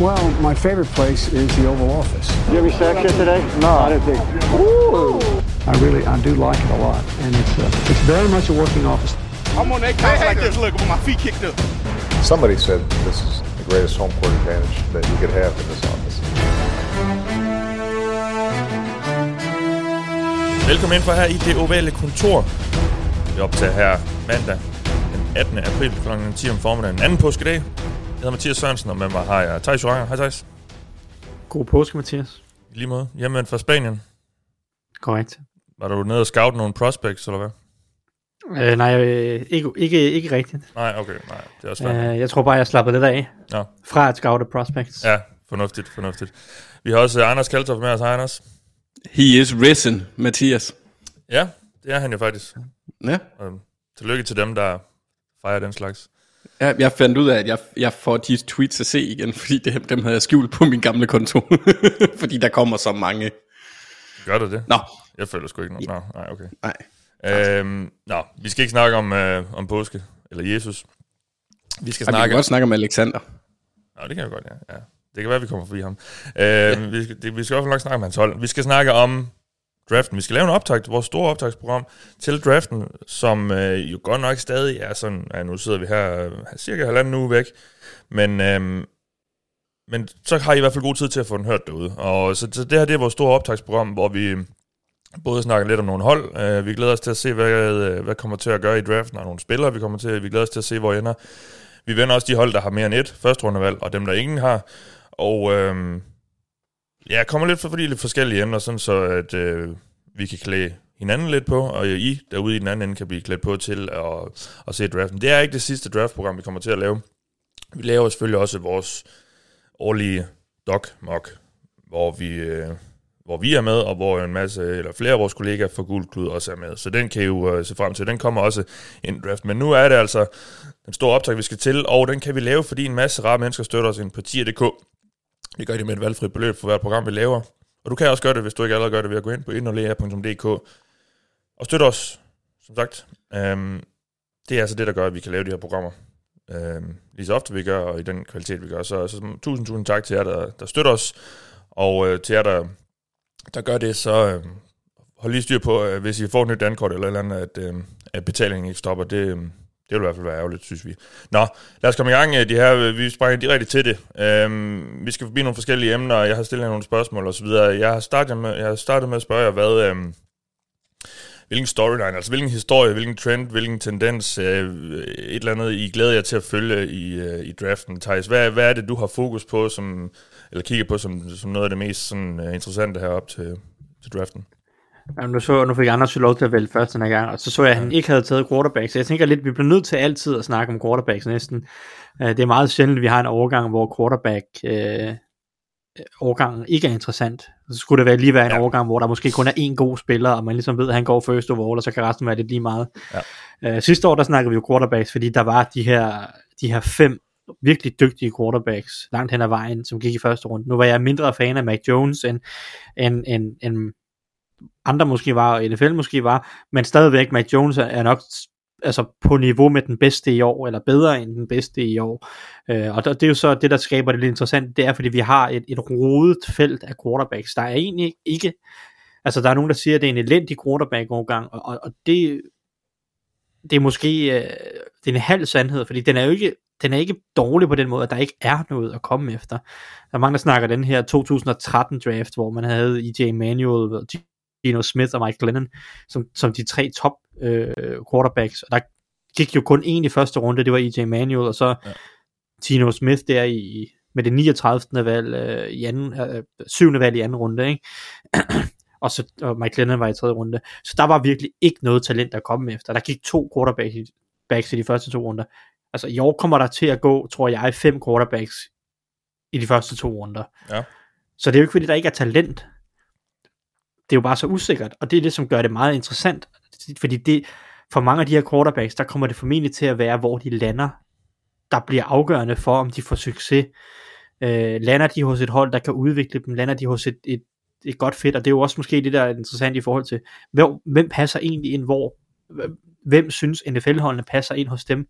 Well, my favorite place is the Oval Office. Did you have your sex yet today? No, I didn't think. I really, I do like it a lot, and it's uh, it's very much a working office. I'm on that couch like this, look, with my feet kicked up. Somebody said this is the greatest home court advantage that you could have in this office. Velkommen ind for her i det ovale kontor. Vi optager her mandag den 18. april kl. 10 om formiddagen. Anden påskedag. Jeg hedder Mathias Sørensen, og med mig har jeg Thijs Joranger. Hej Thijs. God påske, Mathias. I lige måde. Hjemme fra Spanien. Korrekt. Var du nede og scout nogle prospects, eller hvad? Øh, nej, øh, ikke, ikke, ikke rigtigt. Nej, okay. Nej, det er også fair. Øh, jeg tror bare, jeg slapper lidt af Nå. fra at scoute prospects. Ja, fornuftigt, fornuftigt. Vi har også Anders Kaltoff med os. Hej Anders. He is risen, Mathias. Ja, det er han jo faktisk. Ja. Og tillykke til dem, der fejrer den slags. Ja jeg fandt ud af, at jeg, jeg får de tweets at se igen, fordi det, dem havde jeg skjult på min gamle konto. fordi der kommer så mange. Gør du det? Nå, Jeg føler sgu ikke noget. Nå, nej, okay. nej. Øhm, nå, vi skal ikke snakke om, øh, om påske, eller Jesus. Vi skal Ej, vi kan snakke... godt snakke om Alexander. Nå, det kan jeg godt, ja. ja. Det kan være, vi kommer forbi ham. Øhm, vi, skal, det, vi skal i hvert fald nok snakke om hans hold. Vi skal snakke om draften. Vi skal lave en optakt, vores store optagsprogram til draften, som øh, jo godt nok stadig er sådan, ja, nu sidder vi her øh, cirka halvanden uge væk, men, øh, men så har I i hvert fald god tid til at få den hørt derude. Og så, så det her det er vores store optagsprogram, hvor vi øh, både snakker lidt om nogle hold. Øh, vi glæder os til at se, hvad, øh, hvad kommer til at gøre i draften, og nogle spillere, vi kommer til. Vi glæder os til at se, hvor I ender. Vi vender også de hold, der har mere end et første rundevalg, og dem, der ingen har. Og øh, ja, kommer lidt for, fordi lidt forskellige emner, sådan så at øh, vi kan klæde hinanden lidt på, og I derude i den anden ende kan blive klædt på til at, at se draften. Det er ikke det sidste draftprogram, vi kommer til at lave. Vi laver selvfølgelig også vores årlige doc mock, hvor vi, øh, hvor vi er med, og hvor en masse, eller flere af vores kollegaer fra Guldklud også er med. Så den kan I jo øh, se frem til. Den kommer også ind draft. Men nu er det altså den store optag, vi skal til, og den kan vi lave, fordi en masse rare mennesker støtter os ind på tier.dk. Vi gør det med et valgfrit beløb for hvert program, vi laver. Og du kan også gøre det, hvis du ikke allerede gør det, ved at gå ind på indholdet.dk og støtte os, som sagt. Øhm, det er altså det, der gør, at vi kan lave de her programmer. Øhm, lige så ofte vi gør, og i den kvalitet, vi gør. Så, så tusind, tusind tak til jer, der, der støtter os. Og øh, til jer, der, der gør det, så øh, hold lige styr på, øh, hvis I får et nyt dankort eller et eller andet, at, øh, at betalingen ikke stopper. Det, øh, det vil i hvert fald være ærgerligt, synes vi. Nå, lad os komme i gang. Øh, de her, øh, vi springer direkte til det. Øhm, vi skal forbi nogle forskellige emner, og jeg har stillet nogle spørgsmål og så videre. Jeg har startet med, jeg har startet med at spørge jer, hvad, øhm, hvilken storyline, altså hvilken historie, hvilken trend, hvilken tendens, øh, et eller andet, I glæder jer til at følge i, øh, i draften. Thijs, hvad, hvad er det, du har fokus på, som, eller kigger på som, som noget af det mest sådan, øh, interessante herop til, til draften? Jamen, nu, så, nu fik Anders jo lov til at vælge først den her gang, og så så jeg, at han ikke havde taget quarterback, så jeg tænker lidt, vi bliver nødt til altid at snakke om quarterbacks næsten. Uh, det er meget sjældent, at vi har en overgang, hvor quarterback uh, overgangen ikke er interessant. Så skulle det være lige være en Ja. overgang, hvor der måske kun er én god spiller, og man ligesom ved, at han går first overall, og så kan resten være lidt lige meget. Ja. Uh, sidste år, der snakkede vi jo quarterbacks, fordi der var de her, de her fem virkelig dygtige quarterbacks langt hen ad vejen, som gik i første runde. Nu var jeg mindre fan af Mac Jones, end, end, end, end andre måske var, og NFL måske var, men stadigvæk Mac Jones er- nok altså på niveau med den bedste i år, eller bedre end den bedste i år. Øh, og det er jo så det, der skaber det lidt interessant, det er, fordi vi har et, et rodet felt af quarterbacks. Der er egentlig ikke, altså der er nogen, der siger, at det er en elendig quarterback-overgang, og, og, og det, det er måske, øh, det er en halv sandhed, fordi den er jo ikke, den er ikke dårlig på den måde, at der ikke er noget at komme efter. Der er mange, der snakker den her 2013 draft, hvor man havde E.J. Manuel, Gino Smith og Mike Glennon som, som de tre top øh, quarterbacks, og der gik jo kun en i første runde, det var E.J. Manuel, og så Ja. Gino Smith der i, med det 39. valg, øh, i anden, øh, 7. valg i anden runde, ikke? og så og Mike Glennon var i tredje runde. Så der var virkelig ikke noget talent at komme efter. Der gik to quarterbacks i, backs i de første to runder. Altså i år kommer der til at gå, tror jeg, fem quarterbacks i de første to runder. Ja. Så det er jo ikke fordi, der ikke er talent. Det er jo bare så usikkert, og det er det, som gør det meget interessant. Fordi det, for mange af de her quarterbacks, der kommer det formentlig til at være, hvor de lander, der bliver afgørende for, om de får succes. Øh, lander de hos et hold, der kan udvikle dem, lander de hos et, et, et godt fedt, og det er jo også måske det, der er interessant i forhold til, hvem, hvem passer egentlig ind hvor, hvem synes NFL-holdene passer ind hos dem.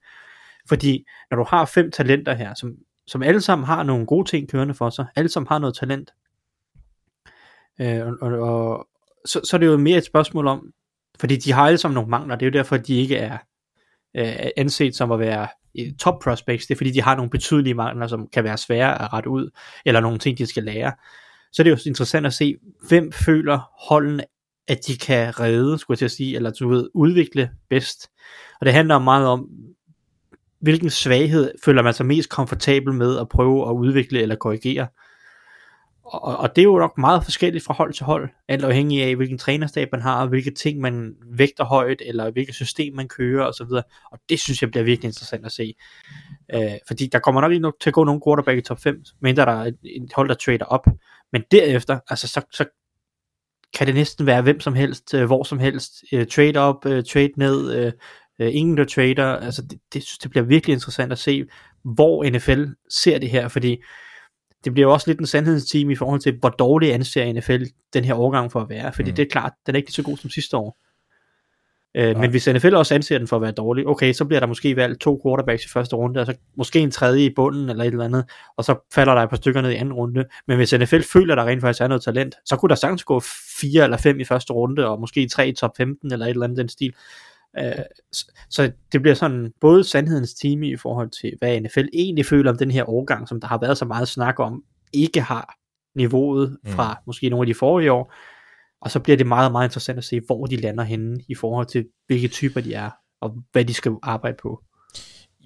Fordi når du har fem talenter her, som som alle sammen har nogle gode ting kørende for sig, alle sammen har noget talent. Øh, og, og, og så, så er det jo mere et spørgsmål om, fordi de har alle sammen nogle mangler, det er jo derfor, de ikke er øh, anset som at være øh, top prospects, det er fordi, de har nogle betydelige mangler, som kan være svære at rette ud, eller nogle ting, de skal lære. Så det er jo interessant at se, hvem føler holden, at de kan redde, skulle jeg til at sige, eller du ved, udvikle bedst. Og det handler meget om, hvilken svaghed føler man sig mest komfortabel med at prøve at udvikle eller korrigere. Og, og det er jo nok meget forskelligt fra hold til hold, alt afhængig af hvilken trænerstab man har, hvilke ting man vægter højt, eller hvilket system man kører osv. Og det synes jeg bliver virkelig interessant at se. Øh, fordi der kommer nok ikke nok til at gå nogen quarterback i top 5, mindre der er et, et hold, der trader op. Men derefter, altså så, så kan det næsten være hvem som helst, øh, hvor som helst, øh, trade op, øh, trade ned, øh, øh, ingen der trader, altså det, det, det bliver virkelig interessant at se, hvor NFL ser det her, fordi det bliver jo også lidt en sandhedsteam i forhold til, hvor dårlig anser NFL den her overgang for at være, fordi mm. det er klart, den er ikke så god som sidste år. Øh, men hvis NFL også anser den for at være dårlig, okay, så bliver der måske valgt to quarterbacks i første runde, og så måske en tredje i bunden eller et eller andet, og så falder der et par stykker ned i anden runde. Men hvis NFL føler, at der rent faktisk er noget talent, så kunne der sagtens gå fire eller fem i første runde, og måske tre i top 15 eller et eller andet den stil. Øh, så det bliver sådan både sandhedens time i forhold til, hvad NFL egentlig føler om den her årgang, som der har været så meget snak om, ikke har niveauet mm. fra mm. måske nogle af de forrige år, og så bliver det meget, meget interessant at se, hvor de lander henne i forhold til, hvilke typer de er, og hvad de skal arbejde på.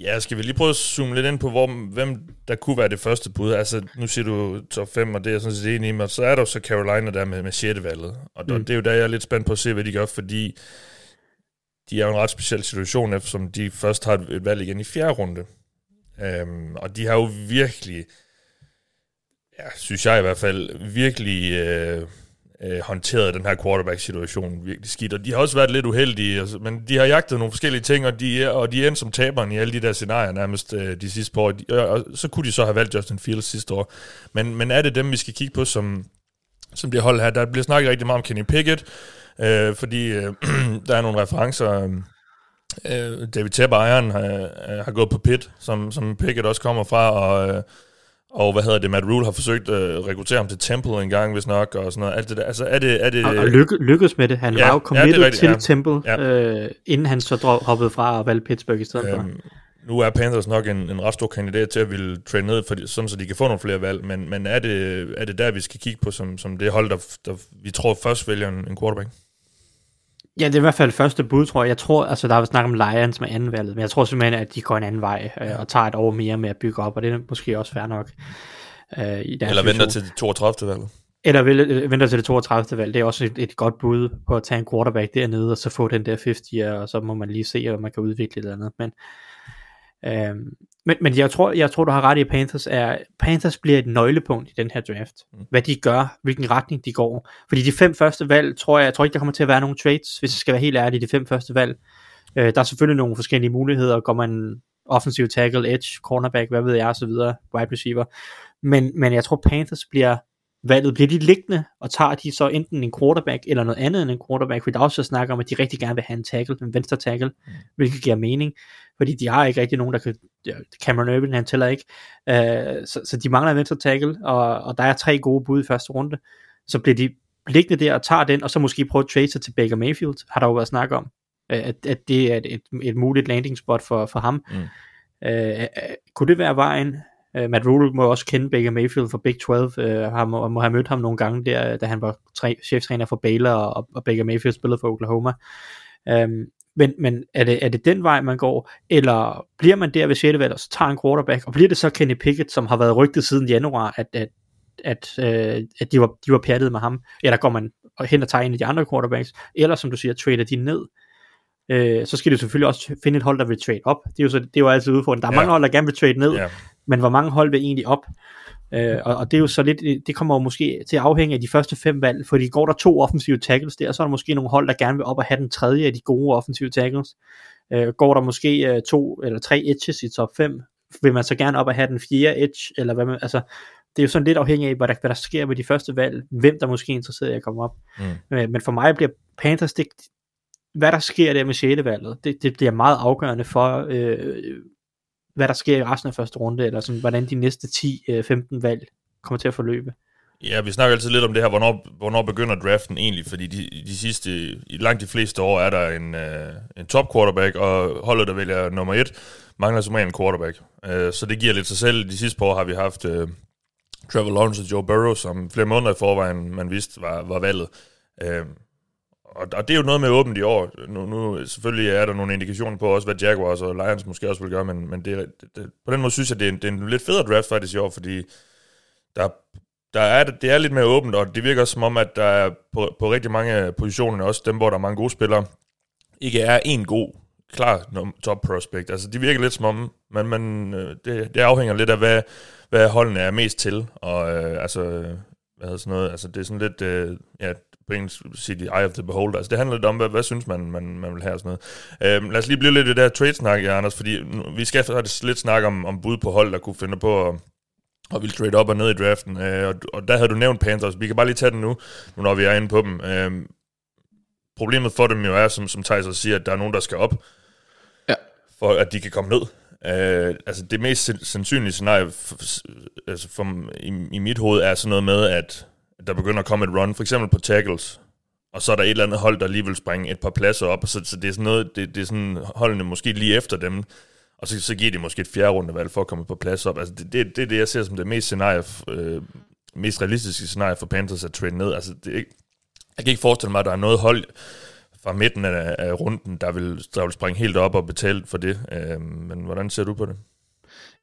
Ja, skal vi lige prøve at zoome lidt ind på, hvor, hvem der kunne være det første bud? Altså, nu siger du top 5, og det er jeg sådan set enig i, men så er der jo så Carolina der med, med 6. valget. Og mm. det er jo der, jeg er lidt spændt på at se, hvad de gør, fordi de er jo en ret speciel situation, eftersom de først har et valg igen i fjerde runde. Øhm, og de har jo virkelig, ja, synes jeg i hvert fald, virkelig øh, øh, håndteret den her quarterback-situation virkelig skidt. Og de har også været lidt uheldige, altså, men de har jagtet nogle forskellige ting, og de, og de er endt som taberen i alle de der scenarier nærmest øh, de sidste par år. Og, og så kunne de så have valgt Justin Fields sidste år. Men, men er det dem, vi skal kigge på som, som det hold her? Der bliver snakket rigtig meget om Kenny Pickett, øh, fordi øh, der er nogle referencer... Øh, David Tepper, ejeren, har, har gået på pit, som, som Pickett også kommer fra, og, øh, og hvad hedder det, Matt Rule har forsøgt at øh, rekruttere ham til Temple en gang, hvis nok, og sådan noget. Alt det der. Altså, er det, er det, og, og lykke, lykkes med det. Han ja, var jo committed ja, til ja. Temple, ja. Øh, inden han så drog, hoppede fra og valgte Pittsburgh i stedet øhm, for. Nu er Panthers nok en, en ret stor kandidat til at ville trade ned, for, sådan så de kan få nogle flere valg, men, men er, det, er det der, vi skal kigge på, som, som det hold, der, der vi tror først vælger en, en quarterback? Ja, det er i hvert fald første bud, tror jeg. Jeg tror, altså der er snak om Lions med anden valget, men jeg tror simpelthen, at de går en anden vej øh, og tager et år mere med at bygge op, og det er måske også fair nok. Øh, i deres Eller venter til det 32. valget. Eller vil, venter til det 32. valg. Det er også et, et godt bud på at tage en quarterback dernede, og så få den der 50'er, og så må man lige se, om man kan udvikle et eller andet. Men, øhm, men, men jeg tror, jeg tror, du har ret i, Panthers er, Panthers bliver et nøglepunkt i den her draft. Mm. Hvad de gør, hvilken retning de går. Fordi de fem første valg, tror jeg, jeg tror ikke, der kommer til at være nogen trades, hvis jeg skal være helt ærlig, de fem første valg. Øh, der er selvfølgelig nogle forskellige muligheder, går man offensive tackle, edge, cornerback, hvad ved jeg, så videre, wide receiver. Men, men jeg tror Panthers bliver valget, bliver de liggende, og tager de så enten en quarterback, eller noget andet end en quarterback, for der er også snakker om, at de rigtig gerne vil have en tackle, en venstre tackle, mm. hvilket giver mening, fordi de har ikke rigtig nogen, der kan, Cameron Irvin, han tæller ikke, uh, så, så de mangler en venstre tackle, og, og der er tre gode bud i første runde, så bliver de liggende der og tager den, og så måske prøve at trade sig til Baker Mayfield, har der jo været snak om, at, at det er et, et, et muligt landing spot for, for ham. Mm. Uh, kunne det være vejen? Uh, Matt Rule må også kende Baker Mayfield fra Big 12, uh, han må, må have mødt ham nogle gange der, da han var tre, cheftræner for Baylor, og, og Baker Mayfield spillede for Oklahoma. Um, men, men er, det, er det den vej, man går, eller bliver man der ved 6. valg, og så tager en quarterback, og bliver det så Kenny Pickett, som har været rygtet siden januar, at, at, at, uh, at de, var, de var pjattet med ham, eller går man hen og tager en af de andre quarterbacks, eller som du siger, trader de ned, øh, så skal de selvfølgelig også finde et hold, der vil trade op. Det er jo, så, det er jo altid udfordrende. Der er ja. mange hold, der gerne vil trade ned, ja. Men hvor mange hold vil egentlig op? Øh, og, og det er jo så lidt, det kommer jo måske til at afhænge af de første fem valg, fordi går der to offensive tackles der, så er der måske nogle hold, der gerne vil op og have den tredje af de gode offensive tackles. Øh, går der måske øh, to eller tre edges i top 5, vil man så gerne op og have den fjerde edge, eller hvad man, altså, det er jo sådan lidt afhængigt af, hvad der, hvad der sker med de første valg, hvem der måske er interesseret i at komme op. Mm. Men, men for mig bliver Panthers, det, hvad der sker der med 6. valget, det, det bliver meget afgørende for, øh, hvad der sker i resten af første runde, eller sådan, hvordan de næste 10-15 øh, valg kommer til at forløbe. Ja, vi snakker altid lidt om det her, hvornår, hvornår begynder draften egentlig, fordi de, de sidste, i langt de fleste år er der en, uh, en top quarterback, og holdet, der vælger nummer et, mangler som en quarterback. Uh, så det giver lidt sig selv. De sidste par år har vi haft uh, Trevor Lawrence og Joe Burrow, som flere måneder i forvejen man vidste var, var valget. Uh, og, og det er jo noget med åbent i år. Nu, nu selvfølgelig er der nogle indikationer på også, hvad Jaguars og Lions måske også vil gøre, men, men det, det, på den måde synes jeg, det er, en, det er en lidt federe draft faktisk i år, fordi der, der er, det er lidt mere åbent, og det virker som om, at der er på, på rigtig mange positioner, også dem, hvor der er mange gode spillere, ikke er en god, klar top prospect. Altså, det virker lidt som om, men, men øh, det, det afhænger lidt af, hvad, hvad holdene er mest til, og øh, altså, hvad hedder sådan noget, altså det er sådan lidt, øh, ja, på engelsk sige eye of the beholder. Altså det handler lidt om, hvad, hvad synes man, man, man vil have og sådan noget. Øhm, lad os lige blive lidt i det der trade-snak, ja, Anders, fordi nu, vi skal faktisk lidt snakke om, om bud på hold, der kunne finde på at, og ville trade op og ned i draften. Øh, og, og der havde du nævnt Panthers. Vi kan bare lige tage den nu, nu når vi er inde på dem. Øh, problemet for dem jo er, som, som Thijs siger, at der er nogen, der skal op, ja. for at de kan komme ned. Øh, altså det mest sandsynlige scenarie for, altså for, i, i mit hoved er sådan noget med, at der begynder at komme et run, for eksempel på tackles, og så er der et eller andet hold, der lige vil springe et par pladser op, og så, så det er sådan noget, det, det er sådan holdene måske lige efter dem, og så, så giver de måske et fjerde rundevalg for at komme på plads op. Altså det, det, det er det, jeg ser som det mest scenarie, øh, mest realistiske scenarie for Panthers at trade ned. Altså det, jeg kan ikke forestille mig, at der er noget hold fra midten af, af runden, der vil, der vil springe helt op og betale for det. Øh, men hvordan ser du på det?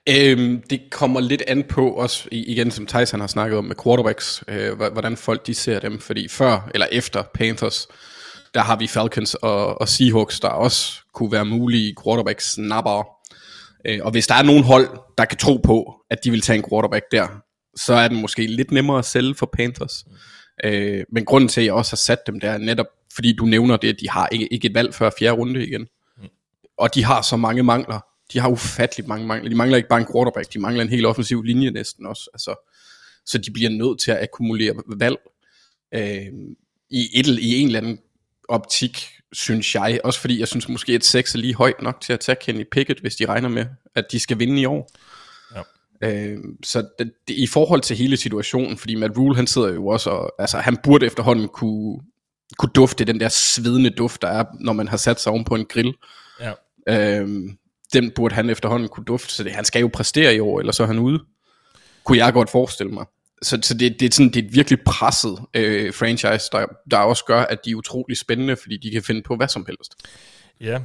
Øhm, det kommer lidt an på også, igen som Tyson har snakket om med quarterbacks, øh, hvordan folk de ser dem, fordi før eller efter Panthers, der har vi Falcons og, og Seahawks, der også kunne være mulige quarterbacks snapper. Øh, og hvis der er nogen hold, der kan tro på, at de vil tage en quarterback der, så er det måske lidt nemmere at sælge for Panthers. Øh, men grunden til, at jeg også har sat dem der, er netop fordi du nævner det, at de har ikke, ikke et valg før fjerde runde igen. Og de har så mange mangler. De har ufattelig mange mangler. De mangler ikke bare en quarterback, de mangler en helt offensiv linje næsten også. Altså, så de bliver nødt til at akkumulere valg. Øh, i, et, I en eller anden optik, synes jeg. Også fordi jeg synes måske, at 6 er lige højt nok til at tage Kenny Pickett, hvis de regner med, at de skal vinde i år. Ja. Øh, så det, det, i forhold til hele situationen, fordi Matt Rule, han sidder jo også, og, altså han burde efterhånden kunne, kunne dufte den der svedende duft, der er, når man har sat sig oven på en grill. Ja. Øh, den burde han efterhånden kunne dufte, så det, han skal jo præstere i år, eller så er han ude. Kunne jeg godt forestille mig. Så, så det, det, er sådan, det er et virkelig presset øh, franchise, der, der også gør, at de er utrolig spændende, fordi de kan finde på hvad som helst. Ja,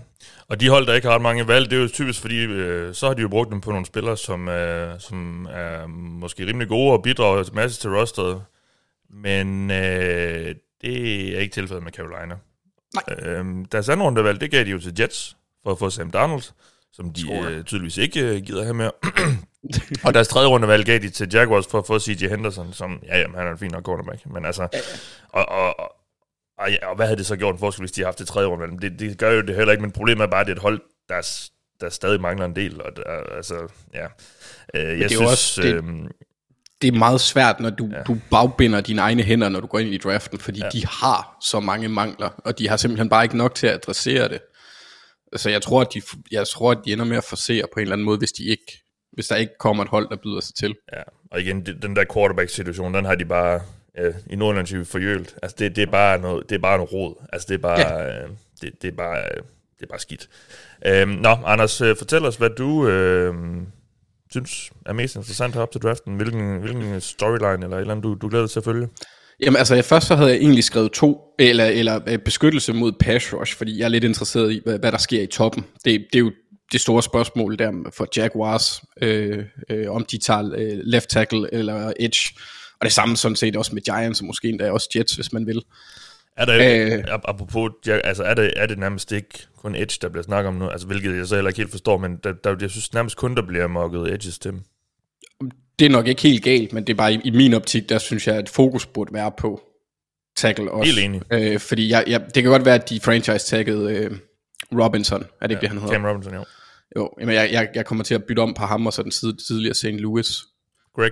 og de hold, der ikke har ret mange valg, det er jo typisk fordi, øh, så har de jo brugt dem på nogle spillere, som, øh, som er måske rimelig gode og bidrager masse til rosteret. Men øh, det er ikke tilfældet med Carolina. Nej. Øh, deres anden rundevalg, det gav de jo til Jets for at få Sam Darnold som de øh, tydeligvis ikke øh, gider have mere. og deres tredje rundevalg gav de til Jaguars for at få C.J. Henderson, som, ja, jamen, han er en fin nok quarterback, men altså, ja, ja. Og, og, og, og, ja, og hvad havde det så gjort en forskel, hvis de havde haft det tredje rundevalg? Det, det gør jo det heller ikke, men problemet er bare, at det er et hold, der, der stadig mangler en del, og der, altså, ja. Øh, jeg synes, også, det, øh, det er meget svært, når du, ja. du bagbinder dine egne hænder, når du går ind i draften, fordi ja. de har så mange mangler, og de har simpelthen bare ikke nok til at adressere det. Så jeg tror, at de, jeg tror, at de ender med at forsere på en eller anden måde, hvis de ikke hvis der ikke kommer et hold, der byder sig til. Ja, og igen, den der quarterback-situation, den har de bare ja, i Nordland forjølt. Altså, det, det, er bare noget, det er bare noget råd. Altså, det er bare, ja. øh, det, det, er bare, øh, det er bare skidt. Øhm, nå, Anders, øh, fortæl os, hvad du øh, synes er mest interessant op til draften. Hvilken, hvilken storyline eller et eller andet, du, du glæder dig til at følge? Jamen altså, jeg, først så havde jeg egentlig skrevet to, eller, eller øh, beskyttelse mod pass rush, fordi jeg er lidt interesseret i, hvad, hvad der sker i toppen. Det, det er jo det store spørgsmål der for Jaguars, øh, øh, om de tager øh, left tackle eller edge. Og det samme sådan set også med Giants, og måske endda også Jets, hvis man vil. Er det, øh, apropos, altså er det, er det nærmest ikke kun Edge, der bliver snakket om nu? Altså, hvilket jeg så heller ikke helt forstår, men der, der, jeg synes nærmest kun, der bliver mokket Edges til det er nok ikke helt galt, men det er bare i, i min optik, der synes jeg, at fokus burde være på tackle også. Helt enig. Øh, fordi jeg, jeg, det kan godt være, at de franchise-taggede øh, Robinson, er det ikke ja, det, han hedder? Cam Robinson, jo. Jo, jamen jeg, jeg, jeg kommer til at bytte om på ham og så den tid, tidligere St. Louis. Greg?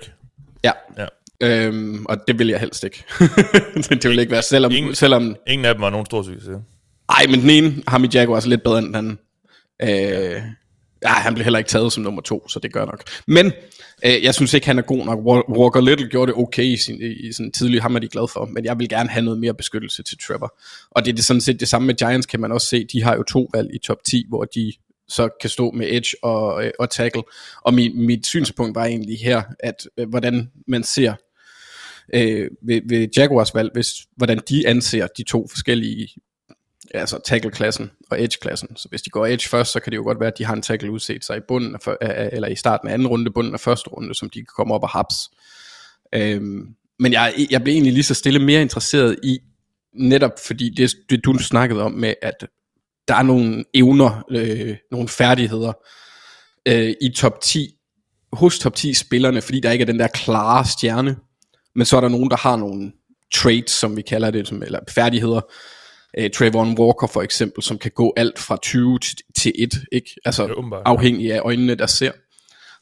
Ja. ja. Øhm, og det vil jeg helst ikke. det vil ikke være, selvom... Ingen, selvom ingen af dem var nogen stor succes. Nej, men den ene, ham i Jaguars, er lidt bedre end den anden. Øh, Ja, Ja, han blev heller ikke taget som nummer to, så det gør nok. Men øh, jeg synes ikke, han er god nok. Walker Little gjorde det okay i sin, i sin tidlig, ham er de glad for, men jeg vil gerne have noget mere beskyttelse til Trevor. Og det er det sådan set det samme med Giants, kan man også se. De har jo to valg i top 10, hvor de så kan stå med edge og, øh, og tackle. Og mit, mit synspunkt var egentlig her, at øh, hvordan man ser øh, ved, ved Jaguars valg, hvis, hvordan de anser de to forskellige altså tackle-klassen og edge-klassen. Så hvis de går edge først, så kan det jo godt være, at de har en tackle udset sig i bunden af, eller i starten af anden runde, bunden af første runde, som de kan komme op og haps. Øhm, men jeg, jeg blev egentlig lige så stille mere interesseret i, netop fordi det, det du snakkede om med, at der er nogle evner, øh, nogle færdigheder øh, i top 10, hos top 10 spillerne, fordi der ikke er den der klare stjerne, men så er der nogen, der har nogle traits, som vi kalder det, som, eller færdigheder, øh, Trayvon Walker for eksempel, som kan gå alt fra 20 til 1, ikke? Altså afhængig af øjnene, der ser.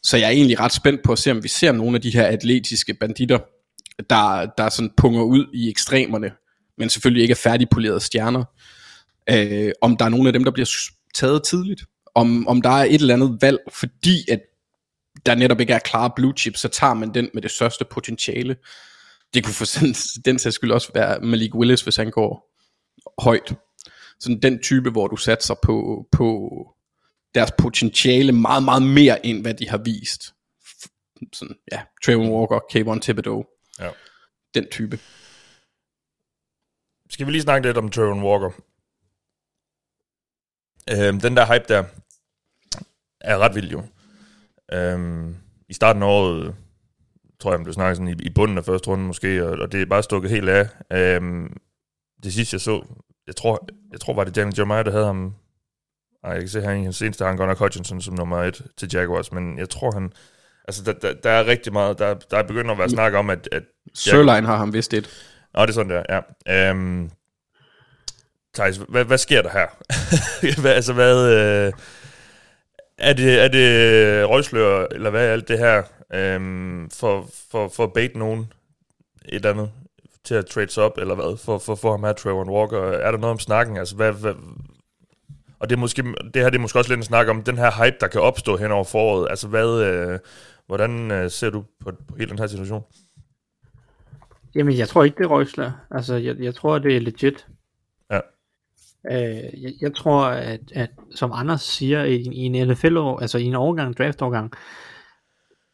Så jeg er egentlig ret spændt på at se, om vi ser nogle af de her atletiske banditter, der, der sådan punger ud i ekstremerne, men selvfølgelig ikke er færdigpolerede stjerner. Øh, om der er nogle af dem, der bliver taget tidligt. Om, om der er et eller andet valg, fordi at der netop ikke er klare blue chips, så tager man den med det største potentiale. Det kunne for den, den sags skyld også være Malik Willis, hvis han går højt. Sådan den type, hvor du satser på, på deres potentiale meget, meget mere end hvad de har vist. Sådan, ja, Trayvon Walker, Kayvon Thibodeau. Ja. Den type. Skal vi lige snakke lidt om Trayvon Walker? Øhm, den der hype der er ret vild jo. Øhm, I starten af året, tror jeg, man blev snakket sådan i, i bunden af første runde måske, og, og det er bare stukket helt af. Øhm, det sidste, jeg så, jeg tror, jeg tror var det Daniel Jeremiah, der havde ham, ej, jeg kan se her i hans seneste, han godt nok Hutchinson som nummer et til Jaguars, men jeg tror han, altså der, der, der er rigtig meget, der, der er begyndt at være snak om, at... at Sørline har ham vist et. Nå, det er sådan der, ja. Øhm, Thijs, hvad, hvad sker der her? hvad, altså, hvad... Øh, er det, er det røgslør, eller hvad er alt det her, øhm, for, for, for at bait nogen et eller andet? Til at trade op, eller hvad, for, for, for ham her, Trevor Walker? Er der noget om snakken? Altså, hvad, hvad, og det, er måske, det her det er måske også lidt en snak om den her hype, der kan opstå hen over foråret. Altså, hvad, øh, hvordan øh, ser du på, på hele den her situation? Jamen, jeg tror ikke, det er røgsler. Altså, jeg, jeg tror, det er legit. Ja. Øh, jeg, jeg tror, at, at som Anders siger, i, i en NFL, altså i en overgang, draft-overgang,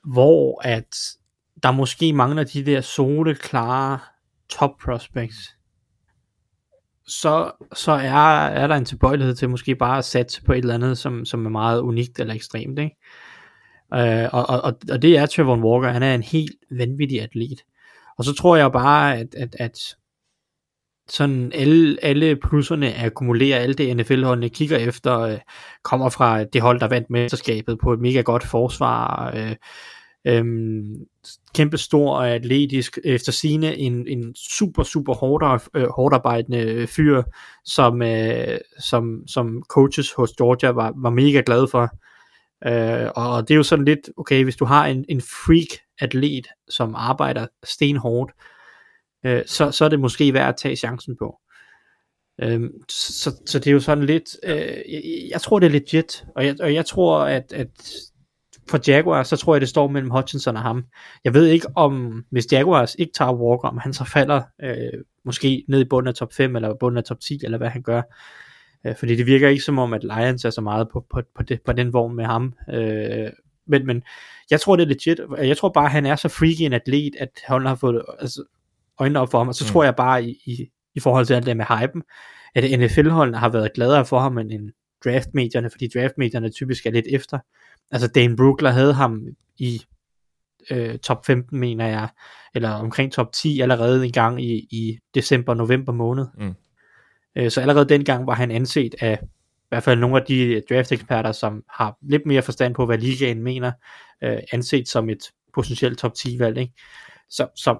hvor at der måske mangler de der sole, klare top prospects, så, så er, er der en tilbøjelighed til måske bare at satse på et eller andet, som, som er meget unikt eller ekstremt. Ikke? Øh, og, og, og det er Trevor Walker, han er en helt vanvittig atlet. Og så tror jeg bare, at, at, at sådan alle, alle plusserne akkumulerer, alle det NFL-holdene kigger efter, øh, kommer fra det hold, der vandt mesterskabet på et mega godt forsvar, øh, Øhm, kæmpe stor og atletisk, efter sine en, en super, super hårdt, øh, hårdt arbejdende fyr, som, øh, som, som coaches hos Georgia var, var mega glad for. Øh, og det er jo sådan lidt, okay, hvis du har en, en freak atlet, som arbejder stenhårdt, øh, så, så er det måske værd at tage chancen på. Øhm, så, så det er jo sådan lidt, øh, jeg, jeg tror det er legit, og jeg, og jeg tror, at, at for Jaguar, så tror jeg, det står mellem Hutchinson og ham. Jeg ved ikke, om hvis Jaguars ikke tager Walker, om han så falder øh, måske ned i bunden af top 5, eller bunden af top 10, eller hvad han gør. Øh, fordi det virker ikke som om, at Lions er så meget på, på, på, det, på den vogn med ham. Øh, men, men jeg tror, det er legit. Jeg tror bare, han er så freaky en atlet, at han har fået altså, øjnene op for ham. Og så mm. tror jeg bare, i, i, i forhold til alt det med hypen, at NFL-holdene har været gladere for ham end, end draftmedierne, fordi draftmedierne typisk er lidt efter altså Dane Brookler havde ham i øh, top 15, mener jeg, eller omkring top 10 allerede en gang i, i december-november måned. Mm. Øh, så allerede dengang var han anset af i hvert fald nogle af de draft-eksperter, som har lidt mere forstand på, hvad ligaen mener, øh, anset som et potentielt top 10-valg. Ikke? Så, så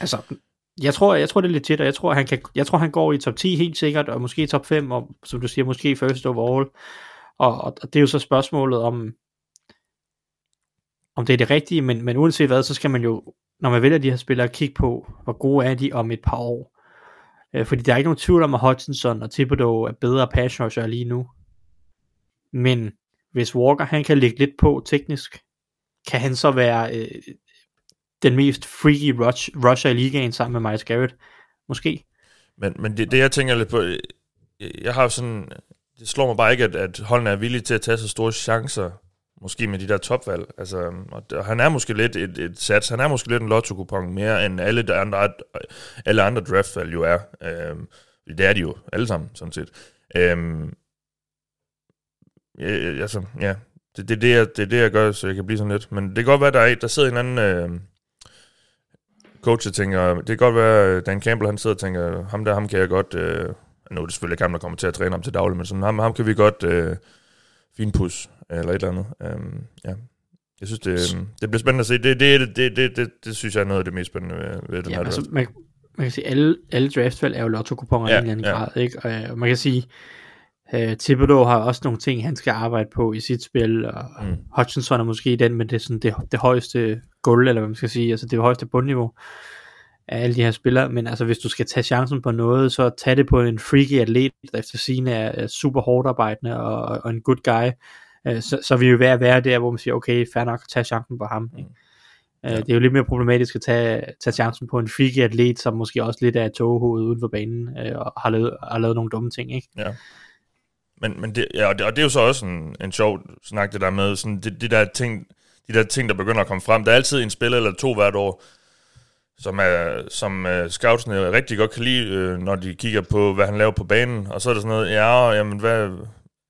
altså, jeg tror, jeg tror det er lidt tæt, og jeg tror, han kan, jeg tror, han går i top 10 helt sikkert, og måske top 5, og som du siger, måske first overall. Og, og det er jo så spørgsmålet om, om det er det rigtige, men, men uanset hvad, så skal man jo, når man vælger de her spillere, kigge på, hvor gode er de om et par år. Øh, fordi der er ikke nogen tvivl om, at Hutchinson og Thibodeau er bedre pass rusher lige nu. Men hvis Walker han kan lægge lidt på teknisk, kan han så være øh, den mest freaky rush, rusher i ligaen sammen med Miles Garrett? Måske. Men, men det, det, jeg tænker lidt på, jeg har sådan, det slår mig bare ikke, at, at holdene er villige til at tage så store chancer, måske med de der topvalg. Altså, og, og han er måske lidt et, et sats, han er måske lidt en lotto mere end alle de andre, alle andre draftvalg jo er. Øhm, det er de jo alle sammen, sådan set. Øhm, ja, altså, ja, det, det, er det, jeg, det er det, jeg gør, så jeg kan blive sådan lidt. Men det kan godt være, der, er, der sidder en anden øh, coach, der tænker, det kan godt være, øh, Dan Campbell, han sidder og tænker, ham der, ham kan jeg godt, øh, nu er det selvfølgelig ikke ham, der kommer til at træne ham til daglig, men sådan, ham, ham kan vi godt øh, finpus, eller et eller andet. Um, ja. Jeg synes, det, øh, det bliver spændende at se. Det, det, det, det, det, det synes jeg er noget af det mest spændende ved, ved den ja, her altså, man, man kan sige, alle, alle draftvalg er jo lotto-kuponer ja, i en eller anden ja. grad, ikke? Og, og man kan sige, uh, Thibodeau har også nogle ting, han skal arbejde på i sit spil, og mm. Hutchinson er måske den, men det er sådan det, det højeste gulv, eller hvad man skal sige, altså det højeste bundniveau af alle de her spillere, men altså hvis du skal tage chancen på noget, så tag det på en freaky atlet, der efter sine er, er super hårdt arbejdende og, og en good guy, uh, så, så er vi jo ved at være der, hvor man siger, okay, fair nok, tag chancen på ham. Ikke? Mm. Ja. Det er jo lidt mere problematisk at tage, tage chancen på en freaky atlet, som måske også lidt er et toghoved uden for banen, øh, og har lavet, har lavet nogle dumme ting, ikke? Ja. Men, men det, ja, og, det, og det er jo så også en, en sjov snak, det der med, sådan, de, de, der ting, de der ting, der begynder at komme frem. Der er altid en spiller eller to hvert år, som, er, som øh, uh, scoutsene øh, rigtig godt kan lide, uh, når de kigger på, hvad han laver på banen. Og så er det sådan noget, ja, jamen, hvad,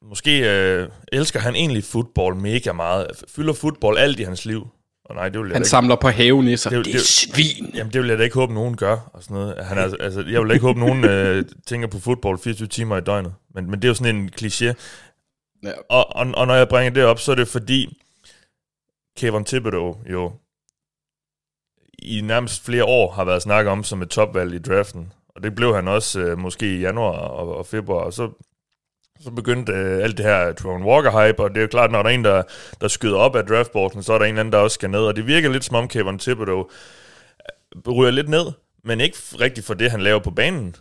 måske uh, elsker han egentlig fodbold mega meget. Fylder fodbold alt i hans liv. Og nej, det vil han ikke. samler på havenisser. Det, det, det er svin. Jamen, det vil jeg da ikke håbe, nogen gør. Og sådan noget. Han er, altså, jeg vil ikke håbe, nogen øh, tænker på fodbold 24 timer i døgnet. Men, men det er jo sådan en kliché. Ja. Og, og, og når jeg bringer det op, så er det fordi, Kevin Thibodeau jo i nærmest flere år har været snakket om som et topvalg i draften. Og det blev han også øh, måske i januar og, og februar. Og så så begyndte øh, alt det her Tron Walker-hype, og det er jo klart, når der er en, der, der skyder op af draftboarden, så er der en anden, der også skal ned, og det virker lidt som om Kevin Thibodeau øh, ryger lidt ned, men ikke rigtig for det, han laver på banen.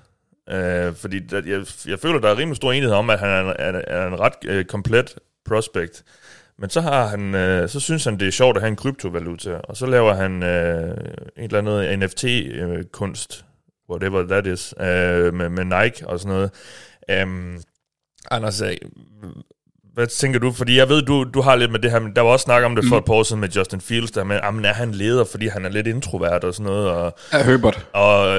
Øh, fordi der, jeg, jeg føler, der er rimelig stor enighed om, at han er, er, er en ret øh, komplet prospect. Men så har han, øh, så synes han, det er sjovt at have en kryptovaluta, og så laver han øh, en eller andet NFT-kunst, øh, øh whatever that is, øh, med, med Nike og sådan noget. Um, Anders, øh, hvad tænker du? Fordi jeg ved, du, du har lidt med det her, men der var også snak om det for mm. et par år siden med Justin Fields, der med, jamen, er han leder, fordi han er lidt introvert og sådan noget. Og, ja, Herbert. Og,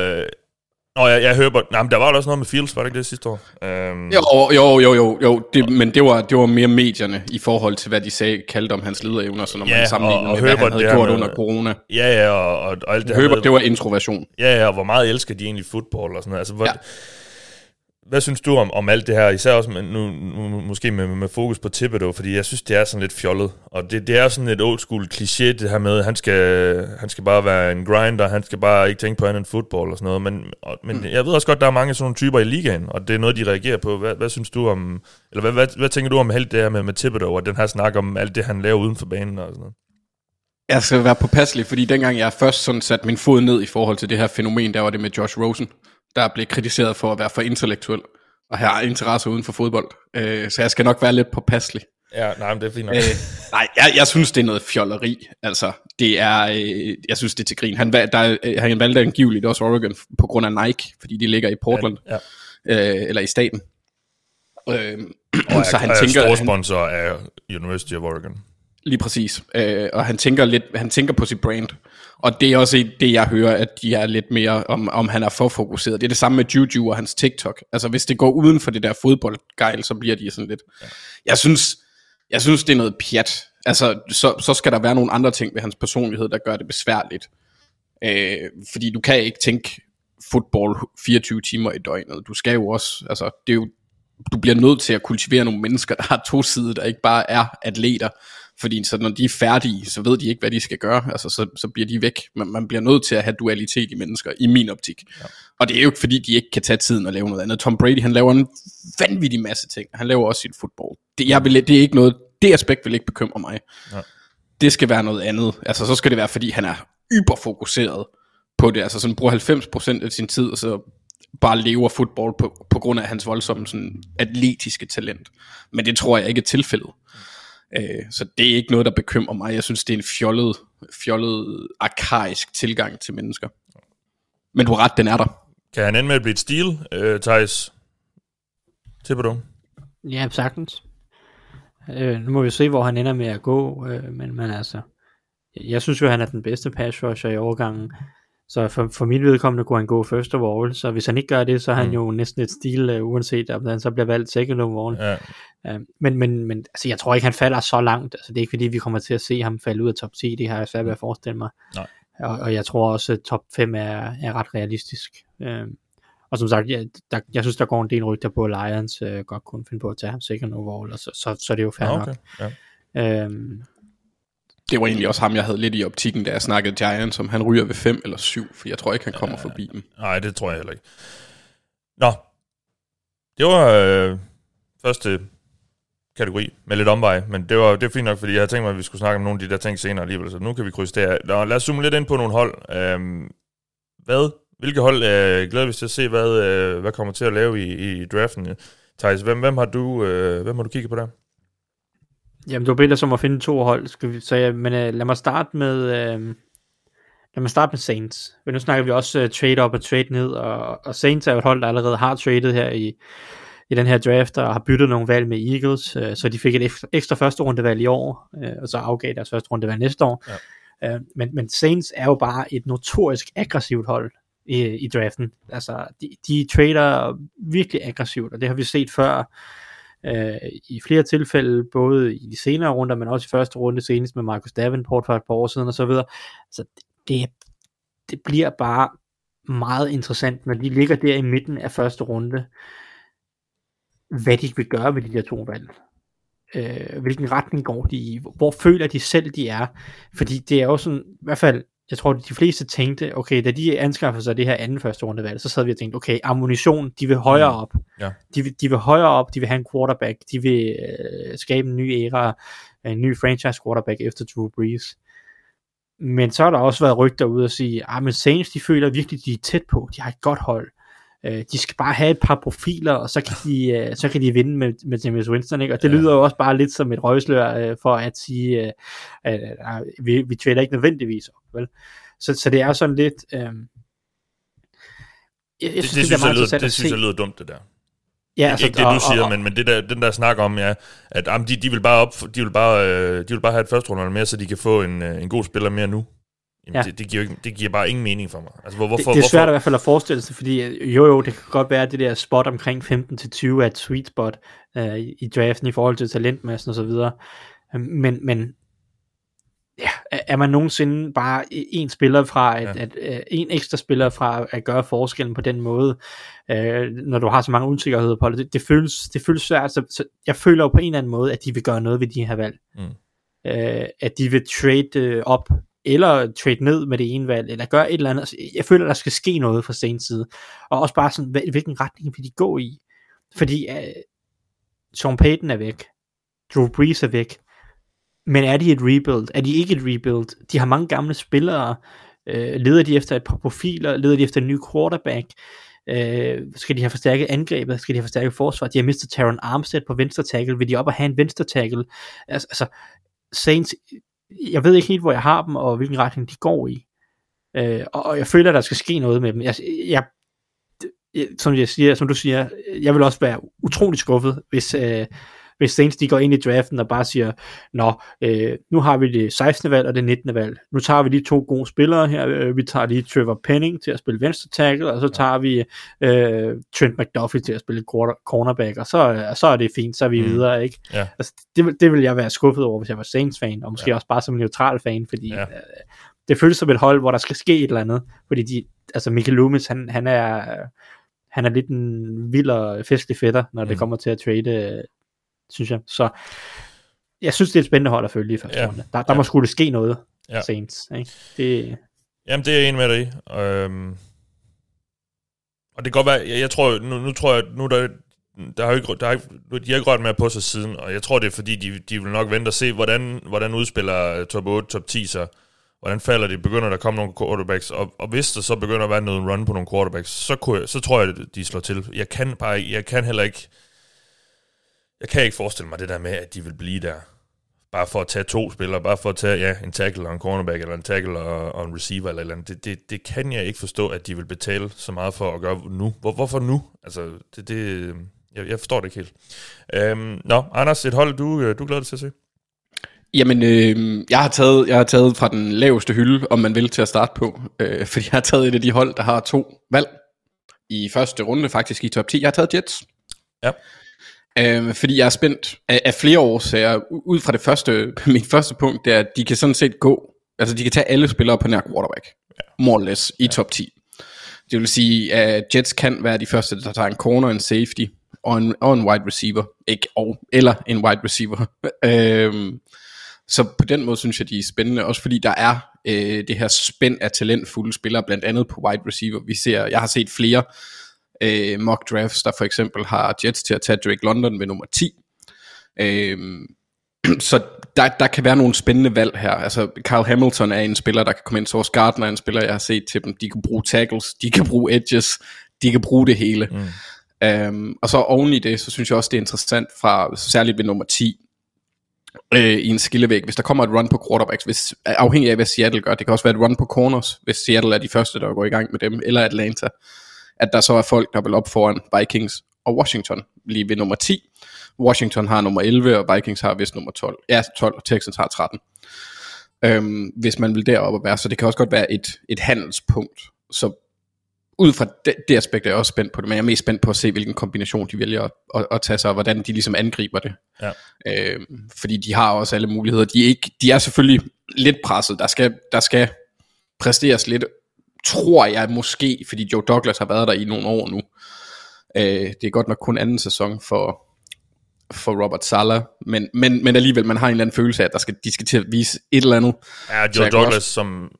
Nå, jeg, jeg Herbert. Nej, men der var også noget med Fields, var det ikke det sidste år? Um, jo, jo, jo, jo, jo det, men det var, det var mere medierne i forhold til, hvad de sagde, kaldte om hans lederevner, så når ja, man sammenligner og, og med, Herbert, hvad han havde gjort med, under corona. Ja, ja, og, og, og alt det Herbert, det var introversion. Ja, ja, og hvor meget elsker de egentlig fodbold og sådan noget. Altså, hvor, ja hvad synes du om, om alt det her, især også med, nu, nu, måske med, med fokus på Thibodeau, fordi jeg synes, det er sådan lidt fjollet, og det, det er sådan et old school kliché, det her med, han skal, han skal bare være en grinder, han skal bare ikke tænke på andet end fodbold og sådan noget, men, og, men mm. jeg ved også godt, der er mange sådan nogle typer i ligaen, og det er noget, de reagerer på. Hvad, hvad synes du om, eller hvad, hvad, hvad tænker du om alt det her med, med Thibodeau, og den her snak om alt det, han laver uden for banen og sådan noget? Jeg skal være påpasselig, fordi dengang jeg først sådan satte min fod ned i forhold til det her fænomen, der var det med Josh Rosen der blev kritiseret for at være for intellektuel og have interesse uden for fodbold. Øh, så jeg skal nok være lidt påpasselig. Ja, nej, men det er fint nok. Øh, nej, jeg, jeg synes, det er noget fjolleri. Altså, det er, øh, jeg synes, det er til grin. Han, der, øh, han valgte angiveligt også Oregon på grund af Nike, fordi de ligger i Portland, ja, ja. Øh, eller i staten. Øh, og så er, han er tænker, stor sponsor af University of Oregon. Lige præcis. Øh, og han tænker lidt, han tænker på sit brand. Og det er også det, jeg hører, at de er lidt mere, om, om han er for fokuseret. Det er det samme med Juju og hans TikTok. Altså hvis det går uden for det der fodboldgejl, så bliver de sådan lidt... Ja. Jeg synes, jeg synes, det er noget pjat. Altså, så, så skal der være nogle andre ting ved hans personlighed, der gør det besværligt. Øh, fordi du kan ikke tænke fodbold 24 timer i døgnet. Du skal jo også, altså, det er jo, du bliver nødt til at kultivere nogle mennesker, der har to sider, der ikke bare er atleter. Fordi så når de er færdige, så ved de ikke, hvad de skal gøre. Altså, så, så bliver de væk. Man, man bliver nødt til at have dualitet i mennesker, i min optik. Ja. Og det er jo ikke, fordi de ikke kan tage tiden og lave noget andet. Tom Brady, han laver en vanvittig masse ting. Han laver også sit fodbold. Det, jeg vil, det er ikke noget, det aspekt vil ikke bekymre mig. Ja. Det skal være noget andet. Altså, så skal det være, fordi han er yberfokuseret på det. Altså, sådan bruger 90% af sin tid, og så bare lever fodbold på, på grund af hans voldsomme sådan, atletiske talent. Men det tror jeg ikke er tilfældet. Øh, så det er ikke noget, der bekymrer mig. Jeg synes, det er en fjollet, fjollet arkaisk tilgang til mennesker. Men du har ret, den er der. Kan han ende med at blive et stil, øh, Thijs? Tipper du? Ja, sagtens. Øh, nu må vi se, hvor han ender med at gå, øh, men, men altså, jeg synes jo, han er den bedste pass rusher i overgangen. Så for, for mit vedkommende kunne han gå first overall, så hvis han ikke gør det, så er han mm. jo næsten et stil, uh, uanset om han så bliver valgt second overall. Ja. Uh, men, men, men altså, jeg tror ikke, han falder så langt. Altså, det er ikke fordi, vi kommer til at se ham falde ud af top 10, det har jeg svært ved at forestille mig. Nej. Og, og jeg tror også, at top 5 er, er ret realistisk. Uh, og som sagt, jeg, der, jeg synes, der går en del rygter på, at Lions uh, godt kunne finde på at tage ham second overall, og så, så, så er det jo fair okay. nok. Ja. Uh, det var egentlig også ham, jeg havde lidt i optikken, da jeg snakkede Giants, om han ryger ved 5 eller 7, for jeg tror ikke, han kommer ja, forbi dem. Nej, det tror jeg heller ikke. Nå, det var øh, første kategori med lidt omvej, men det var, det var fint nok, fordi jeg havde tænkt mig, at vi skulle snakke om nogle af de der ting senere alligevel, så nu kan vi krydse det her. Nå, lad os zoome lidt ind på nogle hold. Øhm, hvad, hvilke hold øh, glæder vi til at se, hvad, øh, hvad kommer til at lave i, i draften? Thijs, hvem, hvem, har du, øh, hvem har du kigget på der? Jamen, du har bedt os om at finde to hold, skal vi, så ja, men uh, lad mig starte med, uh, lad mig starte med Saints. For nu snakker vi også uh, trade op og trade ned, og, og Saints er jo et hold, der allerede har traded her i, i den her draft, og har byttet nogle valg med Eagles, uh, så de fik et ekstra, ekstra første rundevalg i år, uh, og så afgav deres første rundevalg næste år. Ja. Uh, men, men Saints er jo bare et notorisk aggressivt hold i, i draften. Altså, de, de trader virkelig aggressivt, og det har vi set før, øh, i flere tilfælde, både i de senere runder, men også i første runde senest med Marcus Davenport for et par år siden og så videre. Så det, det bliver bare meget interessant, når de ligger der i midten af første runde, hvad de vil gøre med de der to valg. Øh, hvilken retning går de i? Hvor føler de selv, de er? Fordi det er jo sådan, i hvert fald jeg tror, de fleste tænkte, okay, da de anskaffede sig det her anden første rundevalg, så sad vi og tænkte, okay, ammunition, de vil højere mm. op. Ja. De, vil, de vil højere op, de vil have en quarterback, de vil øh, skabe en ny æra, en ny franchise quarterback efter Drew Brees. Men så har der også været rygter ud og sige, ah, men Saints, de føler virkelig, de er tæt på, de har et godt hold. Øh, de skal bare have et par profiler, og så kan de, øh, så kan de vinde med, med James Winston, ikke? Og det ja. lyder jo også bare lidt som et røgslør øh, for at sige, øh, at øh, vi, vi trader ikke nødvendigvis op, vel? Så, så det er sådan lidt... Øh, jeg, jeg synes, det, det, synes, jeg, lyder, det synes jeg lyder dumt, det der. Ja, altså, ikke det, du og, siger, og, og, men, men det der, den der snak om, ja, at jamen, de, de, vil bare op, de, vil bare, øh, de vil bare have et første runde mere, så de kan få en, øh, en god spiller mere nu. Jamen, ja. det, det, giver ikke, det giver bare ingen mening for mig. Altså, hvor, hvorfor, det, det er svært hvorfor? i hvert fald at forestille sig, fordi øh, jo jo, det kan godt være, at det der spot omkring 15-20 er et sweet spot uh, i draften i forhold til talentmassen osv. Øhm, men, men ja, er man nogensinde bare en spiller fra, at, ja. at, at, en ekstra spiller fra at gøre forskellen på den måde, uh, når du har så mange usikkerheder på det, det, det, føles, det føles svært, så, så jeg føler jo på en eller anden måde, at de vil gøre noget ved de her valg. Mm. Uh, at de vil trade uh, op eller trade ned med det ene valg, eller gøre et eller andet. Altså, jeg føler, der skal ske noget fra Saints side. Og også bare sådan, hvilken retning vil de gå i? Fordi uh, Sean Payton er væk. Drew Brees er væk. Men er de et rebuild? Er de ikke et rebuild? De har mange gamle spillere. Uh, leder de efter et par profiler? Leder de efter en ny quarterback? Uh, skal de have forstærket angrebet? Skal de have forstærket forsvar? De har mistet Taron Armstead på venstre tackle. Vil de op og have en venstre tackle? Altså, altså Saints jeg ved ikke helt, hvor jeg har dem, og hvilken retning de går i. Øh, og jeg føler, at der skal ske noget med dem. Jeg, jeg, som, jeg siger, som du siger, jeg vil også være utrolig skuffet, hvis, øh, hvis Saints de går ind i draften og bare siger, nå, øh, nu har vi det 16. valg og det 19. valg. Nu tager vi de to gode spillere her. Øh, vi tager lige Trevor Penning til at spille venstre tackle, og så tager vi øh, Trent McDuffie til at spille quarter, cornerback, og så, så er det fint, så er vi mm. videre, ikke? Ja. Altså, det, det vil jeg være skuffet over, hvis jeg var Saints-fan, og måske ja. også bare som neutral fan, fordi ja. øh, det føles som et hold, hvor der skal ske et eller andet, fordi de, altså Michael Loomis, han, han er han er lidt en vild og festlig fætter, når mm. det kommer til at trade synes jeg. Så jeg synes, det er et spændende hold at følge i første ja. runde. Der, der ja. må skulle ske noget ja. Saints. Ikke? Det... Jamen, det er jeg enig med dig i. Øhm, og det kan godt være, jeg, jeg tror, nu, nu tror jeg, nu der, der har jo ikke, der har ikke, de har ikke rørt mere på sig siden, og jeg tror, det er fordi, de, de vil nok vente og se, hvordan, hvordan udspiller top 8, top 10 så, hvordan falder de, begynder der at komme nogle quarterbacks, og, og hvis der så begynder at være noget run på nogle quarterbacks, så, kunne jeg, så tror jeg, de slår til. Jeg kan bare, jeg kan heller ikke, jeg kan ikke forestille mig det der med, at de vil blive der bare for at tage to spillere, bare for at tage ja, en tackle og en cornerback, eller en tackle og, og en receiver, eller, eller andet. Det, det, det kan jeg ikke forstå, at de vil betale så meget for at gøre nu. Hvor, hvorfor nu? Altså, det, det, jeg, jeg forstår det ikke helt. Øhm, nå, Anders, et hold, du, øh, du glæder dig til at se? Jamen, øh, jeg, har taget, jeg har taget fra den laveste hylde, om man vil, til at starte på. Øh, fordi jeg har taget et af de hold, der har to valg i første runde, faktisk i top 10. Jeg har taget Jets. Ja. Øh, fordi jeg er spændt af, af flere årsager. Ud fra det første, mit første punkt, det er, at de kan sådan set gå, altså de kan tage alle spillere på nær quarterback. Ja. More or less, i ja. top 10. Det vil sige, at Jets kan være de første, der tager en corner, en safety og en, og en wide receiver. Ikke og, eller en wide receiver. øhm, så på den måde synes jeg, de er spændende, også fordi der er øh, det her spænd af talentfulde spillere, blandt andet på wide receiver. Vi ser, jeg har set flere øh, mock drafts, der for eksempel har Jets til at tage Drake London ved nummer 10. Øh, så der, der kan være nogle spændende valg her. Altså, Carl Hamilton er en spiller, der kan komme ind. Source Gardner er en spiller, jeg har set til dem. De kan bruge tackles, de kan bruge edges, de kan bruge det hele. Mm. Um, og så oven i det, så synes jeg også, det er interessant fra særligt ved nummer 10, øh, i en skillevæg, hvis der kommer et run på quarterbacks, hvis, afhængig af hvad Seattle gør, det kan også være et run på corners, hvis Seattle er de første, der går i gang med dem, eller Atlanta, at der så er folk, der vil op foran Vikings og Washington, lige ved nummer 10. Washington har nummer 11, og Vikings har vist nummer 12. Ja, 12, og Texans har 13. Øhm, hvis man vil derop og være, så det kan også godt være et, et handelspunkt. Så ud fra det, det aspekt er jeg også spændt på det, men jeg er mest spændt på at se, hvilken kombination de vælger at, at, at tage sig, og hvordan de ligesom angriber det. Ja. Øh, fordi de har også alle muligheder. De er, ikke, de er selvfølgelig lidt presset. Der skal, der skal præsteres lidt, tror jeg måske, fordi Joe Douglas har været der i nogle år nu. Øh, det er godt nok kun anden sæson for, for Robert Sala, men, men, men alligevel, man har en eller anden følelse af, at der skal, de skal til at vise et eller andet. Ja, Joe Douglas, Ross. som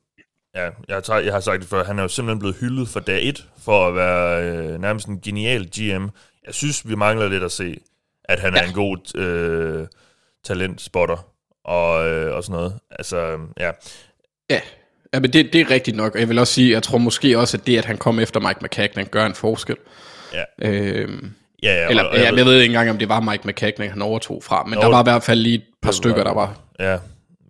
Ja, jeg, tager, jeg har sagt det før, han er jo simpelthen blevet hyldet for dag et, for at være øh, nærmest en genial GM. Jeg synes, vi mangler lidt at se, at han ja. er en god øh, talentspotter og, øh, og sådan noget. Altså, ja. Ja, ja men det, det er rigtigt nok. Jeg vil også sige, jeg tror måske også, at det, at han kom efter Mike McCagnan, gør en forskel. Ja. Øhm, Ja, ja, Eller, og, jeg, jeg ved ikke engang, om det var Mike McCagnan, han overtog fra, men jo, der var i hvert fald lige et par stykker, der var. Ja,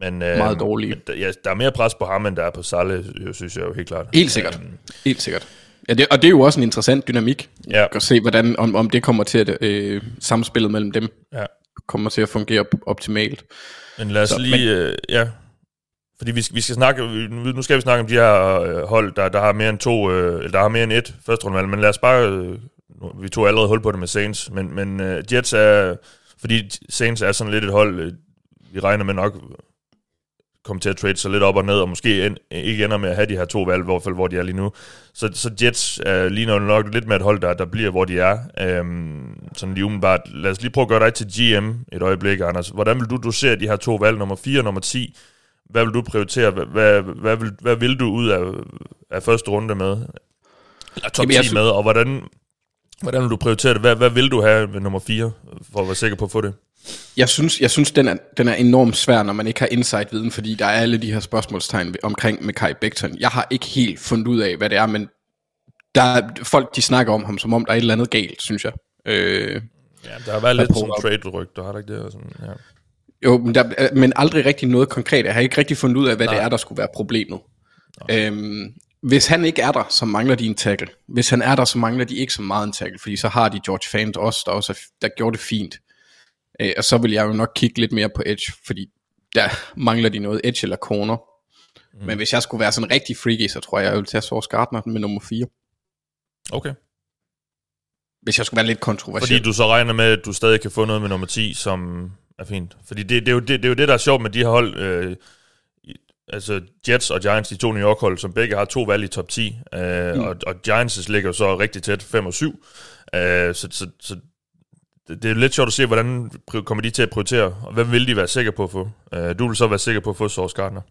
men, øh, meget dårlige. Men, ja, der er mere pres på ham, end der er på Salle, synes jeg jo helt klart. Helt sikkert. Um, helt sikkert. Ja, det, og det er jo også en interessant dynamik. Ja. At se, hvordan, om, om det kommer til at øh, samspillet mellem dem ja. kommer til at fungere optimalt. Men lad os Så, lige, men, øh, ja, fordi vi, vi skal snakke, nu skal vi snakke om de her øh, hold, der, der har mere end to, øh, eller der har mere end et første rundevalg, men lad os bare, øh, vi tog allerede hul på det med Saints, men, men Jets er, fordi Saints er sådan lidt et hold, vi regner med nok kommer til at trade sig lidt op og ned, og måske end, ikke ender med at have de her to valg, i hvert fald hvor de er lige nu. Så, så Jets øh, ligner nok lidt med et hold, der, der bliver, hvor de er. Øhm, sådan lige umiddelbart. Lad os lige prøve at gøre dig til GM et øjeblik, Anders. Hvordan vil du dosere de her to valg, nummer 4 og nummer 10? Hvad vil du prioritere? Hvad, hvad, hvad, vil, hvad vil du ud af, af første runde med? Eller top Jamen, 10 med, og hvordan, hvordan vil du prioritere det? Hvad, hvad vil du have med nummer 4, for at være sikker på at få det? Jeg synes, jeg synes den, er, den er enormt svær, når man ikke har insight-viden, fordi der er alle de her spørgsmålstegn omkring med Kai Becton. Jeg har ikke helt fundet ud af, hvad det er, men der er, folk de snakker om ham, som om der er et eller andet galt, synes jeg. Øh, ja, der har været lidt sådan trade-rygter, har der ikke det? Sådan, ja. Jo, men, der, men aldrig rigtig noget konkret. Jeg har ikke rigtig fundet ud af, hvad Nej. det er, der skulle være problemet. Øhm, hvis han ikke er der, så mangler de en tackle. Hvis han er der, så mangler de ikke så meget en tackle, fordi så har de George Fant også, der, også er, der gjorde det fint. Øh, og så vil jeg jo nok kigge lidt mere på edge, fordi der mangler de noget edge eller corner. Mm. Men hvis jeg skulle være sådan rigtig freaky, så tror jeg, jeg vil tage Source Gardner med nummer 4. Okay. Hvis jeg skulle være lidt kontroversiel. Fordi du så regner med, at du stadig kan få noget med nummer 10, som er fint. Fordi det, det, er, jo, det, det er jo det, der er sjovt med de her hold. Øh, altså Jets og Giants, de to New York hold, som begge har to valg i top 10. Øh, mm. og, og Giants ligger jo så rigtig tæt, 5 og 7. Øh, så, så, så det, er lidt sjovt at se, hvordan kommer de til at prioritere, og hvem vil de være sikre på at få? Uh, du vil så være sikker på at få Source Gardner.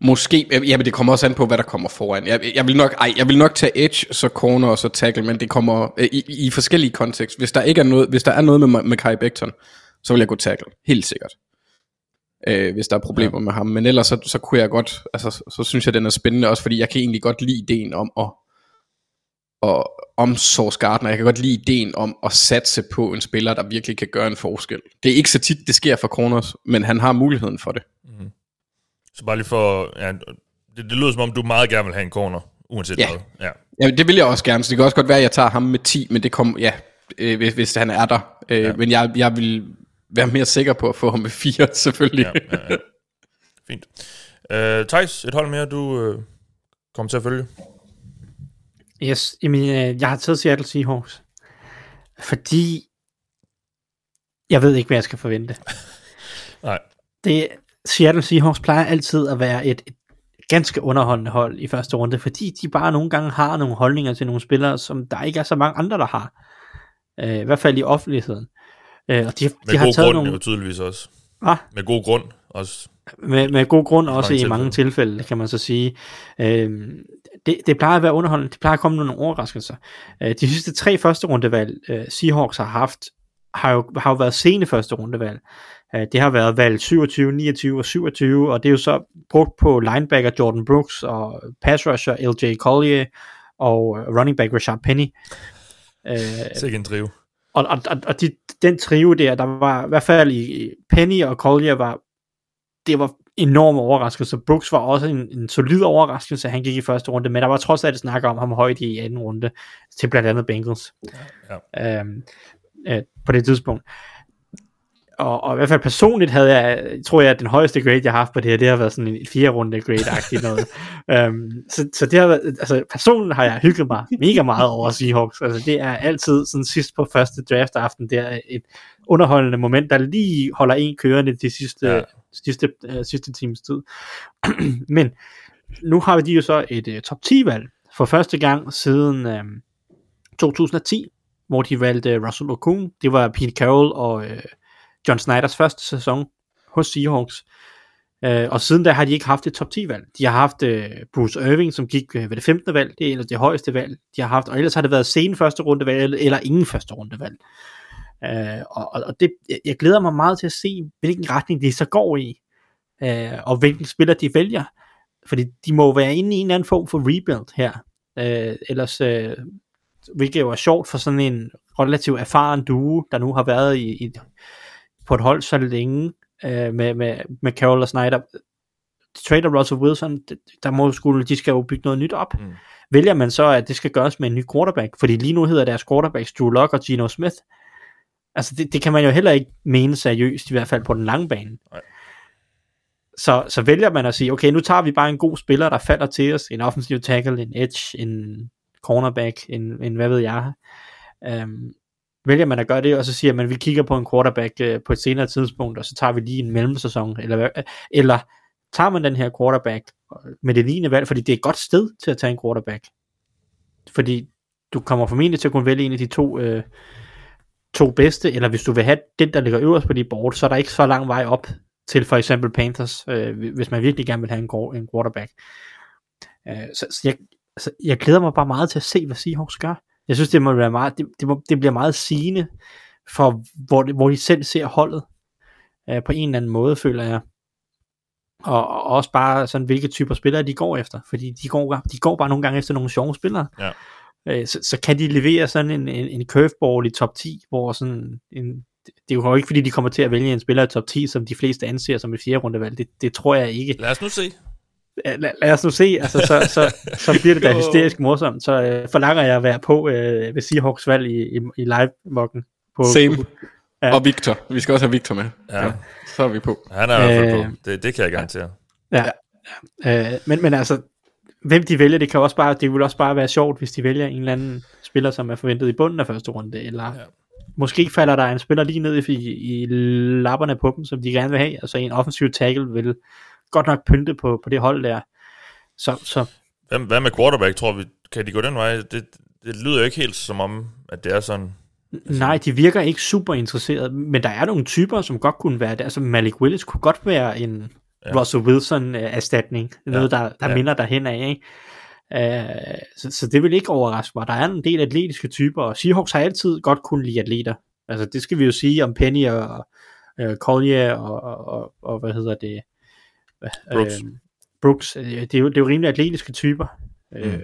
Måske, ja, men det kommer også an på, hvad der kommer foran. Jeg, jeg, vil nok, ej, jeg vil nok tage edge, så corner og så tackle, men det kommer øh, i, i forskellige kontekst. Hvis der ikke er noget, hvis der er noget med, med Kai Becton, så vil jeg gå tackle, helt sikkert. Øh, hvis der er problemer ja. med ham. Men ellers så, så kunne jeg godt, altså så synes jeg, den er spændende, også fordi jeg kan egentlig godt lide ideen om at, og om Source Gardner. Jeg kan godt lide ideen om at satse på en spiller, der virkelig kan gøre en forskel. Det er ikke så tit, det sker for Corners, men han har muligheden for det. Så bare lige for... Ja, det, det lyder som om, du meget gerne vil have en corner, uanset Ja. hvad. Ja. Ja, det vil jeg også gerne, så det kan også godt være, at jeg tager ham med 10, men det kommer, ja, øh, hvis, hvis han er der. Øh, ja. Men jeg, jeg vil være mere sikker på at få ham med 4, selvfølgelig. Ja, ja, ja. Fint. Uh, Thijs, et hold mere, du uh, kommer til at følge. Yes, jamen, øh, jeg har taget Seattle Seahawks, fordi jeg ved ikke, hvad jeg skal forvente. Nej. Det, Seattle Seahawks plejer altid at være et, et ganske underholdende hold i første runde, fordi de bare nogle gange har nogle holdninger til nogle spillere, som der ikke er så mange andre, der har. Øh, I hvert fald i offentligheden. Øh, og de, Med de har god taget grund nogle... jo tydeligvis også. Ah, Med god grund også. med, med god grund også mange i mange tilfælde, kan man så sige. Øhm, det, det plejer at være underholdende, det plejer at komme nogle overraskelser. Øh, de sidste tre første rundevalg, øh, Seahawks har haft, har jo, har jo været sene første rundevalg. Øh, det har været valg 27, 29 og 27, og det er jo så brugt på linebacker Jordan Brooks og pass rusher LJ Collier og øh, running back Rashard Penny. Øh, Sikke en trio. Og, og, og, og de, den trio der, der var i hvert fald i Penny og Collier var, det var enorme overraskelser. Brooks var også en, en solid overraskelse, han gik i første runde, men der var trods alt snak om ham højt i anden runde, til blandt andet Bengals. Ja. Øhm, øh, på det tidspunkt. Og, og i hvert fald personligt havde jeg, tror jeg, at den højeste grade, jeg har haft på det her, det har været sådan en fire runde grade-agtigt noget. øhm, så, så det har været, altså personligt har jeg hygget mig mega meget over Seahawks. Altså det er altid sådan sidst på første draft aften, det er et underholdende moment, der lige holder en kørende de sidste, Ja. sidste, øh, sidste times tid. Men nu har de jo så et øh, top 10 valg for første gang siden øh, 2010, hvor de valgte Russell Okung. Det var Pete Carroll og øh, John Snyders første sæson hos Seahawks. Øh, og siden da har de ikke haft et top 10 valg. De har haft øh, Bruce Irving, som gik øh, ved det 15. valg, det er ellers det højeste valg, de har haft, og ellers har det været sen første runde valg, eller, ingen første runde valg. Øh, og, og det, jeg- jeg glæder mig meget til at se, hvilken retning de så går i, øh, og hvilken spiller de vælger. Fordi de må være inde i en eller anden form for rebuild her. Øh, ellers, øh, hvilket jo er sjovt for sådan en relativt erfaren duo, der nu har været i, i på et hold så længe, øh, med, med, med Carroll og Snyder. Trader Russell Wilson, der må skulle, de skal jo bygge noget nyt op. Mm. Vælger man så, at det skal gøres med en ny quarterback, fordi lige nu hedder deres quarterbacks Drew Lock og Geno Smith. Altså det, det kan man jo heller ikke mene seriøst, i hvert fald på den lange bane. Nej. Så, så vælger man at sige, okay, nu tager vi bare en god spiller, der falder til os, en offensiv tackle, en edge, en cornerback, en, en hvad ved jeg. Um, vælger man at gøre det, og så siger man, vi kigger på en quarterback øh, på et senere tidspunkt, og så tager vi lige en mellemsæson, eller, øh, eller tager man den her quarterback med det 9. valg, fordi det er et godt sted til at tage en quarterback. Fordi du kommer formentlig til at kunne vælge en af de to, øh, to bedste, eller hvis du vil have den, der ligger øverst på dit board, så er der ikke så lang vej op til for eksempel Panthers, øh, hvis man virkelig gerne vil have en, en quarterback. Øh, så så jeg, altså, jeg glæder mig bare meget til at se, hvad Seahawks gør. Jeg synes, det må være meget, det, det, må, det bliver meget sigende for, hvor, det- hvor de selv ser holdet øh, på en eller anden måde, føler jeg. Og, og også bare sådan, hvilke typer spillere de går efter. Fordi de går, de går bare nogle gange efter nogle sjove spillere. Ja. Øh, så, så kan de levere sådan en, en, en curveball i top 10, hvor sådan en, det er jo ikke fordi, de kommer til at vælge en spiller i top 10, som de fleste anser som et fjerde rundevalg. Det, det tror jeg ikke. Lad os nu se. Lad, lad os nu se, altså, så, så, så bliver det da hysterisk morsomt. Så øh, forlanger jeg at være på øh, ved Seahawks valg i, i, i live-mokken. På, Same. Ja. Og Victor. Vi skal også have Victor med. Ja. Så er vi på. Han er i hvert fald Øh, på. Det, det kan jeg garantere. Ja. ja. Øh, men, men altså, hvem de vælger, det kan også bare, det vil også bare være sjovt, hvis de vælger en eller anden spiller, som er forventet i bunden af første runde, eller ja. måske falder der en spiller lige ned i, i lapperne på dem, som de gerne vil have, altså en offensiv tackle vil godt nok pynte på, på det hold der. Så, så Hvad, hvad med quarterback, tror vi? Kan de gå den vej? Det, det lyder jo ikke helt som om, at det er sådan. Nej, de virker ikke super interesserede, men der er nogle typer, som godt kunne være det. Altså Malik Willis kunne godt være en Ja. ja. Russell Wilson-erstatning. Noget, der, der Ja. ja. minder derhen af, ikke? Uh, så, så det vil ikke overraske mig. Der er en del atletiske typer, og Seahawks har altid godt kunne lide atleter. Altså det skal vi jo sige om Penny og uh, Collier og, og, og, og hvad hedder det? Brooks. Uh, Brooks. Øh, Det er, jo, det er jo rimelig atletiske typer. Mm. Mm.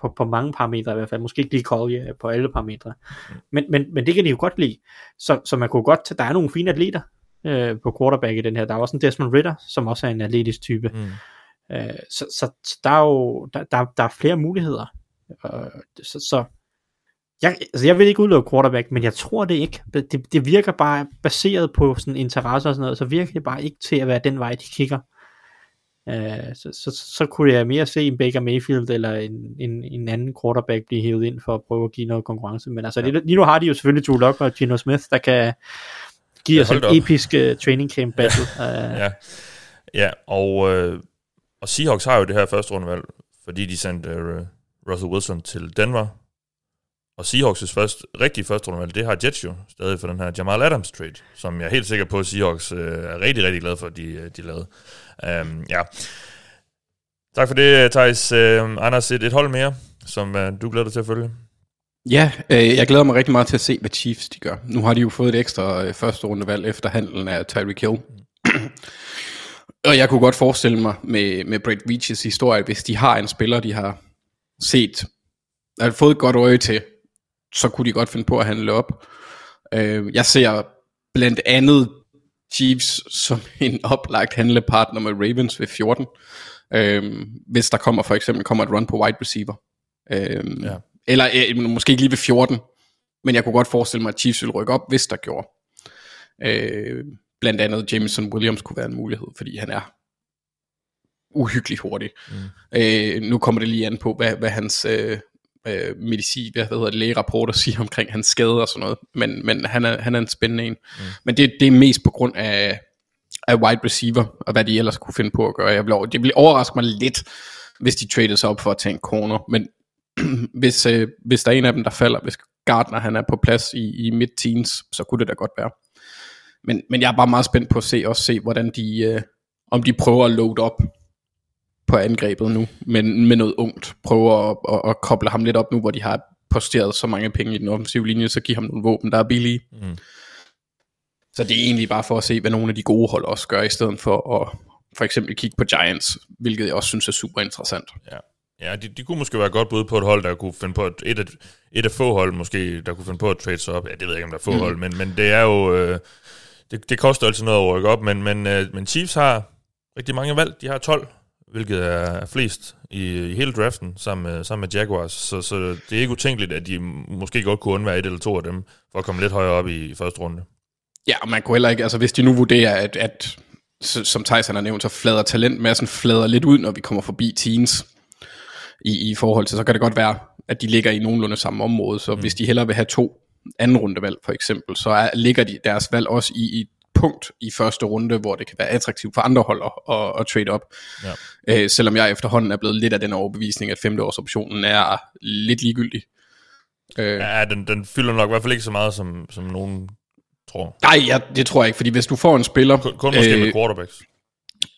På, på mange parametre i hvert fald. Måske ikke lige Collier på alle parametre. Men, men, men det kan de jo godt lide. Så, så man kunne godt tage, der er nogle fine atleter øh, på quarterback i den her. Der er også en Desmond Ritter, som også er en atletisk type. Mm. Øh, så, så, så der er jo der, der, der er flere muligheder. Øh, så, så jeg, altså jeg vil ikke udelukke quarterback, men jeg tror det ikke. Det, det virker bare baseret på sådan interesse og sådan noget, så virker det bare ikke til at være den vej, de kigger. Uh, så, så, så kunne jeg mere se en Baker Mayfield eller en, en, en anden quarterback blive hævet ind for at prøve at give noget konkurrence. Men altså, ja. lige nu har de jo selvfølgelig Drew Lock og Gino Smith, der kan give os en op. episk uh, training camp battle. Uh, ja. ja, og, uh, og Seahawks har jo det her første rundevalg, fordi de sendte uh, Russell Wilson til Denver, og Seahawks' første, rigtige første rundevalg, det har Jets jo stadig for den her Jamal Adams trade, som jeg er helt sikker på, at Seahawks øh, er rigtig, rigtig glad for, at de, øh, de lavede. Um, ja. Tak for det, øh, Thijs. Uh, Anders, et, et hold mere, som uh, du glæder dig til at følge. Ja, øh, jeg glæder mig rigtig meget til at se, hvad Chiefs de gør. Nu har de jo fået et ekstra øh, første rundevalg efter handlen af Tyreek Hill. Og jeg kunne godt forestille mig med, med Brett Veaches historie, hvis de har en spiller, de har set, har fået et godt øje til, så kunne de godt finde på at handle op. Øh, jeg ser blandt andet Chiefs som en oplagt handlepartner med Ravens ved 14. Øh, hvis der kommer for eksempel kommer et run på wide receiver. Øh, ja. Eller øh, måske ikke lige ved 14, men jeg kunne godt forestille mig, at Chiefs ville rykke op, hvis der gjorde. Øh, blandt andet Jameson Williams kunne være en mulighed, fordi han er uhyggeligt hurtig. Mm. Øh, nu kommer det lige an på, hvad, hvad hans øh, øh, medicin, hvad hedder det, lægerapporter siger omkring hans skade og sådan noget. Men, men han, er, han er en spændende en. Mm. Men det, det er mest på grund af, af wide receiver, og hvad de ellers kunne finde på at gøre. Jeg vil, det vil overraske mig lidt, hvis de traded sig op for at tage en corner. Men hvis, øh, hvis der er en af dem, der falder, hvis Gardner han er på plads i, i mid-teens, så kunne det da godt være. Men, men jeg er bare meget spændt på at se, også se hvordan de, øh, om de prøver at load op på angrebet nu, men med noget ungt. Prøver at, at, at koble ham lidt op nu, hvor de har posteret så mange penge i den offensive linje, så giv ham nogle våben, der er billige. Mm. Så det er egentlig bare for at se, hvad nogle af de gode hold også gør, i stedet for at for eksempel kigge på Giants, hvilket jeg også synes er super interessant. Ja. Ja, de, de kunne måske være godt bud på et hold, der kunne finde på et, et, et, et af få hold, måske, der kunne finde på at trade sig op. Ja, det ved jeg ikke, om der er få mm. hold, men, men det er jo... Øh, det, det koster altid noget at rykke op, men, men, øh, men Chiefs har rigtig mange valg. De har 12 hvilket er flest i, i hele draften, sammen med, sammen med Jaguars. Så, så det er ikke utænkeligt, at de måske godt kunne undvære et eller to af dem, for at komme lidt højere op i, i første runde. Ja, og man kunne heller ikke, altså hvis de nu vurderer, at, at som Tyson har nævnt, så flader talentmassen flader lidt ud, når vi kommer forbi teens i, i forhold til, så kan det godt være, at de ligger i nogenlunde samme område, så mm. hvis de hellere vil have to anden rundevalg for eksempel, så er, ligger de deres valg også i, i punkt i første runde, hvor det kan være attraktivt for andre hold at, at, at trade op. Ja. Øh, selvom jeg efterhånden er blevet lidt af den overbevisning, at femteårsoptionen er lidt ligegyldig. Øh. Ja, den, den fylder nok i hvert fald ikke så meget, som, som nogen tror. Nej, ja, det tror jeg ikke, fordi hvis du får en spiller... Kun, kun måske øh, med quarterbacks.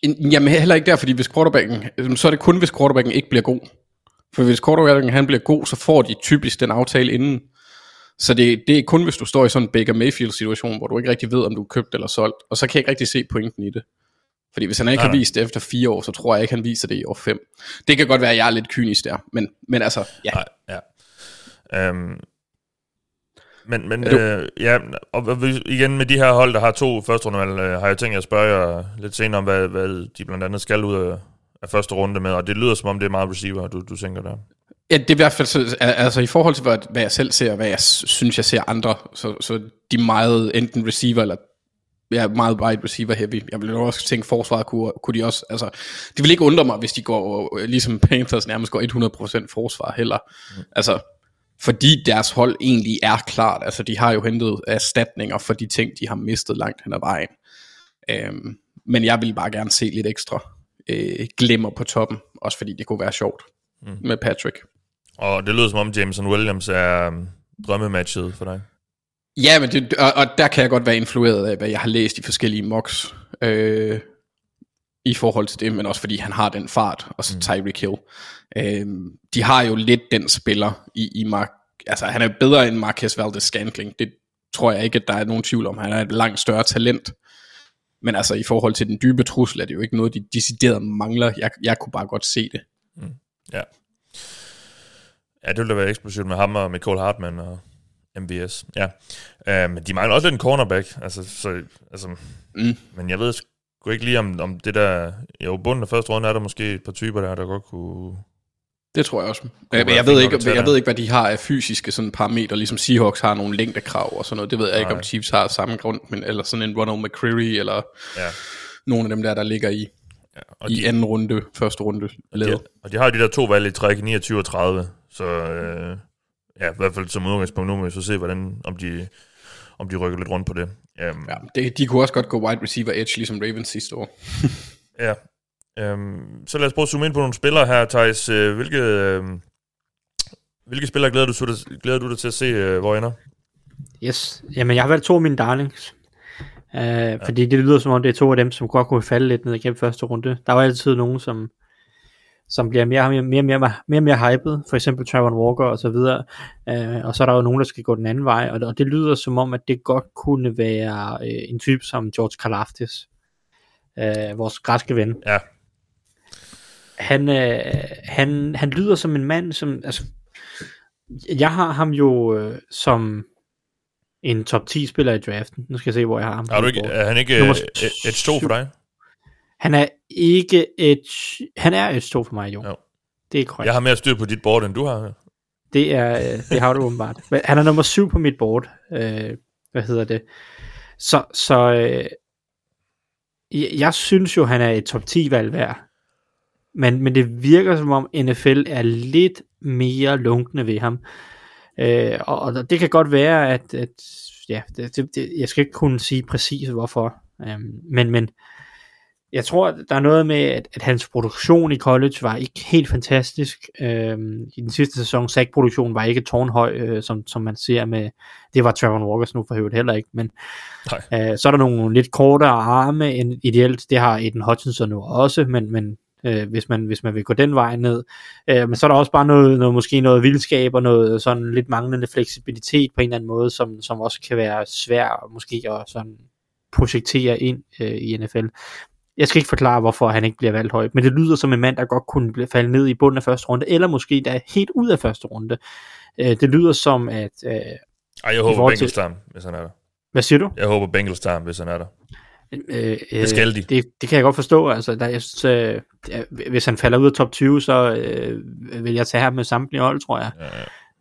En, jamen heller ikke der, fordi hvis quarterbacken, så er det kun, hvis quarterbacken ikke bliver god. For hvis quarterbacken han bliver god, så får de typisk den aftale inden. Så det, det er kun, hvis du står i sådan en Baker Mayfield-situation, hvor du ikke rigtig ved, om du er købt eller solgt. Og så kan jeg ikke rigtig se pointen i det. Fordi hvis han ikke Nej. har vist det efter fire år, så tror jeg ikke, han viser det i år fem. Det kan godt være, at jeg er lidt kynisk der. Men, men altså, ja. Nej, ja. Um, men, men øh, ja, og igen med de her hold, der har to første runde, øh, har jeg tænkt at spørge jer lidt senere om, hvad, hvad de blandt andet skal ud af, af første runde med, og det lyder som om, det er meget receiver, du, du tænker der. Ja, det er i hvert fald, så, altså i forhold til, hvad, hvad jeg selv ser, hvad jeg synes, jeg ser andre, så, så de meget enten receiver, eller ja, meget wide receiver heavy. Jeg vil også tænke, forsvaret kunne, kunne de også, altså, det vil ikke undre mig, hvis de går, ligesom Panthers nærmest går 100% forsvar heller. Mm. Altså, fordi deres hold egentlig er klart, altså de har jo hentet erstatninger for de ting, de har mistet langt hen ad vejen. Øhm, men jeg vil bare gerne se lidt ekstra øh, glimmer på toppen, også fordi det kunne være sjovt mm. med Patrick. Og det lyder som om Jameson Williams er um, drømmematchet for dig. Ja, men det, og, og der kan jeg godt være influeret af, hvad jeg har læst i forskellige mocks. Øh, i forhold til det, men også fordi han har den fart, og så mm. Tyreek Hill. Øh, de har jo lidt den spiller i, i Mark, altså han er bedre end Marquez Valdez Scantling, det tror jeg ikke, at der er nogen tvivl om, han er et langt større talent, men altså i forhold til den dybe trussel, er det jo ikke noget, de decideret mangler, jeg, jeg kunne bare godt se det. Mm. Ja. Ja, det ville da være eksplosivt med ham og Michael Hartmann og MVS. Ja. Uh, men de mangler også lidt en cornerback. Altså, så, altså, Mm. Men jeg ved sgu ikke lige om, om det der... Jo, bunden af første runde er der måske et par typer der, der godt kunne... Det tror jeg også. Men jeg, fint ved ikke, jeg der. ved ikke, hvad de har af fysiske sådan parametre, ligesom Seahawks har nogle længdekrav og sådan noget. Det ved jeg ikke, Nej. om Chiefs har samme grund, men, eller sådan en Ronald McCreary, eller Ja. nogle af dem der, der ligger i, ja. Og, i de, anden runde, første runde led. de, og de har de der to valg i træk, 29 og 30. Så øh, ja, i hvert fald som udgangspunkt, nu må vi så se, hvordan, om de, om de rykker lidt rundt på det. Um, Ja, det, de kunne også godt gå wide receiver edge, ligesom Ravens sidste år. Ja. Øhm, så lad os prøve at zoome ind på nogle spillere her, Thijs. Øh, hvilke, øh, hvilke spillere glæder du, dig- glæder du dig til at se, øh, hvor ender? Yes. Jamen, jeg har valgt to af mine darlings. Uh, ja. Fordi det lyder som om, det er to af dem, som godt kunne falde lidt ned igennem første runde. Der var altid nogen, som, som bliver mere, mere, mere, mere, mere, mere hyped. For eksempel Trevor Walker og så videre. Uh, og så er der jo nogen, der skal gå den anden vej. Og, og det lyder som om, at det godt kunne være uh, en type som George Kalafdis. Uh, vores græske ven. Ja. Han, øh, han, han lyder som en mand, som, altså, jeg har ham jo øh, som en top 10 spiller i draften. Nu skal jeg se, hvor jeg har ham. Er, du ikke, er han ikke øh, et 2 for dig? Han er ikke et, han er et stort for mig, jo. Jo. Det er korrekt. Jeg har mere styr på dit board, end du har. Det, er, øh, det har du åbenbart. Han er nummer 7 på mit board. Øh, hvad hedder det? Så, så øh, jeg, jeg synes jo, han er et top 10 valg værd. Men, men det virker som om NFL er lidt mere lunkende ved ham. Øh, og, og det kan godt være, at, at ja, det, det, jeg skal ikke kunne sige præcis hvorfor. Øhm, men, men jeg tror, der er noget med, at, at hans produktion i college var ikke helt fantastisk. Øhm, I den sidste sæson, sackproduktionen var ikke tårnhøj, øh, som, som man ser med, det var Trevor Walkers nu for øvrigt heller ikke, men øh, så er der nogle lidt kortere arme end ideelt, det har Eden Hutchinson nu også, men, men øh, hvis, man, hvis man vil gå den vej ned. Øh, men så er der også bare noget, noget, måske noget vildskab og noget sådan lidt manglende fleksibilitet på en eller anden måde, som, som også kan være svær måske at sådan projektere ind øh, i NFL. Jeg skal ikke forklare, hvorfor han ikke bliver valgt højt, men det lyder som en mand, der godt kunne falde ned i bunden af første runde, eller måske da helt ud af første runde. Øh, det lyder som, at... Øh, Ej, jeg håber til- Bengals ham, hvis han er der. hvad siger du? Jeg håber Bengals tager hvis han er der. Øh, Det skal de. Det, det kan jeg godt forstå. Altså, der, jeg synes, øh, hvis han falder ud af top 20, så øh, vil jeg tage ham med samtlige hold, tror jeg. Ja, ja.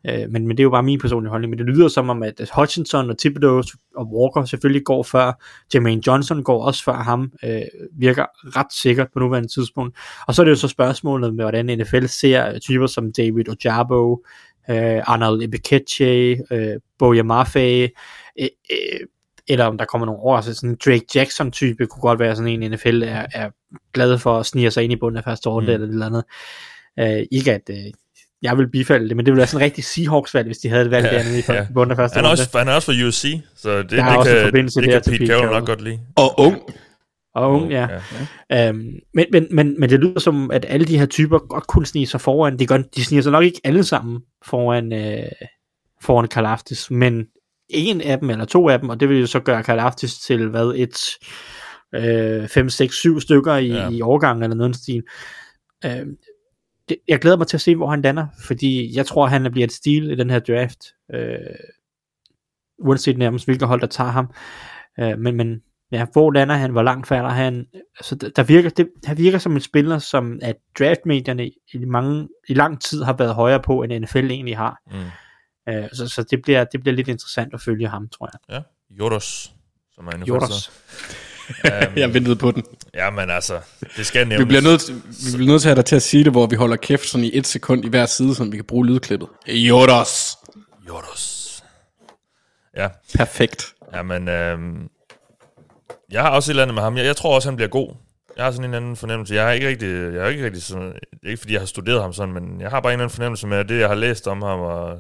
Øh, men, men det er jo bare min personlige holdning. Men det lyder som om, at Hutchinson og Thibodeau og Walker selvfølgelig går før. Jermaine Johnson går også før ham. Øh, virker ret sikkert på nuværende tidspunkt. Og så er det jo så spørgsmålet med, hvordan NFL ser typer som David Ojabo, øh, Arnold Ebikeche, øh, Boja Maffei, øh, øh, eller om der kommer nogle år, så sådan en Drake Jackson type kunne godt være sådan en NFL er, er glad for at snige sig ind i bunden af første Mm. mm. eller et eller andet. Øh, ikke at øh, jeg vil bifalde det, men det ville være sådan en rigtig Seahawks valg, hvis de havde et valg Ja, dernede i ja. bunden af første Han er, runde. også, han er også fra USC, så det, det, Der er også en kan, forbindelse det der kan til Pete Pete Carroll nok godt lide. Og ung. Og ung, ja. ja. Øhm, men, men, men, men det lyder som, at alle de her typer godt kunne snige sig foran. De, gør, de sniger sig nok ikke alle sammen foran, øh, foran Kalaftis, men en af dem, eller to af dem, og det vil jo så gøre Kalaftis til, hvad, et øh, 5, 6, 7 stykker i, Ja. i årgangen, eller noget stil. Øh, det, jeg glæder mig til at se, hvor han lander, fordi jeg tror, han bliver et stil i den her draft, øh, uanset nærmest hvilket hold, der tager ham. Øh, men, men ja, hvor lander han, hvor langt falder han, altså der, der virker, det, han virker som en spiller, som at draftmedierne i, mange, i lang tid har været højere på, end NFL egentlig har. Mm. Øh, så, så det, bliver, det bliver lidt interessant at følge ham, tror jeg. Ja, Jodos, som er en Joros. Um, Jeg ventede på den. ja, men altså, det skal Vi nævnes. bliver, nødt, vi bliver nødt til at have dig til at sige det, hvor vi holder kæft sådan i et sekund i hver side, så vi kan bruge lydklippet. Jodos. Jodos. Ja, Perfekt. ja men øhm, jeg har også et eller andet med ham. Jeg, jeg tror også, han bliver god. Jeg har sådan en anden fornemmelse. Jeg har ikke rigtig, jeg har ikke rigtig sådan, ikke fordi, jeg har studeret ham sådan, men jeg har bare en anden fornemmelse med, at det, jeg har læst om ham, og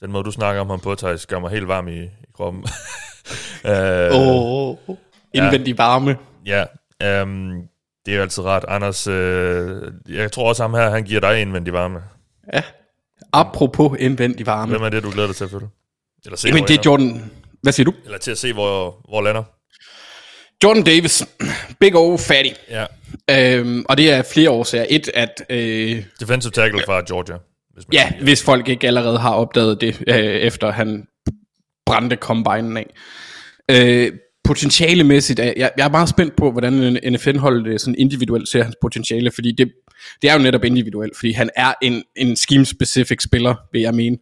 den måde, du snakker om ham på, Thijs, gør mig helt varm i, i kroppen. øh, Åh, oh, indvendig varme. Ja, øhm, det er jo altid rart. Anders, øh, jeg tror også, ham her, han giver dig indvendig varme. Ja. Apropos indvendig varme. Hvem er det, du glæder dig til at følge? Eller se, Jamen, det er? Jordan... Hvad siger du? Eller til at se, hvor, hvor lander. Jordan Davis. Big old fatty. Ja. Øhm, og det er flere årsager. Et, at... Øh, Defensive tackle fra Georgia. Hvis man Ja, siger. hvis folk ikke allerede har opdaget det, øh, efter han brændte combinen af. Øh, potentialemæssigt, jeg, jeg er meget spændt på, hvordan NFL-holdet øh, sådan individuelt ser hans potentiale, fordi det, det er jo netop individuelt, fordi han er en, en scheme-specific spiller, vil jeg mene.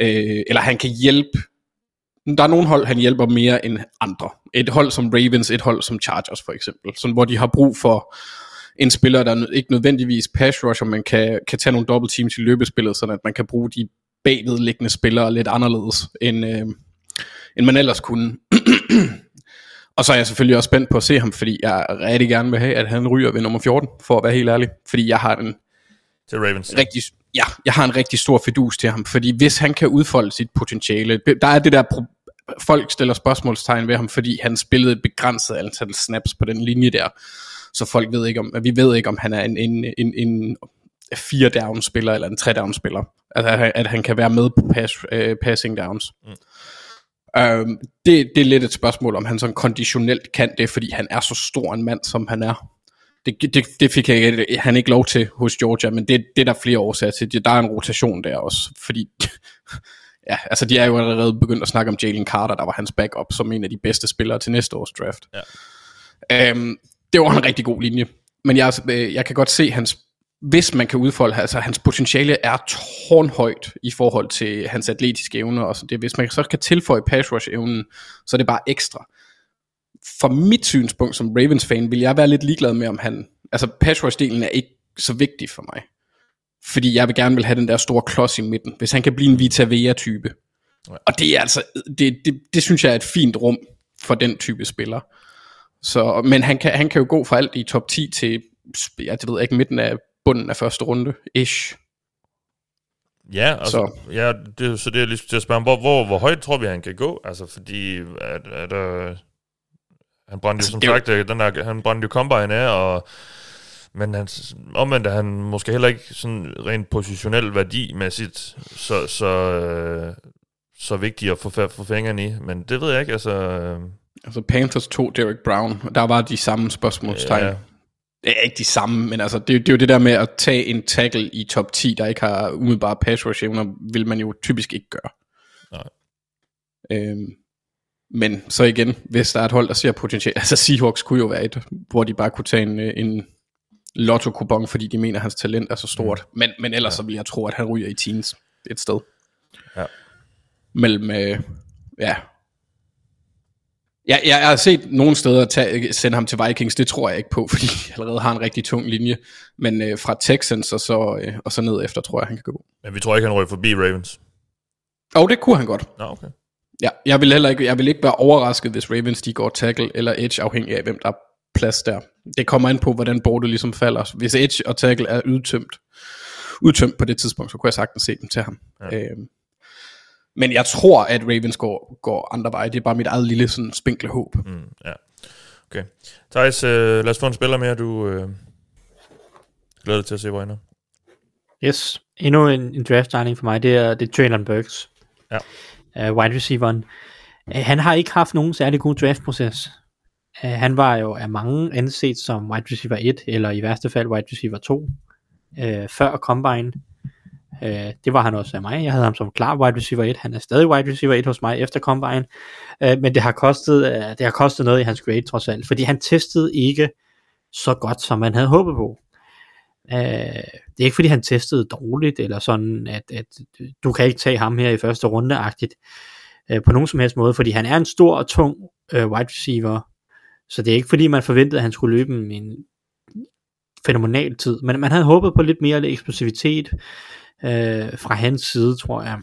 Øh, eller han kan hjælpe der er nogle hold, han hjælper mere end andre. Et hold som Ravens, et hold som Chargers for eksempel. Sådan, hvor de har brug for en spiller, der ikke nødvendigvis pass rusher, men kan, kan tage nogle double teams i løbespillet, sådan at man kan bruge de bagvedliggende spillere lidt anderledes, end, øh, end man ellers kunne. Og så er jeg selvfølgelig også spændt på at se ham, fordi jeg rigtig gerne vil have, at han ryger ved nummer 14, for at være helt ærlig. Fordi jeg har en Til Ravens. rigtig, ja, jeg har en rigtig stor fidus til ham, fordi hvis han kan udfolde sit potentiale, der er det der, folk stiller spørgsmålstegn ved ham, fordi han spillede et begrænset antal snaps på den linje der, så folk ved ikke om, vi ved ikke om han er en, en, en, en fire down spiller eller en tre down spiller, altså at, han- kan være med på pass, uh, passing downs. Mm. Um, det, det er lidt et spørgsmål, om han sådan konditionelt kan det, fordi han er så stor en mand, som han er. Det, det, det fik jeg, ikke- han ikke lov til hos Georgia, men det, det er der flere årsager til. Der er en rotation der også, fordi ja, altså de er jo allerede begyndt at snakke om Jalen Carter, der var hans backup, som en af de bedste spillere til næste års draft. Ja. Um, det var en rigtig god linje, men jeg, øh, jeg kan godt se hans, hvis man kan udfolde, altså hans potentiale er tårnhøjt i forhold til hans atletiske evner, og så det, hvis man så kan tilføje pass rush evnen, så er det bare ekstra fra mit synspunkt som Ravens-fan, vil jeg være lidt ligeglad med, om han... Altså, pass rush-delen er ikke så vigtig for mig. Fordi jeg vil gerne vil have den der store klods i midten. Hvis han kan blive en Vita Vea-type. Og det er altså... Det, det, det synes jeg er et fint rum for den type spiller. Så, men han kan, han kan jo gå fra alt i top 10 til, ja, det ved jeg ikke, midten af bunden af første runde, ish. Ja, altså, Så. Ja, det, så det er lige til at spørge, hvor, hvor, hvor højt tror vi, han kan gå? Altså, fordi at, at, øh, han brændte Altså, jo som det er jo- sagt, øh, den der, han brændte jo combine af, og, men han, omvendt er han måske heller ikke sådan rent positionel værdimæssigt så, så, øh, så vigtig at få, få fingrene i. Men det ved jeg ikke, altså... øh, Altså Panthers tog Derek Brown, og der var de samme spørgsmålstegn. Ja. Det er ikke de samme, men altså, det, det er jo det der med at tage en tackle i top 10, der ikke har umiddelbare pass rush evner, vil man jo typisk ikke gøre. Nej. Øhm, men så igen, hvis der er et hold, der ser potentiale, altså Seahawks kunne jo være et, hvor de bare kunne tage en, øh, en lotto-kupon, fordi de mener, at hans talent er så stort. Mm. Men, men ellers ja. så vil jeg tro, at han ryger i teens et sted. Ja. Mellem, øh, ja, Ja, jeg har set nogle steder tage, sende ham til Vikings, det tror jeg ikke på, fordi de allerede har en rigtig tung linje. Men øh, fra Texans og så, øh, og så ned efter, tror jeg, han kan gå. Men vi tror ikke, han ryger forbi Ravens. Og det kunne han godt. Nå, okay. Ja, jeg vil heller ikke, jeg vil ikke være overrasket, hvis Ravens de går tackle eller edge, afhængig af hvem der er plads der. Det kommer an på, hvordan bordet ligesom falder. Hvis edge og tackle er udtømt, udtømt på det tidspunkt, så kunne jeg sagtens se dem til ham. Ja. Øhm, men jeg tror, at Ravens går, går andre veje. Det er bare mit eget lille sådan, spinkle håb. Mm, ja. Okay. Thijs, øh, lad os få en spiller mere, du øh, glæder dig til at se, hvor ender. Yes, endnu en, en draft signing for mig, det er, det er Traylon Burks. Ja. Uh, wide receiveren. Uh, han har ikke haft nogen særlig god draftproces. Uh, han var jo af mange anset som wide receiver 1, eller i værste fald wide receiver 2, uh, før Combine. Øh, det var han også af mig. Jeg havde ham som klar wide receiver 1. Han er stadig wide receiver 1 hos mig efter Combine. Øh, men det har, kostet, øh, det har kostet noget i hans grade trods alt, fordi han testede ikke så godt, som man havde håbet på. Øh, det er ikke fordi han testede dårligt, eller sådan, at, at du kan ikke tage ham her i første runde-agtigt, øh, på nogen som helst måde, fordi han er en stor og tung øh, wide receiver, så det er ikke fordi man forventede, at han skulle løbe en, en fænomenal tid, men man havde håbet på lidt mere eksplosivitet øh, fra hans side, tror jeg.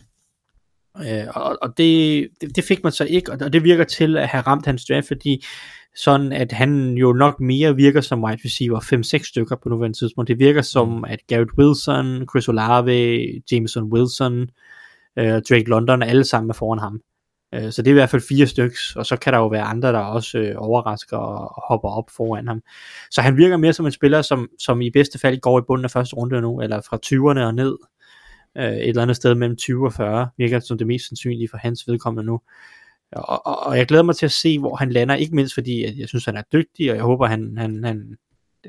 Øh, og og det, det, det fik man så ikke, og det virker til at have ramt hans draft, fordi sådan at han jo nok mere virker som wide receiver 5-6 stykker på nuværende tidspunkt. Det virker som at Garrett Wilson, Chris Olave, Jameson Wilson, øh, Drake London, alle sammen er foran ham. Øh, så det er i hvert fald fire stykker, og så kan der jo være andre, der også øh, overrasker og hopper op foran ham. Så han virker mere som en spiller, som, som i bedste fald går i bunden af første runde nu, eller fra 20'erne og ned. Øh, et eller andet sted mellem 20 og 40, virker som det mest sandsynlige for hans vedkommende nu. Og, og, og jeg glæder mig til at se, hvor han lander, ikke mindst fordi at jeg synes, han er dygtig, og jeg håber, han, han, han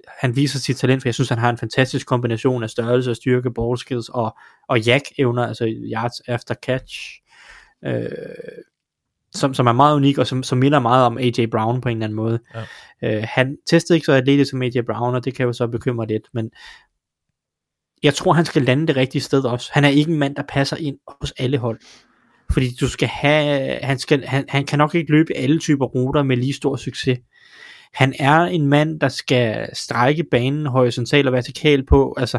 han viser sit talent, for jeg synes, han har en fantastisk kombination af størrelse og styrke, ball skills og, og jack-evner, altså yards after catch, øh, som, som er meget unik, og som, som minder meget om AJ Brown på en eller anden måde. Ja. Øh, han testede ikke så atletisk som AJ Brown, og det kan jo så bekymre lidt, men jeg tror, han skal lande det rigtige sted også. Han er ikke en mand, der passer ind hos alle hold. Fordi du skal have, han, skal, han, han kan nok ikke løbe alle typer ruter med lige stor succes. Han er en mand, der skal strække banen horisontalt og vertikalt på, altså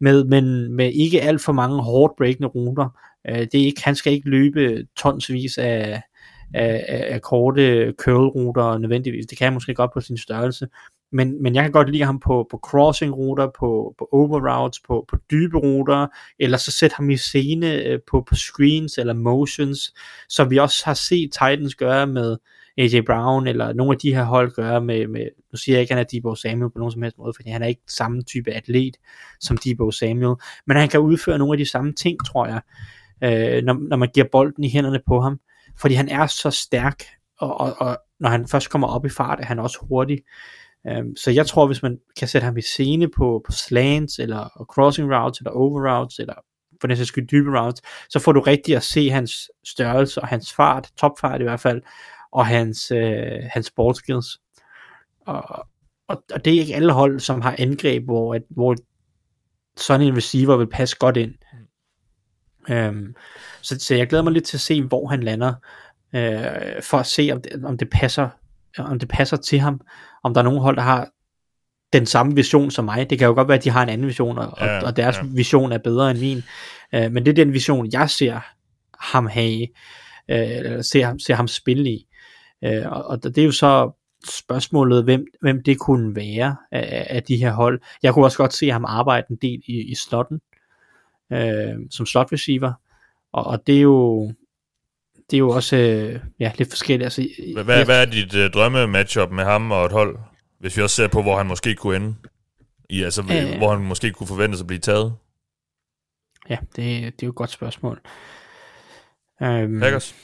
med, men med ikke alt for mange hårdt breakende ruter. Øh, det er ikke, han skal ikke løbe tonsvis af, af, af, af korte curl-ruter nødvendigvis. Det kan han måske godt på sin størrelse. Men, men jeg kan godt lide ham på, på crossing-ruter, på, på over-routes, på, på dybe ruter, eller så sætte ham i scene øh, på, på screens eller motions, som vi også har set Titans gøre med AJ Brown, eller nogle af de her hold gøre med, med nu siger jeg ikke, at han er Debo Samuel på nogen som helst måde, fordi han er ikke samme type atlet som Debo Samuel, men han kan udføre nogle af de samme ting, tror jeg, øh, når, når man giver bolden i hænderne på ham fordi han er så stærk, og, og, og når han først kommer op i fart, er han også hurtig. Um, så jeg tror, hvis man kan sætte ham i scene på, på slants, eller crossing routes, eller over routes, eller for den sags skyld dybe routes, så får du rigtig at se hans størrelse, og hans fart, topfart i hvert fald, og hans, øh, hans ball skills. Og, og, og det er ikke alle hold, som har angreb, hvor, at, hvor sådan en receiver vil passe godt ind. Øhm, så, så jeg glæder mig lidt til at se, hvor han lander, øh, for at se, om det, om det passer om det passer til ham, om der er nogen hold, der har den samme vision som mig. Det kan jo godt være, at de har en anden vision, og, ja, og deres ja. vision er bedre end min. Øh, men det er den vision, jeg ser ham have, øh, eller ser, ham, ser ham spille i. Øh, og, og det er jo så spørgsmålet, hvem, hvem det kunne være af, af de her hold. Jeg kunne også godt se ham arbejde en del i, i slotten, øh, som slot receiver, og, og det er jo det er jo også øh, ja, lidt forskelligt. Altså, hvad, jeg, hvad er dit øh, drømme matchup med ham og et hold, hvis vi også ser på, hvor han måske kunne ende? I, altså, øh, hvor han måske kunne forventes at blive taget? Ja, det, det er jo et godt spørgsmål. Um, Packers?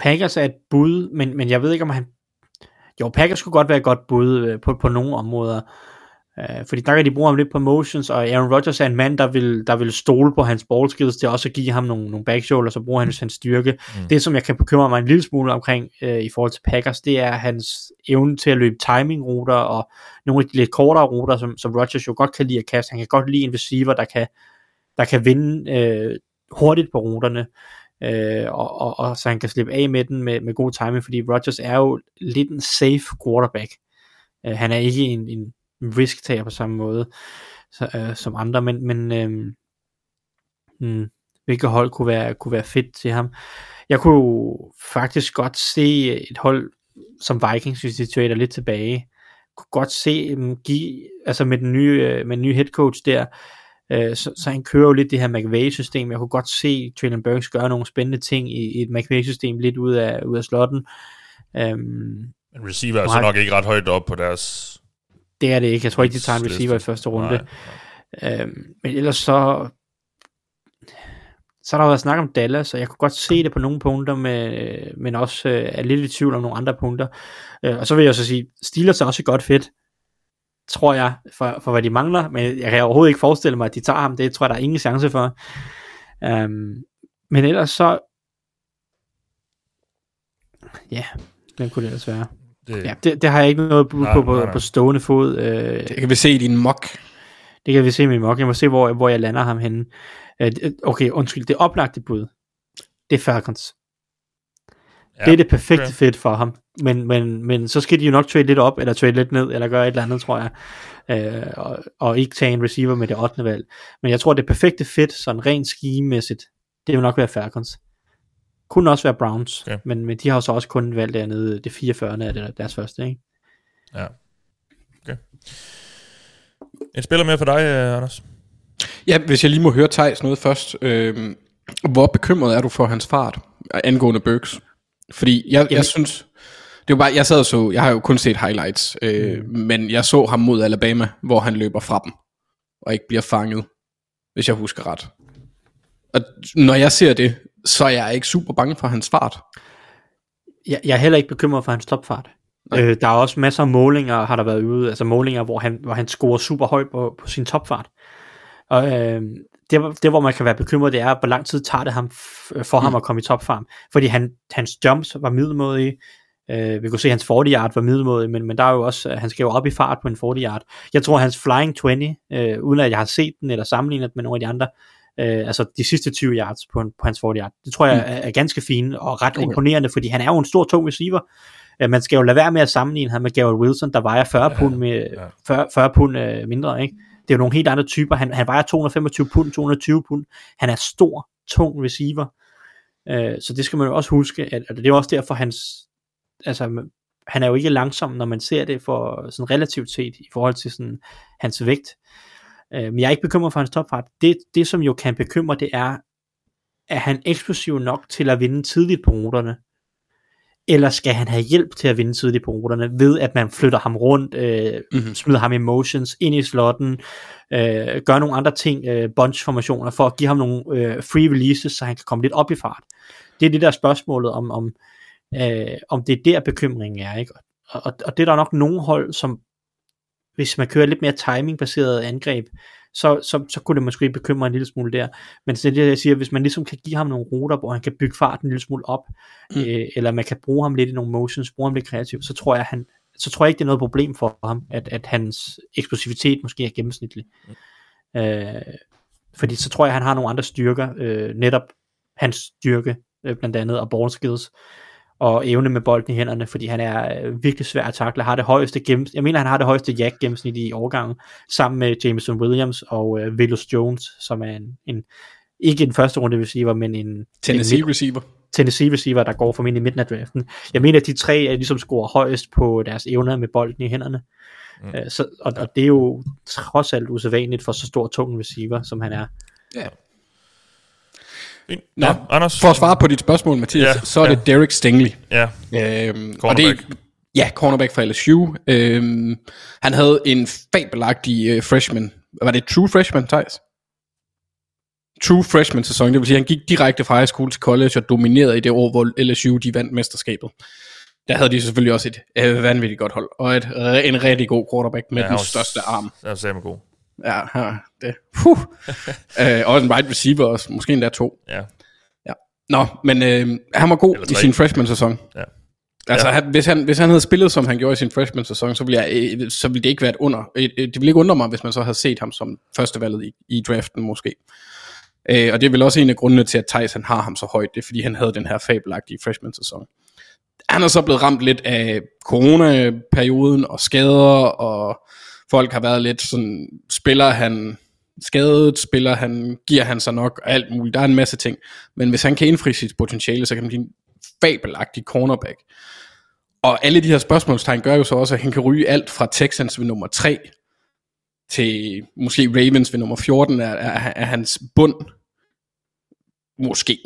Packers er et bud, men, men jeg ved ikke, om han... Jo, Packers skulle godt være et godt bud øh, på, på nogle områder. Uh, fordi der kan de bruge ham lidt på motions, og Aaron Rodgers er en mand, der vil, der vil stole på hans ball skills til også at give ham nogle, nogle backshoulder, så bruger han hans styrke. Mm. Det, som jeg kan bekymre mig en lille smule omkring uh, i forhold til Packers, det er hans evne til at løbe timing-ruter, og nogle af de lidt kortere ruter, som, som Rodgers jo godt kan lide at kaste. Han kan godt lide en receiver, der kan, der kan vinde uh, hurtigt på ruterne. Uh, og, og, og så han kan slippe af med den med, med god timing, fordi Rodgers er jo lidt en safe quarterback. Uh, han er ikke en, en risk tager på samme måde så, øh, som andre, men, men øh, hmm, hvilket hold kunne være, kunne være fedt til ham. Jeg kunne faktisk godt se et hold som Vikings, hvis de trader lidt tilbage, kunne godt se dem give, altså med den nye, øh, med den nye head coach der, øh, så, så han kører jo lidt det her McVay-system. Jeg kunne godt se Traylon Burks gøre nogle spændende ting i, i et McVay-system lidt ud af, ud af slotten. Um, en receiver er så nok ikke ret højt op på deres det er det ikke. Jeg tror ikke, de tager en receiver i første runde. Nej. Øhm, men ellers så så har der været snak om Dallas, og jeg kunne godt se det på nogle punkter, med, men også øh, er lidt i tvivl om nogle andre punkter. Øh, og så vil jeg så sige, Steelers er også godt fedt, tror jeg, for, for hvad de mangler, men jeg kan overhovedet ikke forestille mig, at de tager ham. Det tror jeg, der er ingen chance for. Um, men ellers så, ja, hvem kunne det ellers være? Det, ja, det, det har jeg ikke noget bud på, på, på stående fod. Øh, det kan vi se i din mock. Det kan vi se i min mock. Jeg må se, hvor, hvor jeg lander ham henne. Øh, okay, undskyld. Det oplagte bud, det er Falcons. Ja, det er det perfekte okay. fit for ham. Men, men, men så skal de jo nok trade lidt op, eller trade lidt ned, eller gøre et eller andet, tror jeg. Øh, og, og ikke tage en receiver med det 8. valg. Men jeg tror, det perfekte fit, sådan rent scheme-mæssigt, det vil nok være Falcons. Kunne også være Browns, okay. men, men de har jo så også kun valgt dernede det 44. af det, deres første, ikke? Ja. Okay. En spiller mere for dig, øh, Anders? Ja, hvis jeg lige må høre Thijs noget først. Øh, hvor bekymret er du for hans fart angående Burks? Fordi jeg, jeg synes, det var bare, jeg sad og så, jeg har jo kun set highlights, øh, mm. men jeg så ham mod Alabama, hvor han løber fra dem, og ikke bliver fanget, hvis jeg husker ret. Og når jeg ser det, så er jeg ikke super bange for hans fart. Jeg, jeg er heller ikke bekymret for hans topfart. Øh, der er også masser af målinger, har der været ude, altså målinger, hvor han, hvor han scorer super højt på, på sin topfart. Og øh, det, det, hvor man kan være bekymret, det er, hvor lang tid tager det ham for mm. ham at komme i topform. Fordi han, hans jumps var middelmådige, øh, vi kunne se, at hans 40 yard var middelmådig, men, men der er jo også, han skal jo op i fart på en 40 yard. Jeg tror, hans flying 20, øh, uden at jeg har set den eller sammenlignet med nogle af de andre, øh, altså de sidste 20 yards på, på hans 40 yard, det tror jeg er, er ganske fint og ret okay. imponerende, fordi han er jo en stor, tung receiver. Øh, man skal jo lade være med at sammenligne ham med Garrett Wilson, der vejer 40 ja, pund, med, ja. 40, 40 pund øh, mindre, ikke? Det er jo nogle helt andre typer. Han, han vejer 225 pund, 220 pund. Han er stor, tung receiver. Øh, så det skal man jo også huske, at, at det er også derfor, hans, altså, han er jo ikke langsom, når man ser det for sådan relativt set i forhold til sådan hans vægt. Øh, men jeg er ikke bekymret for hans topfart. Det, det som jo kan bekymre, det er, er han eksplosiv nok til at vinde tidligt på ruterne? Eller skal han have hjælp til at vinde tidligt på ruterne, ved at man flytter ham rundt, øh, mm-hmm. smider ham i motions, ind i slotten, øh, gør nogle andre ting, øh, bunch-formationer, for at give ham nogle øh, free releases, så han kan komme lidt op i fart. Det er det der spørgsmålet om, om, øh, om det er der bekymringen er. Ikke? Og, og, og det er der nok nogle hold, som hvis man kører lidt mere timing-baseret angreb, så, så, så kunne det måske bekymre en lille smule der. Men er det, jeg siger, hvis man ligesom kan give ham nogle ruter, hvor han kan bygge farten en lille smule op, mm. øh, eller man kan bruge ham lidt i nogle motions, bruge ham lidt kreativt, så tror jeg, han, så tror jeg ikke, det er noget problem for ham, at, at hans eksplosivitet måske er gennemsnitlig. Mm. Øh, fordi så tror jeg, han har nogle andre styrker, øh, netop hans styrke, øh, blandt andet, og ball skills, og evne med bolden i hænderne, fordi han er øh, virkelig svær at takle, har det højeste gennems, jeg mener han har det højeste jack gennemsnit i årgangen, sammen med Jameson Williams og øh, Velus Jones, som er en, en ikke en første runde receiver, men en Tennessee en, receiver. Tennessee receiver, der går formentlig i midten af draften. Jeg mener, at de tre er ligesom scorer højest på deres evner med bolden i hænderne. Mm. Øh, så, og, og det er jo trods alt usædvanligt for så stor tung receiver, som han er. Ja. Nå, ja, Anders. For at svare på dit spørgsmål, Mathias, ja, så er ja. det Derek Stingley. Ja. Øhm, og det er, ja, cornerback fra LSU. Øhm, han havde en fabelagtig uh, freshman. Var det true freshman, Thijs? True freshman sæson, det vil sige, at han gik direkte fra high school til college og dominerede i det år, hvor LSU de vandt mesterskabet. Der havde de selvfølgelig også et øh, vanvittigt godt hold, og et, en rigtig god quarterback med ja, den største arm. Det var god. Ja, det. Puh. øh, og en wide receiver også, måske endda to. Ja. ja. Nå, men øh, han var god i sin freshman-sæson. Ja. Altså, ja. Han, hvis, han, hvis han havde spillet, som han gjorde i sin freshman-sæson, så ville, jeg, øh, så ville det ikke være et under. Det ville ikke undre mig, hvis man så havde set ham som førstevalget i, i draften måske. Øh, og det er vel også en af grundene til, at Tyson har ham så højt. Det er, fordi han havde den her fabelagtige freshman-sæson. Han er så blevet ramt lidt af corona-perioden og skader og folk har været lidt sådan, spiller han skadet, spiller han, giver han sig nok, og alt muligt. Der er en masse ting. Men hvis han kan indfri sit potentiale, så kan han blive en fabelagtig cornerback. Og alle de her spørgsmålstegn gør jo så også, at han kan ryge alt fra Texans ved nummer 3, til måske Ravens ved nummer 14, er, er, er hans bund. Måske.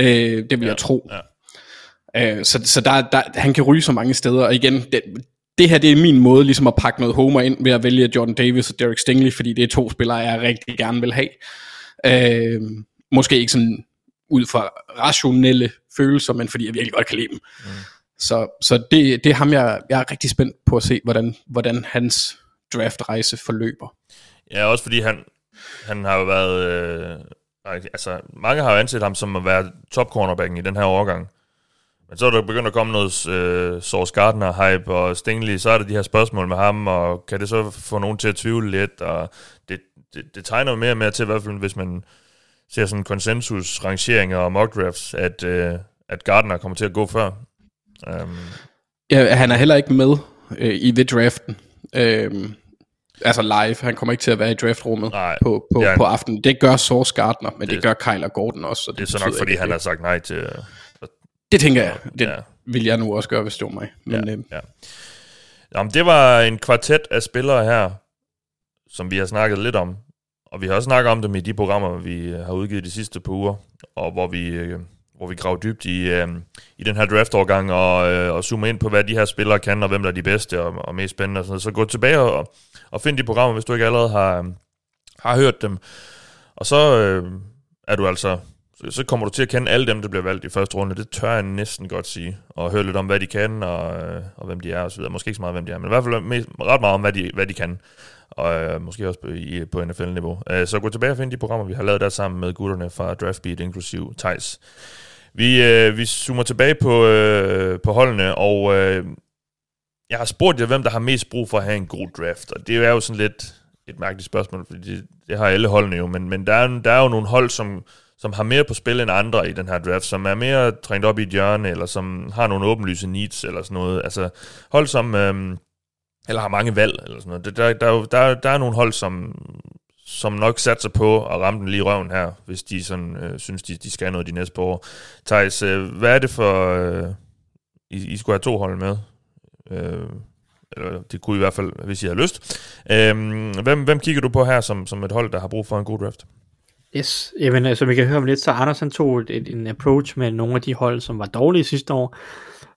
Øh, det vil ja, jeg tro. Ja. Øh, så så der, der, han kan ryge så mange steder, og igen, det, det her det er min måde ligesom at pakke noget homer ind ved at vælge Jordan Davis og Derek Stingley, fordi det er to spillere, jeg rigtig gerne vil have. Øh, måske ikke sådan ud fra rationelle følelser, men fordi jeg virkelig godt kan lide dem. Mm. Så, så det, det er ham, jeg, jeg er rigtig spændt på at se, hvordan, hvordan hans draftrejse forløber. Ja, også fordi han, han har jo været... Øh, altså, mange har jo anset ham som at være top cornerbacken i den her overgang. Men så er der begyndt at komme noget øh, Source Gardner-hype og Stingley, så er der de her spørgsmål med ham, og kan det så få nogen til at tvivle lidt, og det, det, det tegner jo mere og mere til, i hvert fald hvis man ser sådan konsensus-rangeringer og mock drafts, at, øh, at Gardner kommer til at gå før. Um. Ja, han er heller ikke med øh, i det draften. Øhm, altså live, han kommer ikke til at være i draftrummet Nej, på, på, ja, på aftenen. Det gør Source Gardner, men det, det gør Kyler Gordon også. Så det, det er så nok, fordi han har sagt nej til det tænker jeg. Det ja. vil jeg nu også gøre, hvis det var mig. Men, ja, øh, ja. Jamen, det var en kvartet af spillere her, som vi har snakket lidt om. Og vi har også snakket om dem i de programmer, vi har udgivet de sidste par uger, og hvor vi, øh, hvor vi graver dybt i, øh, i den her draftovergang og, øh, og zoomer ind på, hvad de her spillere kan, og hvem der er de bedste og, og mest spændende. Og sådan noget. Så gå tilbage og, og find de programmer, hvis du ikke allerede har, har hørt dem. Og så øh, er du altså så, så kommer du til at kende alle dem, der bliver valgt i første runde. Det tør jeg næsten godt sige. Og høre lidt om, hvad de kan, og, øh, og hvem de er, og så videre. Måske ikke så meget, hvem de er, men i hvert fald mest, ret meget om, hvad de, hvad de kan. Og øh, måske også på, i, på NFL-niveau. Øh, så gå tilbage og find de programmer, vi har lavet der sammen med gutterne fra Draftbeat, inklusiv Thijs. Vi, øh, vi zoomer tilbage på, øh, på holdene, og øh, jeg har spurgt jer, hvem der har mest brug for at have en god draft. Og det er jo sådan lidt et mærkeligt spørgsmål, fordi det, det har alle holdene jo, men, men der, er, der er jo nogle hold, som, som har mere på spil end andre i den her draft, som er mere trængt op i et hjørne, eller som har nogle åbenlyse needs, eller sådan noget. Altså hold som, øhm, eller har mange valg, eller sådan noget. Der, der, der, der, der er nogle hold, som, som nok satser på at ramme den lige i røven her, hvis de sådan, øh, synes, de, de skal noget de næste par år. Thijs, øh, hvad er det for... Øh, I, I skulle have to hold med. Øh, eller det kunne I, i hvert fald, hvis I har lyst. Øh, hvem, hvem kigger du på her som, som et hold, der har brug for en god draft? Yes, jamen øh, som vi kan høre om lidt, så Anders han tog et, en approach med nogle af de hold, som var dårlige sidste år.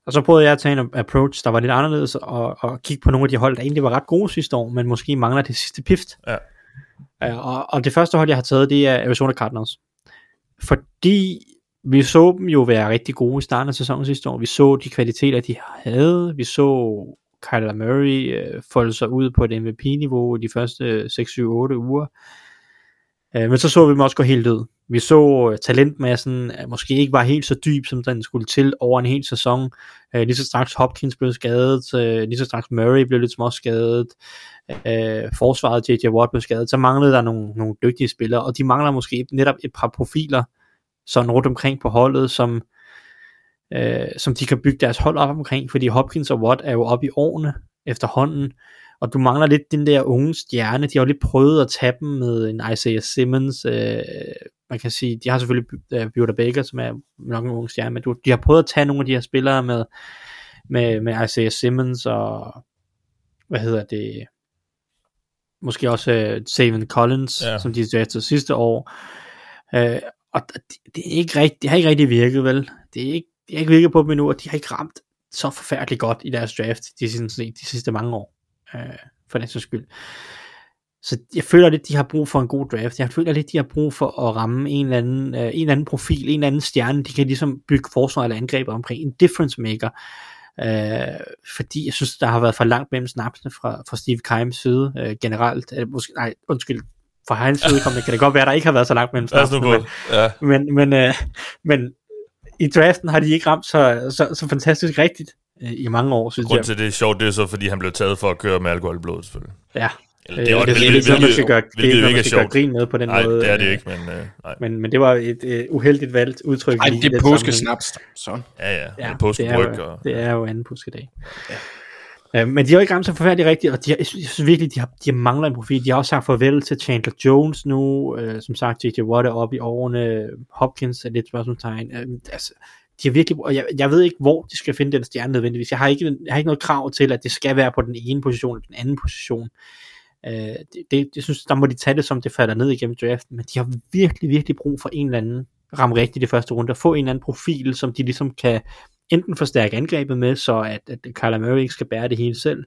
Og så prøvede jeg at tage en approach, der var lidt anderledes, og, og kigge på nogle af de hold, der egentlig var ret gode sidste år, men måske mangler det sidste pift. Ja. Og, og det første hold, jeg har taget, det er Arizona Cardinals. Fordi vi så dem jo være rigtig gode i starten af sæsonen sidste år. Vi så de kvaliteter, de havde. Vi så Kyler Murray uh, folde sig ud på et MVP-niveau i de første 6-7-8 uger. Øh, men så så vi dem også gå helt ud. Vi så øh, talentmassen øh, måske ikke var helt så dyb, som den skulle til over en hel sæson. Øh, lige så straks Hopkins blev skadet, lige så straks Murray blev lidt små skadet, forsvaret J.J. Watt blev skadet, så manglede der nogle, nogle dygtige spillere, og de mangler måske netop et par profiler, sådan rundt omkring på holdet, som, uh, som de kan bygge deres hold op omkring, fordi Hopkins og Watt er jo oppe i årene efterhånden, og du mangler lidt den der unge stjerne. De har jo lidt prøvet at tage dem med en Isaiah Simmons. Øh, man kan sige, de har selvfølgelig uh, Buda Baker, som er nok en ung stjerne, men du, de har prøvet at tage nogle af de her spillere med, med, med Isaiah Simmons og hvad hedder det, måske også uh, Savin Collins, Ja. som de draftede sidste år. Uh, og det, det, er ikke rigtig, det har ikke rigtig virket, vel? Det er ikke, det har ikke virket på dem endnu, og de har ikke ramt så forfærdeligt godt i deres draft de, set, de sidste mange år, øh, for den sags skyld. Så jeg føler lidt, de har brug for en god draft. Jeg føler lidt, de har brug for at ramme en eller anden, øh, en eller anden profil, en eller anden stjerne, de kan ligesom bygge forsvar eller angreb omkring. En difference maker. Øh, fordi jeg synes, der har været for langt mellem snapsene fra, fra Steve Keims side øh, generelt. Øh, måske, nej, undskyld. For hans vedkommende kan det godt være, der ikke har været så langt mellem snapsene. på. Ja. Men, men, øh, men i draften har de ikke ramt så, så, så fantastisk rigtigt øh, i mange år, synes Grunden jeg. til, det er sjovt, det er så, fordi han blev taget for at køre med alkohol i blodet, selvfølgelig. Ja, Eller, Øh, det er, det, det, det, det, noget, man skal gøre, det er ikke man er skal gøre grin med på den Nej, måde. det er det øh, ikke, men øh, nej. Men, men det var et øh, uheldigt valgt udtryk. Ej, lige i det er påskesnaps. Så. Ja, ja. Ja, det, er Og, jo, det er jo anden påskedag. Ja. men de har jo ikke ramt så forfærdeligt rigtigt, og de har, jeg synes jeg synes virkelig, de har, de har mangler en profil. De har også sagt farvel til Chandler Jones nu, øh, som sagt, J.J. Watt er oppe i årene, Hopkins er lidt spørgsmålstegn. Øh, altså, de har virkelig, og jeg, jeg ved ikke, hvor de skal finde den stjerne nødvendigvis. Jeg har ikke, jeg har ikke noget krav til, at det skal være på den ene position eller den anden position. Øh, det, det, jeg synes, der må de tage det, som det falder ned igennem draften, men de har virkelig, virkelig brug for en eller anden ramme rigtigt i første runde, og få en eller anden profil, som de ligesom kan enten forstærke angrebet med, så at, at Kyler Murray ikke skal bære det hele selv.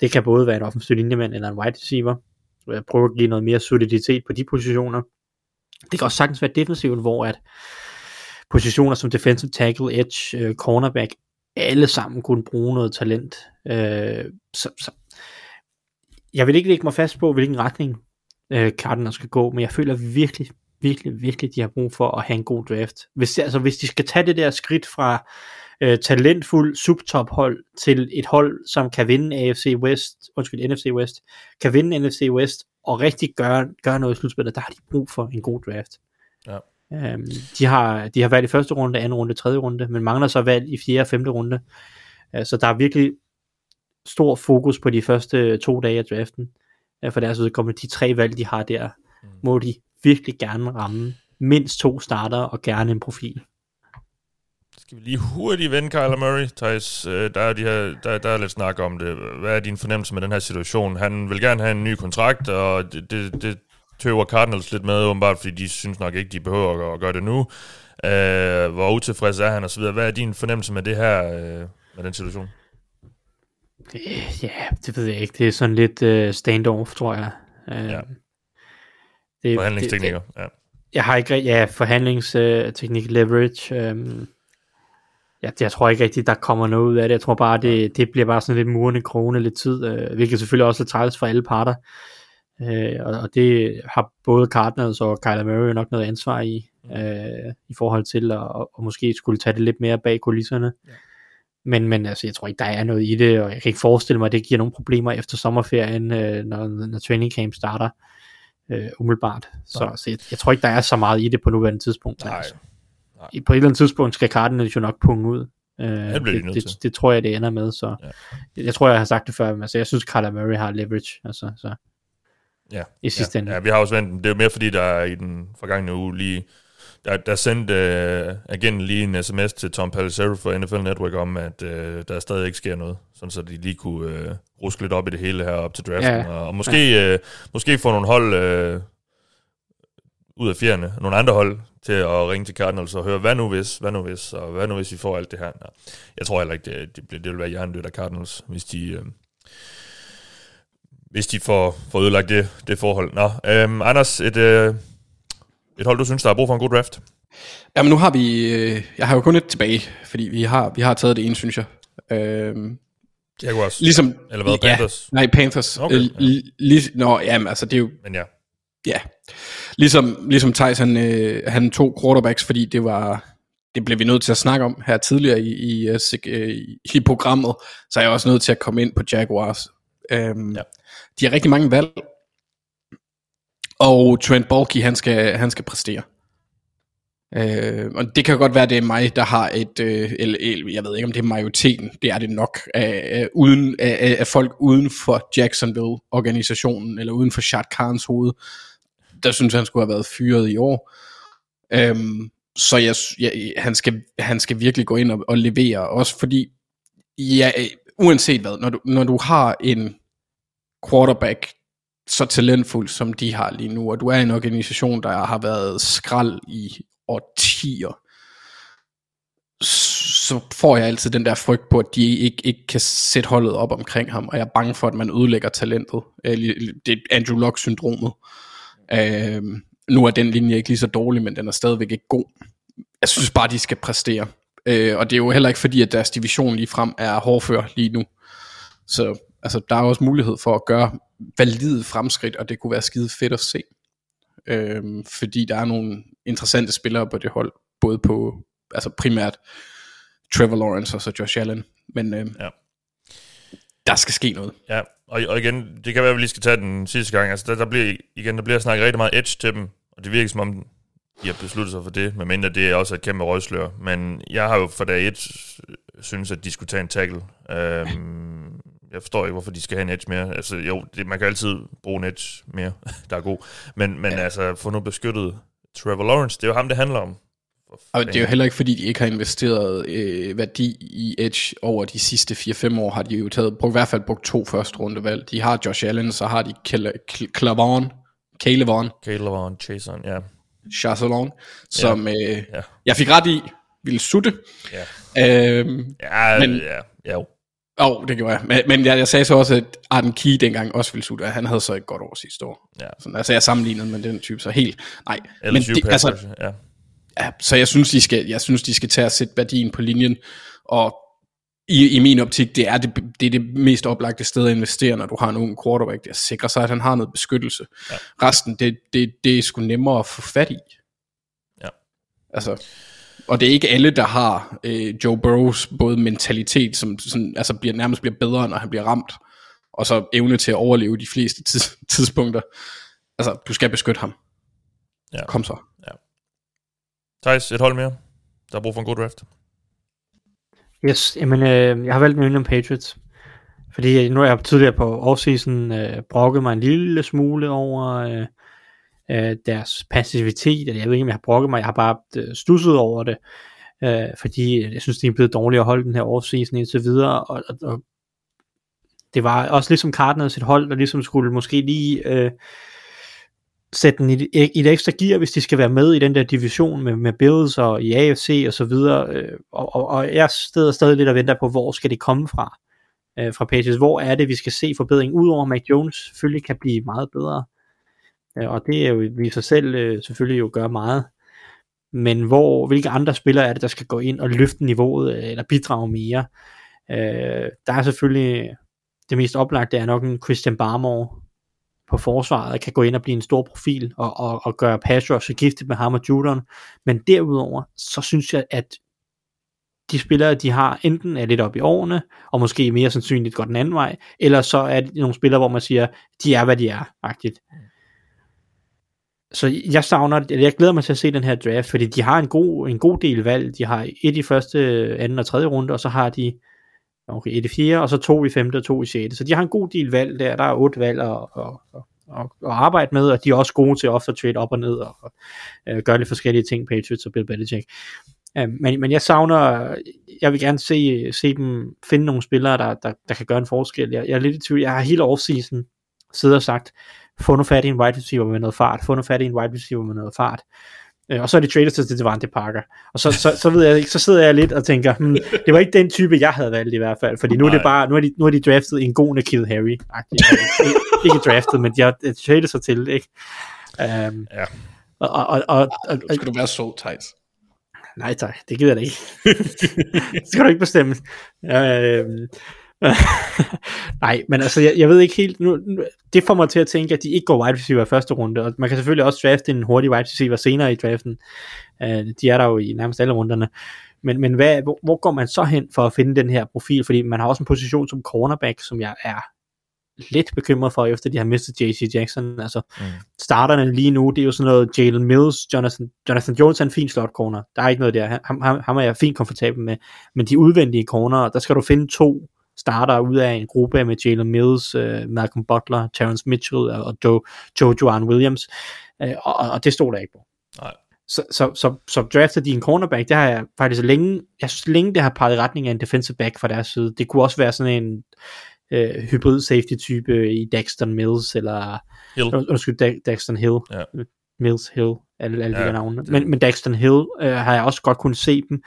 Det kan både være en offensiv linjemand eller en wide receiver. Øh, jeg prøver at give noget mere soliditet på de positioner. Det kan også sagtens være defensivt, hvor at positioner som defensive tackle, edge, øh, cornerback, alle sammen kunne bruge noget talent. Øh, så, så jeg vil ikke lægge mig fast på, hvilken retning øh, Cardinals skal gå, men jeg føler virkelig, virkelig, virkelig, de har brug for at have en god draft. Hvis, altså, hvis de skal tage det der skridt fra øh, talentfuld subtophold til et hold, som kan vinde AFC West, undskyld, NFC West, kan vinde NFC West og rigtig gøre, gøre noget i slutspillet, der har de brug for en god draft. Ja. Øhm, de, har, de har valgt i første runde, anden runde, tredje runde, men mangler så valg i fjerde og femte runde. Øh, så der er virkelig stor fokus på de første to dage af draften. Øh, for deres vedkommende, de tre valg, de har der, må de virkelig gerne ramme mindst to starter og gerne en profil. Skal vi lige hurtigt vende Kyler Murray, Thijs? Øh, Der er, de her, der, der er lidt snak om det. Hvad er din fornemmelse med den her situation? Han vil gerne have en ny kontrakt, og det, det, det tøver Cardinals lidt med, åbenbart, fordi de synes nok ikke, de behøver at gøre det nu. Øh, hvor utilfreds er han, og så videre. Hvad er din fornemmelse med det her, øh, med den situation? Øh, Ja, det ved jeg ikke. Det er sådan lidt uh, standoff, tror jeg. Uh, Ja. det, Forhandlingsteknikker, ja. jeg har ikke ja, forhandlingsteknik, uh, leverage. Ja, det, jeg tror ikke rigtigt, der kommer noget ud af det. Jeg tror bare, det, det bliver bare sådan lidt murende krone lidt tid, uh, hvilket selvfølgelig også er træls for alle parter. Uh, og, og det har både Cardinals og Kyler Murray nok noget ansvar i, uh, i forhold til at og, og måske skulle tage det lidt mere bag kulisserne. Ja. Men, men altså, jeg tror ikke, der er noget i det, og jeg kan ikke forestille mig, at det giver nogle problemer efter sommerferien, øh, når, når training camp starter øh, umiddelbart. Så, så jeg, jeg tror ikke, der er så meget i det på nuværende tidspunkt. Nej. Altså. Nej. På et eller andet tidspunkt skal Cardinals jo nok punge ud. Øh, det, nødt det, til. det, det tror jeg, det ender med. Så Ja. jeg, jeg tror, jeg har sagt det før, men altså, jeg synes, Kyler Murray har leverage. Altså, så Ja. i sidste ja. ende. Ja, vi har også ventet. Det er mere fordi, der er i den forgangne uge lige... Der, der sendte uh, agenten lige en sms til Tom Pelissero fra NFL Network om, at uh, der stadig ikke sker noget. Sådan så de lige kunne uh, ruske lidt op i det hele her op til draften. Ja. Og, og måske, ja. uh, måske få nogle hold uh, ud af fjerne, nogle andre hold til at ringe til Cardinals og høre, hvad nu hvis, hvad nu hvis, og hvad nu hvis vi får alt det her. Jeg tror heller ikke, det, det, det vil være hjernedødt af Cardinals, hvis de... Uh, hvis de får, får ødelagt det, det forhold. Nå, øhm, Anders, et, øh, et hold, du synes, der har brug for en god draft? Jamen nu har vi, øh, jeg har jo kun et tilbage, fordi vi har, vi har taget det ene, synes jeg. Øhm, Jaguars. ligesom, Eller hvad, ja, Panthers? nej, Panthers. Okay, Øh, ja. li- lig- Nå, jamen altså, det er jo, Men ja, ja. Ligesom, ligesom Thijs, han, øh, han tog quarterbacks, fordi det var, det blev vi nødt til at snakke om her tidligere i, i, øh, sig- øh, i programmet, så er jeg også nødt til at komme ind på Jaguars. Øhm, Ja. De har rigtig mange valg, og Trent Balky, han skal, han skal præstere. Øh, og det kan godt være, det er mig, der har et, øh, eller, eller jeg ved ikke, om det er majoriteten, det er det nok, af, af, uden, af, af- folk uden for Jacksonville-organisationen, eller uden for Shad Khans hoved, der synes han skulle have været fyret i år. Øhm, så jeg, jeg, han, skal, han skal virkelig gå ind og, og levere, også fordi, ja, uanset hvad, når du, når du har en quarterback så talentfuld, som de har lige nu, og du er i en organisation, der har været skrald i årtier, så får jeg altid den der frygt på, at de ikke, ikke kan sætte holdet op omkring ham, og jeg er bange for, at man ødelægger talentet. Øh, det er Andrew Luck-syndromet. Øh, nu er den linje ikke lige så dårlig, men den er stadigvæk ikke god. Jeg synes bare, de skal præstere. Øh, og det er jo heller ikke fordi, at deres division lige frem er hårdfør lige nu. Så altså, der er også mulighed for at gøre valide fremskridt, og det kunne være skide fedt at se. Øh, fordi der er nogle interessante spillere på det hold, både på, altså primært Trevor Lawrence og så Josh Allen. Men øh, Ja. der skal ske noget. ja. Og, og igen, det kan være, at vi lige skal tage den sidste gang. Altså, der, der bliver, igen, der bliver snakket rigtig meget edge til dem, og det virker som om, de har besluttet sig for det, medmindre det er også et kæmpe røgslør. Men jeg har jo fra dag et synes, at de skulle tage en tackle. Øhm, jeg forstår ikke, hvorfor de skal have en edge mere. Altså, jo, det, man kan altid bruge en edge mere, der er god. Men, men ja. altså, få nu beskyttet Trevor Lawrence, det er jo ham, det handler om. Og det er jo heller ikke fordi, de ikke har investeret øh, værdi i Edge over de sidste 4-5 år, har de jo taget, brugt, i hvert fald brugt to første rundevalg. De har Josh Allen, så har de Clavon, Calevon, Caleb Chason, ja. Chasselon, som øh, Ja. jeg fik ret i, ville sutte. Ja, Øhm, ja, Men- men, ja, ja jo. Åh, oh, det gjorde jeg. Men, men jeg, jeg sagde så også, at Arden Key dengang også ville sutte, og han havde så et godt år sidste år. Ja. Sådan, altså jeg sammenlignede med den type, så helt, nej. Eller men det, altså, ja. Ja, så jeg synes, de skal, jeg synes, de skal tage og sætte værdien på linjen, og i, i min optik, det er det, det er det mest oplagte sted at investere, når du har en ung quarterback, der sikrer sig, at han har noget beskyttelse. Ja. Resten, det, det, det er sgu nemmere at få fat i. Ja. Altså, og det er ikke alle, der har øh, Joe Burrows både mentalitet, som sådan, altså bliver, nærmest bliver bedre, når han bliver ramt, og så evne til at overleve de fleste tids, tidspunkter. Altså, du skal beskytte ham. Ja. Kom så. Thijs, et hold mere. Der er brug for en god draft. Yes, jamen, øh, jeg har valgt New England Patriots. Fordi nu har jeg tidligere på offseason øh, brokket mig en lille smule over øh, øh, deres passivitet, eller jeg ved ikke, om jeg har brokket mig, jeg har bare øh, stusset over det, øh, fordi øh, jeg synes, de er blevet dårligt at holde den her offseason indtil videre, og, og, og det var også ligesom Cardinals et hold, der ligesom skulle måske lige øh, sætte den i, et- i et ekstra gear, hvis de skal være med i den der division med, med Bills og i AFC og så videre, øh, og, og, og jeg sidder stadig lidt og venter på, hvor skal det komme fra, øh, fra Patriots, hvor er det, vi skal se forbedring, udover Mac Jones selvfølgelig kan blive meget bedre, og det er jo i sig selv øh, selvfølgelig jo gør meget. Men hvor, hvilke andre spillere er det, der skal gå ind og løfte niveauet, øh, eller bidrage mere? Øh, der er selvfølgelig, det mest oplagte er nok en Christian Barmore på forsvaret, der kan gå ind og blive en stor profil, og, og, og gøre pass rush giftigt med ham og Judon. Men derudover, så synes jeg, at de spillere, de har, enten er lidt op i årene, og måske mere sandsynligt går den anden vej, eller så er det nogle spillere, hvor man siger, de er, hvad de er, agtigt. Så jeg savner, jeg glæder mig til at se den her draft, fordi de har en god, en god del valg. De har et i første, anden og tredje runde, og så har de okay, et i fjerde, og så to i femte og to i sjette. Så de har en god del valg der. Der er otte valg at, at, at, at arbejde med, og de er også gode til at ofte trade op og ned og, og øh, gøre lidt forskellige ting, Patriots og Bill Belichick. Øh, men, men jeg savner, jeg vil gerne se, se dem finde nogle spillere, der, der, der kan gøre en forskel. Jeg, jeg er lidt i tvivl. Jeg har hele offseason siddet og sagt, få nu fat i en wide receiver med noget fart, få nu fat i en wide receiver med noget fart. Øh, og så er de traded til Devante Parker. Og så, så, så, ved jeg ikke, så sidder jeg lidt og tænker, hmm, det var ikke den type, jeg havde valgt i hvert fald, fordi nu er det bare, nu er de, nu er de draftet en god Nikhil Harry. ikke, ikke draftet, men de har traded sig til, ikke? Um, ja. Og, og, og, og, og, skal du være så, Thijs? Nej tak, det gider jeg da ikke. det skal du ikke bestemme. Uh, Nej, men altså, jeg, jeg ved ikke helt, nu, nu, det får mig til at tænke, at de ikke går wide receiver i første runde, og man kan selvfølgelig også drafte en hurtig wide receiver senere i draften, uh, de er der jo i nærmest alle runderne, men, men hvad, hvor, hvor går man så hen for at finde den her profil, fordi man har også en position som cornerback, som jeg er lidt bekymret for, efter de har mistet JC Jackson. Altså, mm. starterne lige nu, det er jo sådan noget Jalen Mills, Jonathan, Jonathan Jones er en fin slot corner. Der er ikke noget der. Ham, ham, ham er jeg fint komfortabel med. Men de udvendige corner, der skal du finde to starter ud af en gruppe med Jalen Mills, uh, Malcolm Butler, Terrence Mitchell og Joe, Joe Williams, uh, og, og det stod der ikke på. Nej. Så, så, så, så drafter de en cornerback, det har jeg faktisk længe, jeg synes længe det har peget i retning af en defensive back fra deres side. Det kunne også være sådan en uh, hybrid safety type i Daxton Mills, eller Hill. undskyld, Daxton Hill. Ja. Mills Hill, alle, alle ja, de der navne. det- Men, men Daxton Hill øh, har jeg også godt kunnet se dem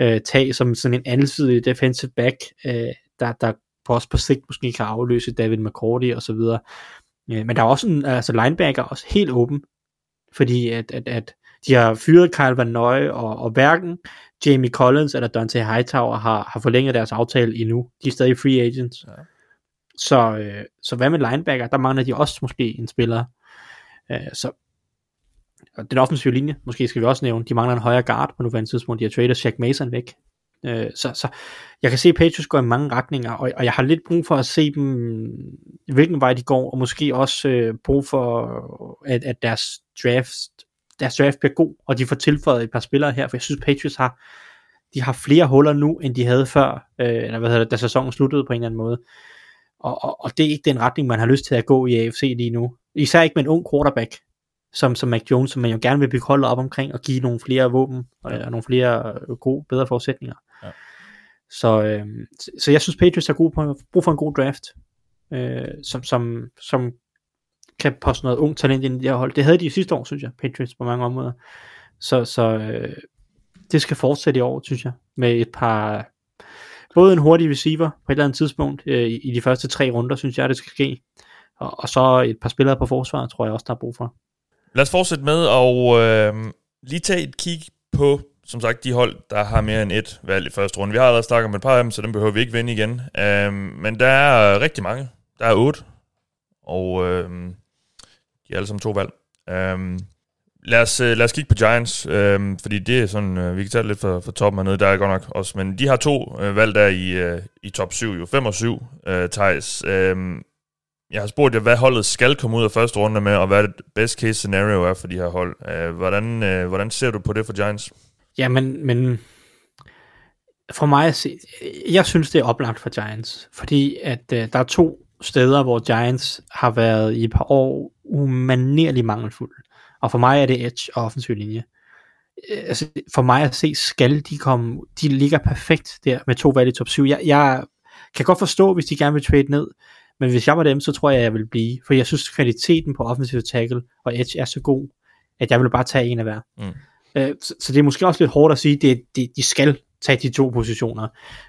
øh, tage som sådan en andelsidig defensive back, øh, der, der på også på sigt måske kan afløse David McCourty og så videre. Øh, men der er også en altså linebacker også helt åben, fordi at, at, at de har fyret Kyle Van Noy, og, og hverken Jamie Collins eller Dante Hightower har, har forlænget deres aftale endnu. De er stadig free agents. Ja. Så, øh, så hvad med linebacker? Der mangler de også måske en spiller. Øh, så og den offensive linje, måske skal vi også nævne, de mangler en højere guard på nuværende tidspunkt. De har tradet Shaq Mason væk. Øh, så, så jeg kan se, at Patriots går i mange retninger, og, og jeg har lidt brug for at se dem, hvilken vej de går, og måske også øh, brug for, at, at deres draft, deres draft bliver god, og de får tilføjet et par spillere her, for jeg synes, Patriots har, de har flere huller nu, end de havde før, øh, eller hvad hedder det, da sæsonen sluttede på en eller anden måde. Og, og, og det er ikke den retning, man har lyst til at gå i AFC lige nu. Især ikke med en ung quarterback, som, som Mac Jones, som man jo gerne vil bygge holdet op omkring, og give nogle flere våben, og, og nogle flere øh, gode, bedre forudsætninger. Ja. Så, øh, så, så jeg synes, Patriots har god på, brug for en god draft, øh, som, som, som kan poste noget ung talent ind i det her hold. Det havde de i sidste år, synes jeg, Patriots på mange områder. Så, så øh, det skal fortsætte i år, synes jeg, med et par, både en hurtig receiver på et eller andet tidspunkt, øh, i, i de første tre runder, synes jeg, det skal ske. Og, og så et par spillere på forsvaret, tror jeg også, der er brug for. Lad os fortsætte med at øh, lige tage et kig på, som sagt, de hold, der har mere end et valg i første runde. Vi har allerede snakket om et par af dem, så dem behøver vi ikke vende igen. Øhm, men der er rigtig mange. Der er otte. Og øhm, de er alle sammen to valg. Øhm, lad, os, øh, lad os kigge på Giants, øhm, fordi det er sådan, øh, vi kan tage det lidt fra, fra toppen hernede, der er godt nok også, men de har to øh, valg der i, øh, i top 7, jo 5 og 7, øh, Thijs. Øhm, jeg har spurgt jer, hvad holdet skal komme ud af første runde med, og hvad det best case scenario er for de her hold. Øh, hvordan, øh, hvordan ser du på det for Giants? Ja, men, men for mig at se, jeg synes, det er oplagt for Giants, fordi at øh, der er to steder, hvor Giants har været i et par år umanerligt mangelfulde. Og for mig er det edge og offensiv linje. Øh, Altså, for mig at se, skal de komme, de ligger perfekt der med to valg i top 7. Jeg, jeg kan godt forstå, hvis de gerne vil trade ned, men hvis jeg var dem, så tror jeg, jeg vil blive. For jeg synes, kvaliteten på offensive tackle og edge er så god, at jeg vil bare tage en af hver. Mm. Øh, så, så det er måske også lidt hårdt at sige, at det, det, de skal tage de to positioner.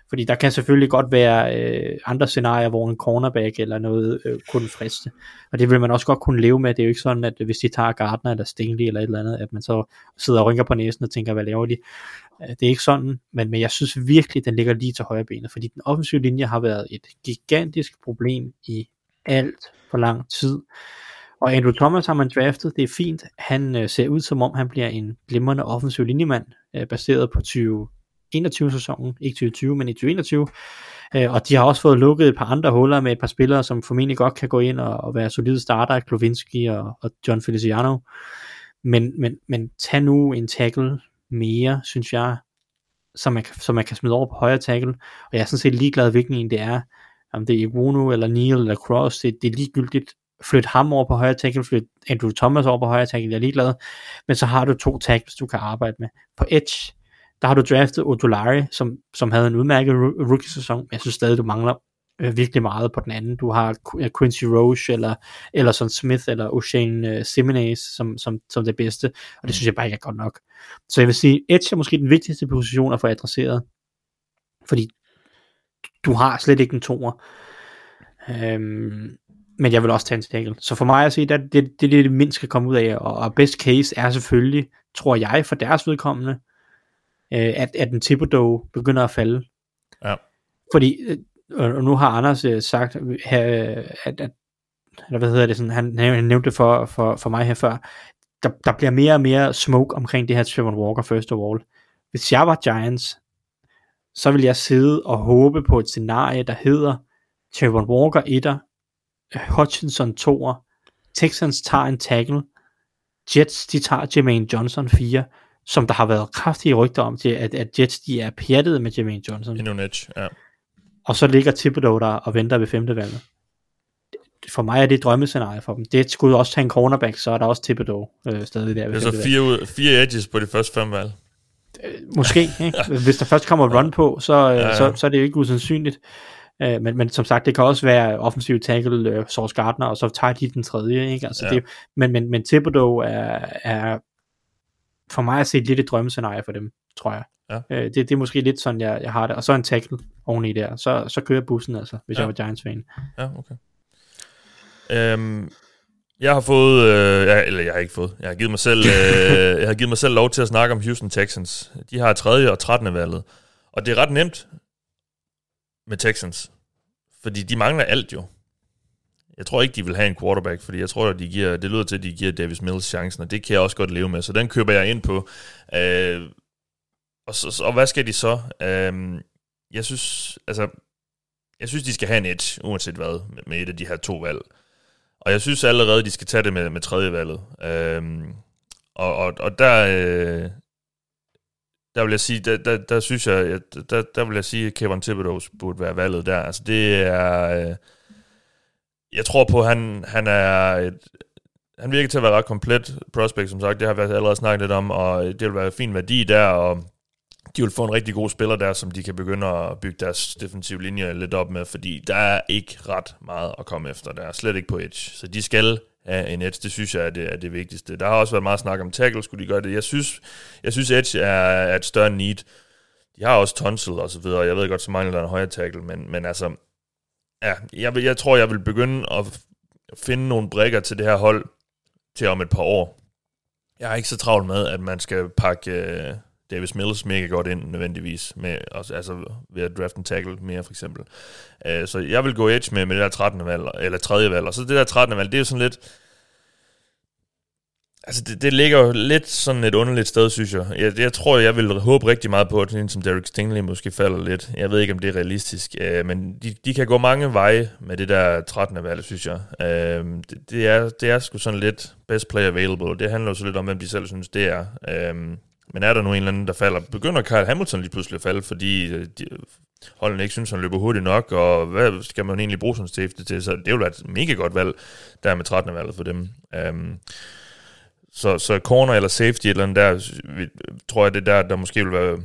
Fordi der kan selvfølgelig godt være øh, andre scenarier, hvor en cornerback eller noget øh, kunne friste. Og det vil man også godt kunne leve med. Det er jo ikke sådan, at hvis de tager Gardner eller Stingley eller et eller andet, at man så sidder og rynker på næsen og tænker, hvad laver de? Øh, det er ikke sådan, men, men jeg synes virkelig, den ligger lige til højre benet, fordi den offensive linje har været et gigantisk problem i alt for lang tid. Og Andrew Thomas har man draftet, det er fint. Han øh, ser ud som om, han bliver en glimrende offensiv linjemand, øh, baseret på 2021-sæsonen, ikke 2020, men i 2021. Øh, og de har også fået lukket et par andre huller med et par spillere, som formentlig godt kan gå ind og, og være solide starter, Klovinski og, og John Feliciano. Men, men, men tag nu en tackle mere, synes jeg, som man, som man kan smide over på højre tackle. Og jeg er sådan set ligeglad, hvilken en det er. Om det er Iguonu, eller Neil, eller Cross, det, det er ligegyldigt flytte ham over på højre tackle, flytte Andrew Thomas over på højre tackle, jeg er ligeglad. Men så har du to tackles, du kan arbejde med. På edge, der har du draftet Odolari, som, som havde en udmærket rookie-sæson. Jeg synes stadig, du mangler øh, virkelig meget på den anden. Du har Quincy Roche, eller, eller sådan Smith, eller O'Shane øh, Simonez som, som, som det bedste, og det synes jeg bare ikke er godt nok. Så jeg vil sige, Edge er måske den vigtigste position at få adresseret, fordi du har slet ikke en toer. Øhm, men jeg vil også tage en tackle. Så for mig at sige, det, det, det er det, mindst skal komme ud af, og, og best case er selvfølgelig, tror jeg, for deres vedkommende, øh, at, at en Thibodeau begynder at falde. Ja. Fordi, øh, og nu har Anders øh, sagt, her, at, at eller hvad hedder det, sådan, han, han nævnte det for, for, for mig her før, der, der bliver mere og mere smoke omkring det her Trevor Walker first of all. Hvis jeg var Giants, så vil jeg sidde og håbe på et scenarie, der hedder Trevor Walker 1'er, Hutchinson 2'er, Texans tager en tackle, Jets de tager Jermaine Johnson 4, som der har været kraftige rygter om til, at, at Jets de er pjattet med Jermaine Johnson. Endnu en edge, ja. Og så ligger Thibodeau der og venter ved femte valget. For mig er det et drømmescenarie for dem. Det skulle også tage en cornerback, så er der også Thibodeau øh, stadig der. Ved det er så fire, ud, fire edges på de første fem valg. Øh, måske, ikke? Hvis der først kommer run på, så, øh, ja, ja. så, så er det jo ikke usandsynligt. Øh, men, men som sagt, det kan også være offensiv tackle, øh, Source Gardner, og så tager de den tredje, ikke? Altså, ja. det, men, men, men Thibodeau er, er for mig at se lidt et drømmescenarie for dem, tror jeg. Ja. Øh, det, det er måske lidt sådan, jeg, jeg har det. Og så en tackle oveni der. Så, så kører bussen altså, hvis ja. jeg var Giants-fan. Ja, okay. Øhm, jeg har fået, øh, jeg, eller jeg har ikke fået, jeg har givet mig selv, øh, jeg har givet mig selv lov til at snakke om Houston Texans. De har 3. og 13. valget. Og det er ret nemt med Texans. Fordi de mangler alt jo. Jeg tror ikke, de vil have en quarterback, fordi jeg tror, at de giver, det lyder til, at de giver Davis Mills chancen, og det kan jeg også godt leve med, så den køber jeg ind på. Øh, og, så, og hvad skal de så? Øh, jeg synes, altså, jeg synes, de skal have en edge, uanset hvad, med, med et af de her to valg. Og jeg synes allerede, de skal tage det med, med tredje valget. Øh, og, og, og der, øh, der vil jeg sige, der, der, der synes jeg, der, der vil jeg sige, at Kevin Thibodeau burde være valget der. Altså det er, øh, jeg tror på, at han, han er et, han virker til at være ret komplet prospect, som sagt, det har vi allerede snakket lidt om, og det vil være fin værdi der, og de vil få en rigtig god spiller der, som de kan begynde at bygge deres defensive linje lidt op med, fordi der er ikke ret meget at komme efter. Der er slet ikke på edge. Så de skal af en edge, det synes jeg er det, er det vigtigste. Der har også været meget snak om tackle, skulle de gøre det. Jeg synes, jeg synes edge er, er et større need. De har også tonsil og så videre. Jeg ved godt, så mangler der en højere tackle, men, men altså, ja, jeg, vil, jeg tror, jeg vil begynde at finde nogle brækker til det her hold til om et par år. Jeg er ikke så travlt med, at man skal pakke uh, Davis Mills mega godt ind nødvendigvis, med, altså ved at draft en tackle mere for eksempel. Uh, så jeg vil gå edge med, med det der 13. valg, eller 3. valg, og så det der 13. valg, det er jo sådan lidt, Altså, det, det ligger jo lidt sådan et underligt sted, synes jeg. jeg. Jeg tror, jeg vil håbe rigtig meget på, at en som Derek Stingley måske falder lidt. Jeg ved ikke, om det er realistisk, uh, men de, de kan gå mange veje med det der 13. valg, synes jeg. Uh, det, det, er, det er sgu sådan lidt best player available. Det handler jo så lidt om, hvem de selv synes, det er. Uh, men er der nu en eller anden, der falder? Begynder Kyle Hamilton lige pludselig at falde, fordi øh, de, holdene ikke synes, han løber hurtigt nok, og hvad skal man egentlig bruge sådan safety til? Så det er jo et mega godt valg, der med 13. valget for dem. Um, så, så corner eller safety eller andet der, tror jeg, det der, der måske vil være,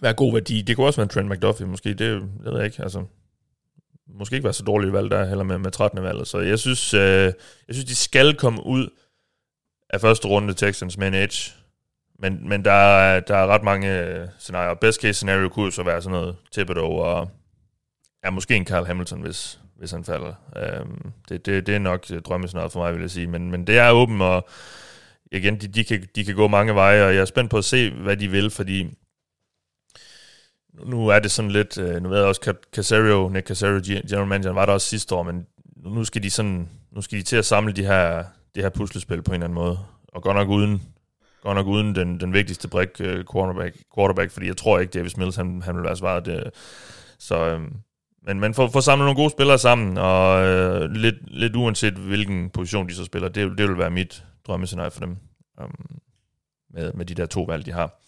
være god værdi. Det kunne også være en Trent McDuffie, måske, det, det ved jeg ikke, altså måske ikke være så dårligt valg der, heller med, med 13. valget. Så jeg synes, øh, jeg synes, de skal komme ud af første runde Texans med en edge, men, men der, er, der er ret mange øh, scenarier. Best case scenario kunne så være sådan noget Thibodeau og er måske en Carl Hamilton, hvis, hvis han falder. Øhm, det, det, det er nok øh, drømmescenariet for mig, vil jeg sige. Men, men det er åbent, og igen, de, de, kan, de kan gå mange veje, og jeg er spændt på at se, hvad de vil, fordi nu er det sådan lidt, øh, nu ved jeg også, Casario, Nick Casario, general manager, var der også sidste år, men nu skal de sådan, nu skal de til at samle de her, det her puslespil på en eller anden måde, og godt nok uden, godt nok uden den, den vigtigste brik, uh, quarterback, quarterback, fordi jeg tror ikke, Davis Mills, han, han vil være svaret. Det, så, øhm, men, men for, for at samle nogle gode spillere sammen, og øh, lidt, lidt uanset hvilken position de så spiller, det, det vil være mit drømmescenarie for dem, um, med, med de der to valg, de har.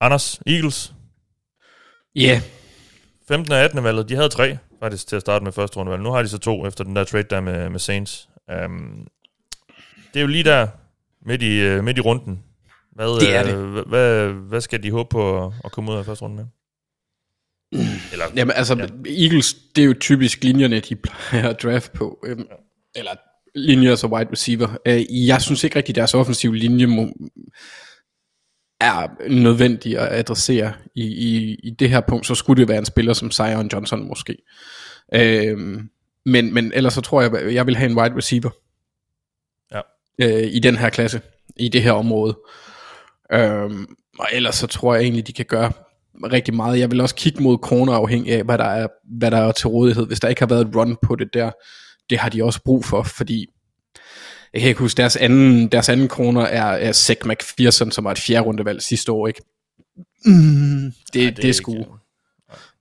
Anders, Eagles. Ja. Yeah. 15. og 18. valget, de havde tre faktisk til at starte med første rundevalg. Nu har de så to efter den der trade der med, med Saints. Um, det er jo lige der midt i, uh, midt i runden. Hvad, det er det. Uh, hvad, hvad skal de håbe på at, at komme ud af første runde med? Eller, Jamen altså, ja. Eagles, det er jo typisk linjerne, de plejer at draft på. Øhm, ja. Eller linjer som wide receiver. Øh, jeg synes ikke rigtig, deres offensive linje må, er nødvendig at adressere i, i, i det her punkt. Så skulle det være en spiller som Zion Johnson måske. Øhm, men, men ellers så tror jeg, jeg vil have en wide receiver. Ja. Øh, I den her klasse. I det her område. Øhm, og ellers så tror jeg egentlig, de kan gøre rigtig meget. Jeg vil også kigge mod corner afhængig af, hvad der, er, hvad der er til rådighed. Hvis der ikke har været et run på det der, det har de også brug for, fordi jeg kan ikke huske, deres anden, deres anden corner er, er Zach McPherson, som var et fjerde rundevalg sidste år, ikke? Mm, det, ja, det, det er sgu...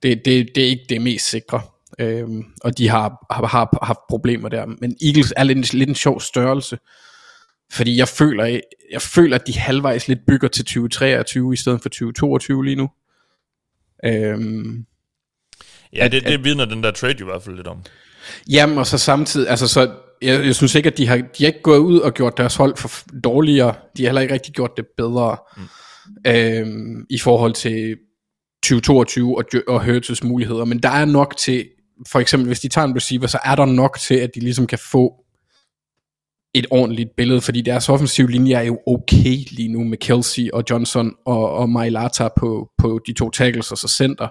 Det, det, det er ikke det mest sikre. Øhm, og de har, har, har haft problemer der. Men Eagles er lidt, lidt en sjov størrelse. Fordi jeg føler, jeg føler, at de halvvejs lidt bygger til 2023 i stedet for 2022 lige nu. Øhm, ja, det, det vidner den der trade jo i hvert fald lidt om. Jamen, og så samtidig, altså så, jeg, jeg synes ikke, at de har, de har ikke gået ud og gjort deres hold for dårligere, de har heller ikke rigtig gjort det bedre, mm. øhm, i forhold til 2022 og, og Hurts muligheder, men der er nok til, for eksempel hvis de tager en receiver, så er der nok til, at de ligesom kan få et ordentligt billede, fordi deres offensive linje er jo okay lige nu med Kelsey og Johnson og, og Mailata på, på de to tackles og så center.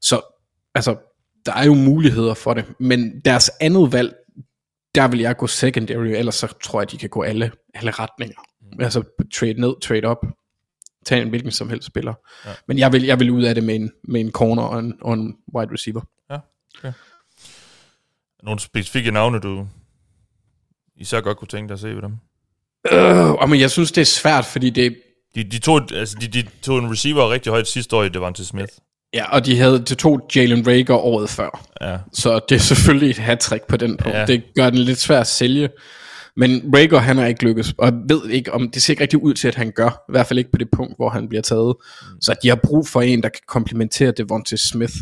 Så altså, der er jo muligheder for det, men deres andet valg, der vil jeg gå secondary, ellers så tror jeg, de kan gå alle, alle retninger. Mm. Altså trade ned, trade op, tage en hvilken som helst spiller. Ja. Men jeg vil, jeg vil ud af det med en, med en corner og en, og en wide receiver. Ja, okay. Nogle specifikke navne, du især godt kunne tænke dig at se ved dem? Øh, men jeg synes, det er svært, fordi det... De, de, tog, altså, de, de tog en receiver rigtig højt sidste år i Devante Smith. Ja, og de havde til to Jalen Rager året før. Ja. Så det er selvfølgelig et hat på den punkt. Ja. Det gør den lidt svært at sælge. Men Rager, han er ikke lykkes, og ved ikke, om det ser ikke rigtig ud til, at han gør. I hvert fald ikke på det punkt, hvor han bliver taget. Så de har brug for en, der kan komplementere Devontae Smith.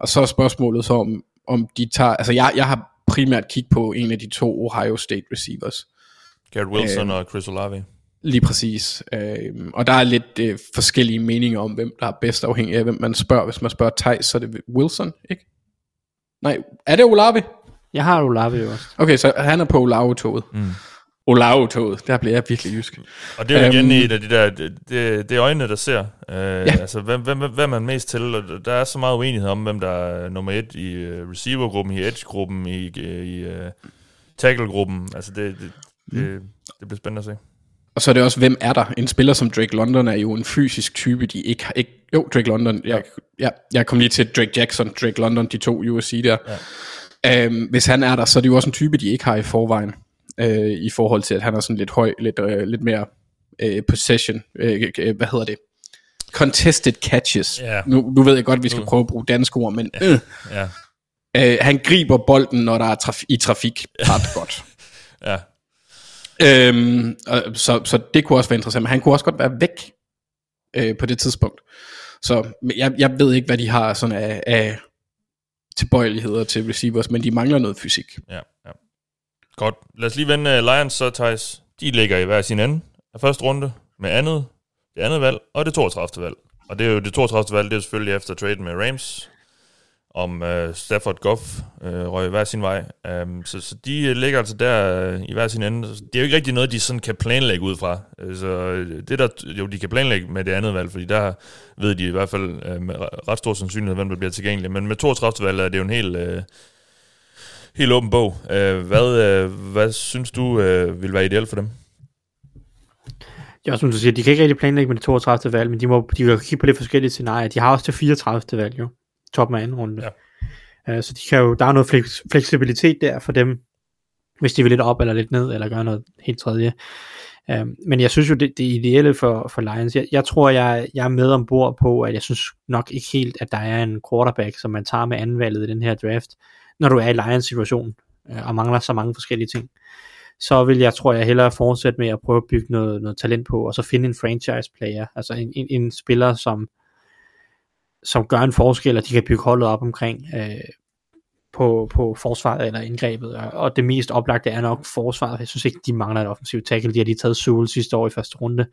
Og så er spørgsmålet så, om, om de tager... Altså, jeg, jeg har primært kigge på en af de to Ohio State receivers. Garrett Wilson øh, og Chris Olave. Lige præcis. Øh, og der er lidt øh, forskellige meninger om, hvem der er bedst afhængig af, hvem man spørger. Hvis man spørger Thijs, så er det Wilson, ikke? Nej, er det Olave? Jeg har Olave jo også. Okay, så han er på Olave-toget. Mm. Olave-toget, der bliver jeg virkelig jysk. Og det er jo igen um, et af de der, det, det, det er øjnene, der ser. Uh, ja. Altså, hvem, hvem, hvem er man mest til? Og der er så meget uenighed om, hvem der er nummer et i uh, receiver-gruppen, i edge-gruppen, i, i uh, tackle-gruppen. Altså, det, det, mm. det, det bliver spændende at se. Og så er det også, hvem er der? En spiller som Drake London er jo en fysisk type, de ikke har... Ikke, jo, Drake London. Jeg, ja, jeg kom lige til Drake Jackson, Drake London, de to USC der. Ja. Um, hvis han er der, så er det jo også en type, de ikke har i forvejen øh, i forhold til, at han er sådan lidt høj, lidt, øh, lidt mere øh, possession, øh, øh, hvad hedder det? Contested catches. Yeah. Nu, nu ved jeg godt, at vi skal prøve at bruge danske ord, men øh, yeah. øh, han griber bolden, når der er traf- i trafik ret godt. ja. Øhm, så, så det kunne også være interessant, men han kunne også godt være væk øh, på det tidspunkt. Så jeg, jeg ved ikke, hvad de har sådan af, af tilbøjeligheder til receivers, men de mangler noget fysik. Ja, ja. Godt. Lad os lige vende øh, Lions så, Thijs. De ligger i hver sin ende af første runde med andet, det andet valg og det 32. valg. Og det er jo det 32. valg, det er selvfølgelig efter trade med Rams. om uh, Stafford Goff uh, røg hver sin vej. Um, så, så de ligger altså der uh, i hver sin ende. Det er jo ikke rigtig noget, de sådan kan planlægge ud fra. Så det der, jo, de kan planlægge med det andet valg, fordi der ved de i hvert fald uh, med ret stor sandsynlighed, hvem der bliver tilgængelig. Men med 32 valg er det jo en helt, uh, helt åben bog. Uh, hvad, uh, hvad synes du uh, vil være ideelt for dem? Ja, som du siger, de kan ikke rigtig planlægge med det 32. valg, men de må de kan kigge på lidt forskellige scenarier. De har også det 34. valg jo, toppen af anden runde. Ja. Så de kan jo, der er noget flex, fleksibilitet der for dem, hvis de vil lidt op eller lidt ned, eller gøre noget helt tredje. Men jeg synes jo, det, det ideelle for, for Lions, jeg, jeg tror, jeg, jeg er med ombord på, at jeg synes nok ikke helt, at der er en quarterback, som man tager med anvalget i den her draft, når du er i Lions situation, øh, og mangler så mange forskellige ting så vil jeg, tror jeg, hellere fortsætte med at prøve at bygge noget, noget talent på, og så finde en franchise player, altså en, en, en spiller, som, som gør en forskel, og de kan bygge holdet op omkring øh, på, på forsvaret eller indgrebet, og, og det mest oplagte er nok forsvaret, jeg synes ikke, de mangler et offensivt tackle, de har lige taget Sewell sidste år i første runde,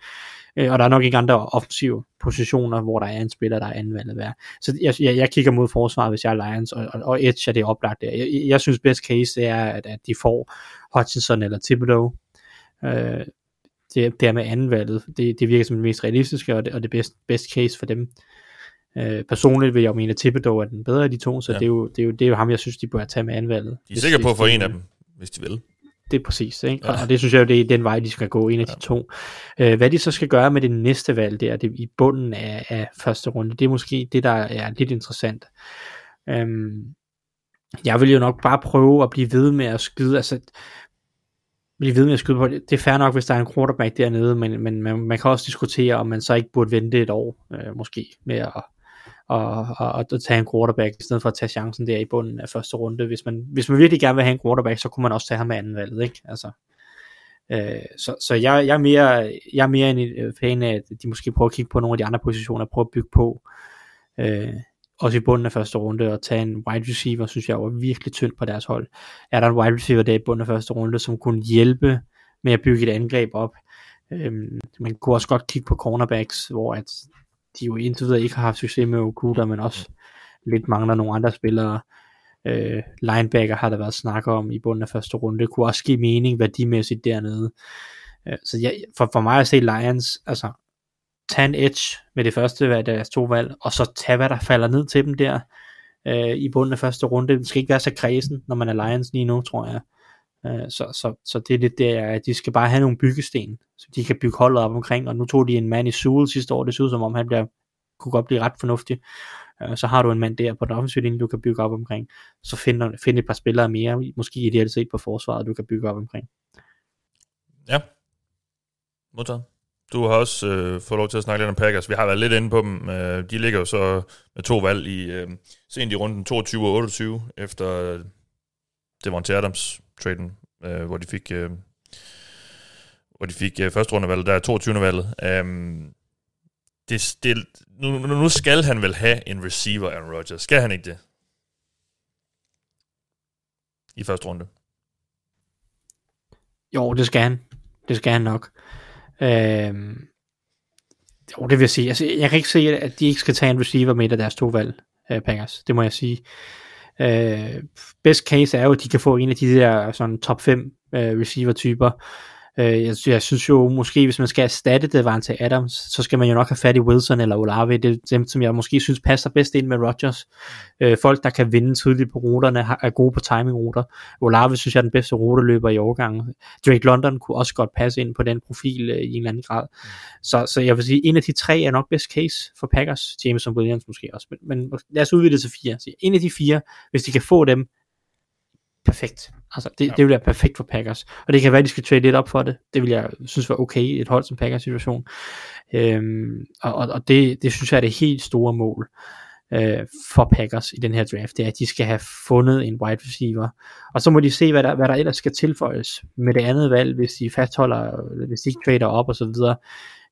øh, og der er nok ikke andre offensive positioner, hvor der er en spiller, der er anvendt værd. Så jeg, jeg, jeg kigger mod forsvaret, hvis jeg er Lions, og, og, og Edge er det oplagt der. Jeg, jeg synes best case, det er, at, at de får Hutchinson eller Thibodeau. Øh, det, det er med andenvalget. Det, det virker som det mest realistiske, og det, og det best, best case for dem. Øh, personligt vil jeg jo mene, at Thibodeau er den bedre af de to, så ja. det, er jo, det, er jo, det er jo ham, jeg synes, de bør tage med andenvalget. De er sikre på at få en af dem, hvis de vil. Det er præcis, ikke? Ja. og det synes jeg jo, det er den vej, de skal gå, en af ja. de to. Øh, hvad de så skal gøre med det næste valg der, det i bunden af, af første runde, det er måske det, der er lidt interessant. Øhm, jeg vil jo nok bare prøve at blive ved med at skyde, altså blive ved med at skyde på det. Det er fair nok, hvis der er en quarterback dernede, men, men man, man kan også diskutere, om man så ikke burde vente et år, øh, måske, med at, og, og, og tage en quarterback, i stedet for at tage chancen der i bunden af første runde. Hvis man, hvis man virkelig gerne vil have en quarterback, så kunne man også tage ham med anden valget, ikke? Altså, øh, så så jeg, jeg, er mere, jeg er mere en øh, fan af, at de måske prøver at kigge på nogle af de andre positioner, og prøve at bygge på, øh, også i bunden af første runde, og tage en wide receiver, synes jeg var virkelig tynd på deres hold. Er der en wide receiver der i bunden af første runde, som kunne hjælpe med at bygge et angreb op? Øhm, man kunne også godt kigge på cornerbacks, hvor at de jo indtil videre ikke har haft succes med Okuda, men også lidt mangler nogle andre spillere. Øh, linebacker har der været snak om i bunden af første runde. Det kunne også give mening værdimæssigt dernede. Øh, så jeg, for, for mig at se Lions, altså tage en edge med det første af deres to valg, og så tage hvad der falder ned til dem der øh, i bunden af første runde. Det skal ikke være så kredsen, når man er Lions lige nu, tror jeg. Øh, så, så, så det er lidt der, at de skal bare have nogle byggesten, så de kan bygge holdet op omkring, og nu tog de en mand i Sewell sidste år, det ser ud som om han bliver, kunne godt blive ret fornuftig. Øh, så har du en mand der på den offensive linje, du kan bygge op omkring. Så find, find et par spillere mere, måske ideelt set på forsvaret, du kan bygge op omkring. Ja, modtaget. Du har også øh, fået lov til at snakke lidt om Packers. Vi har været lidt inde på dem. Øh, de ligger jo så med to valg i øh, sent i runden 22 og 28, efter øh, Devontae Adams traden, øh, hvor de fik øh, hvor de fik øh, første rundevalget, der er 22. valget. Um, det, det, nu, nu skal han vel have en receiver, Aaron Rodgers. Skal han ikke det? I første runde. Jo, det skal han. Det skal han nok. Øhm, jo, det vil jeg sige. Altså, jeg kan ikke se, at de ikke skal tage en receiver med af deres to valg, øh, Packers. Det må jeg sige. Øh, best case er jo, at de kan få en af de der sådan top 5 øh, receiver-typer. Øh, jeg, jeg synes jo måske, hvis man skal erstatte Devante Adams, så skal man jo nok have fat i Wilson eller Olave. Det er dem, som jeg måske synes passer bedst ind med Rodgers. Øh, folk, der kan vinde tidligt på ruterne, er gode på timingruter. Olave synes jeg er den bedste ruteløber i overgangen. Drake London kunne også godt passe ind på den profil øh, i en eller anden grad. Mm. Så, så jeg vil sige, en af de tre er nok best case for Packers. Jameson Williams måske også. Men, men lad os udvide det til fire. Så en af de fire, hvis de kan få dem, perfekt. Altså, det, ja. det vil være perfekt for Packers. Og det kan være, at de skal trade lidt op for det. Det vil jeg synes var okay i et hold som Packers situation. Øhm, og og det, det synes jeg er det helt store mål øh, for Packers i den her draft, det er, at de skal have fundet en wide receiver. Og så må de se, hvad der, hvad der ellers skal tilføjes med det andet valg, hvis de fastholder, hvis de ikke trader op og så videre.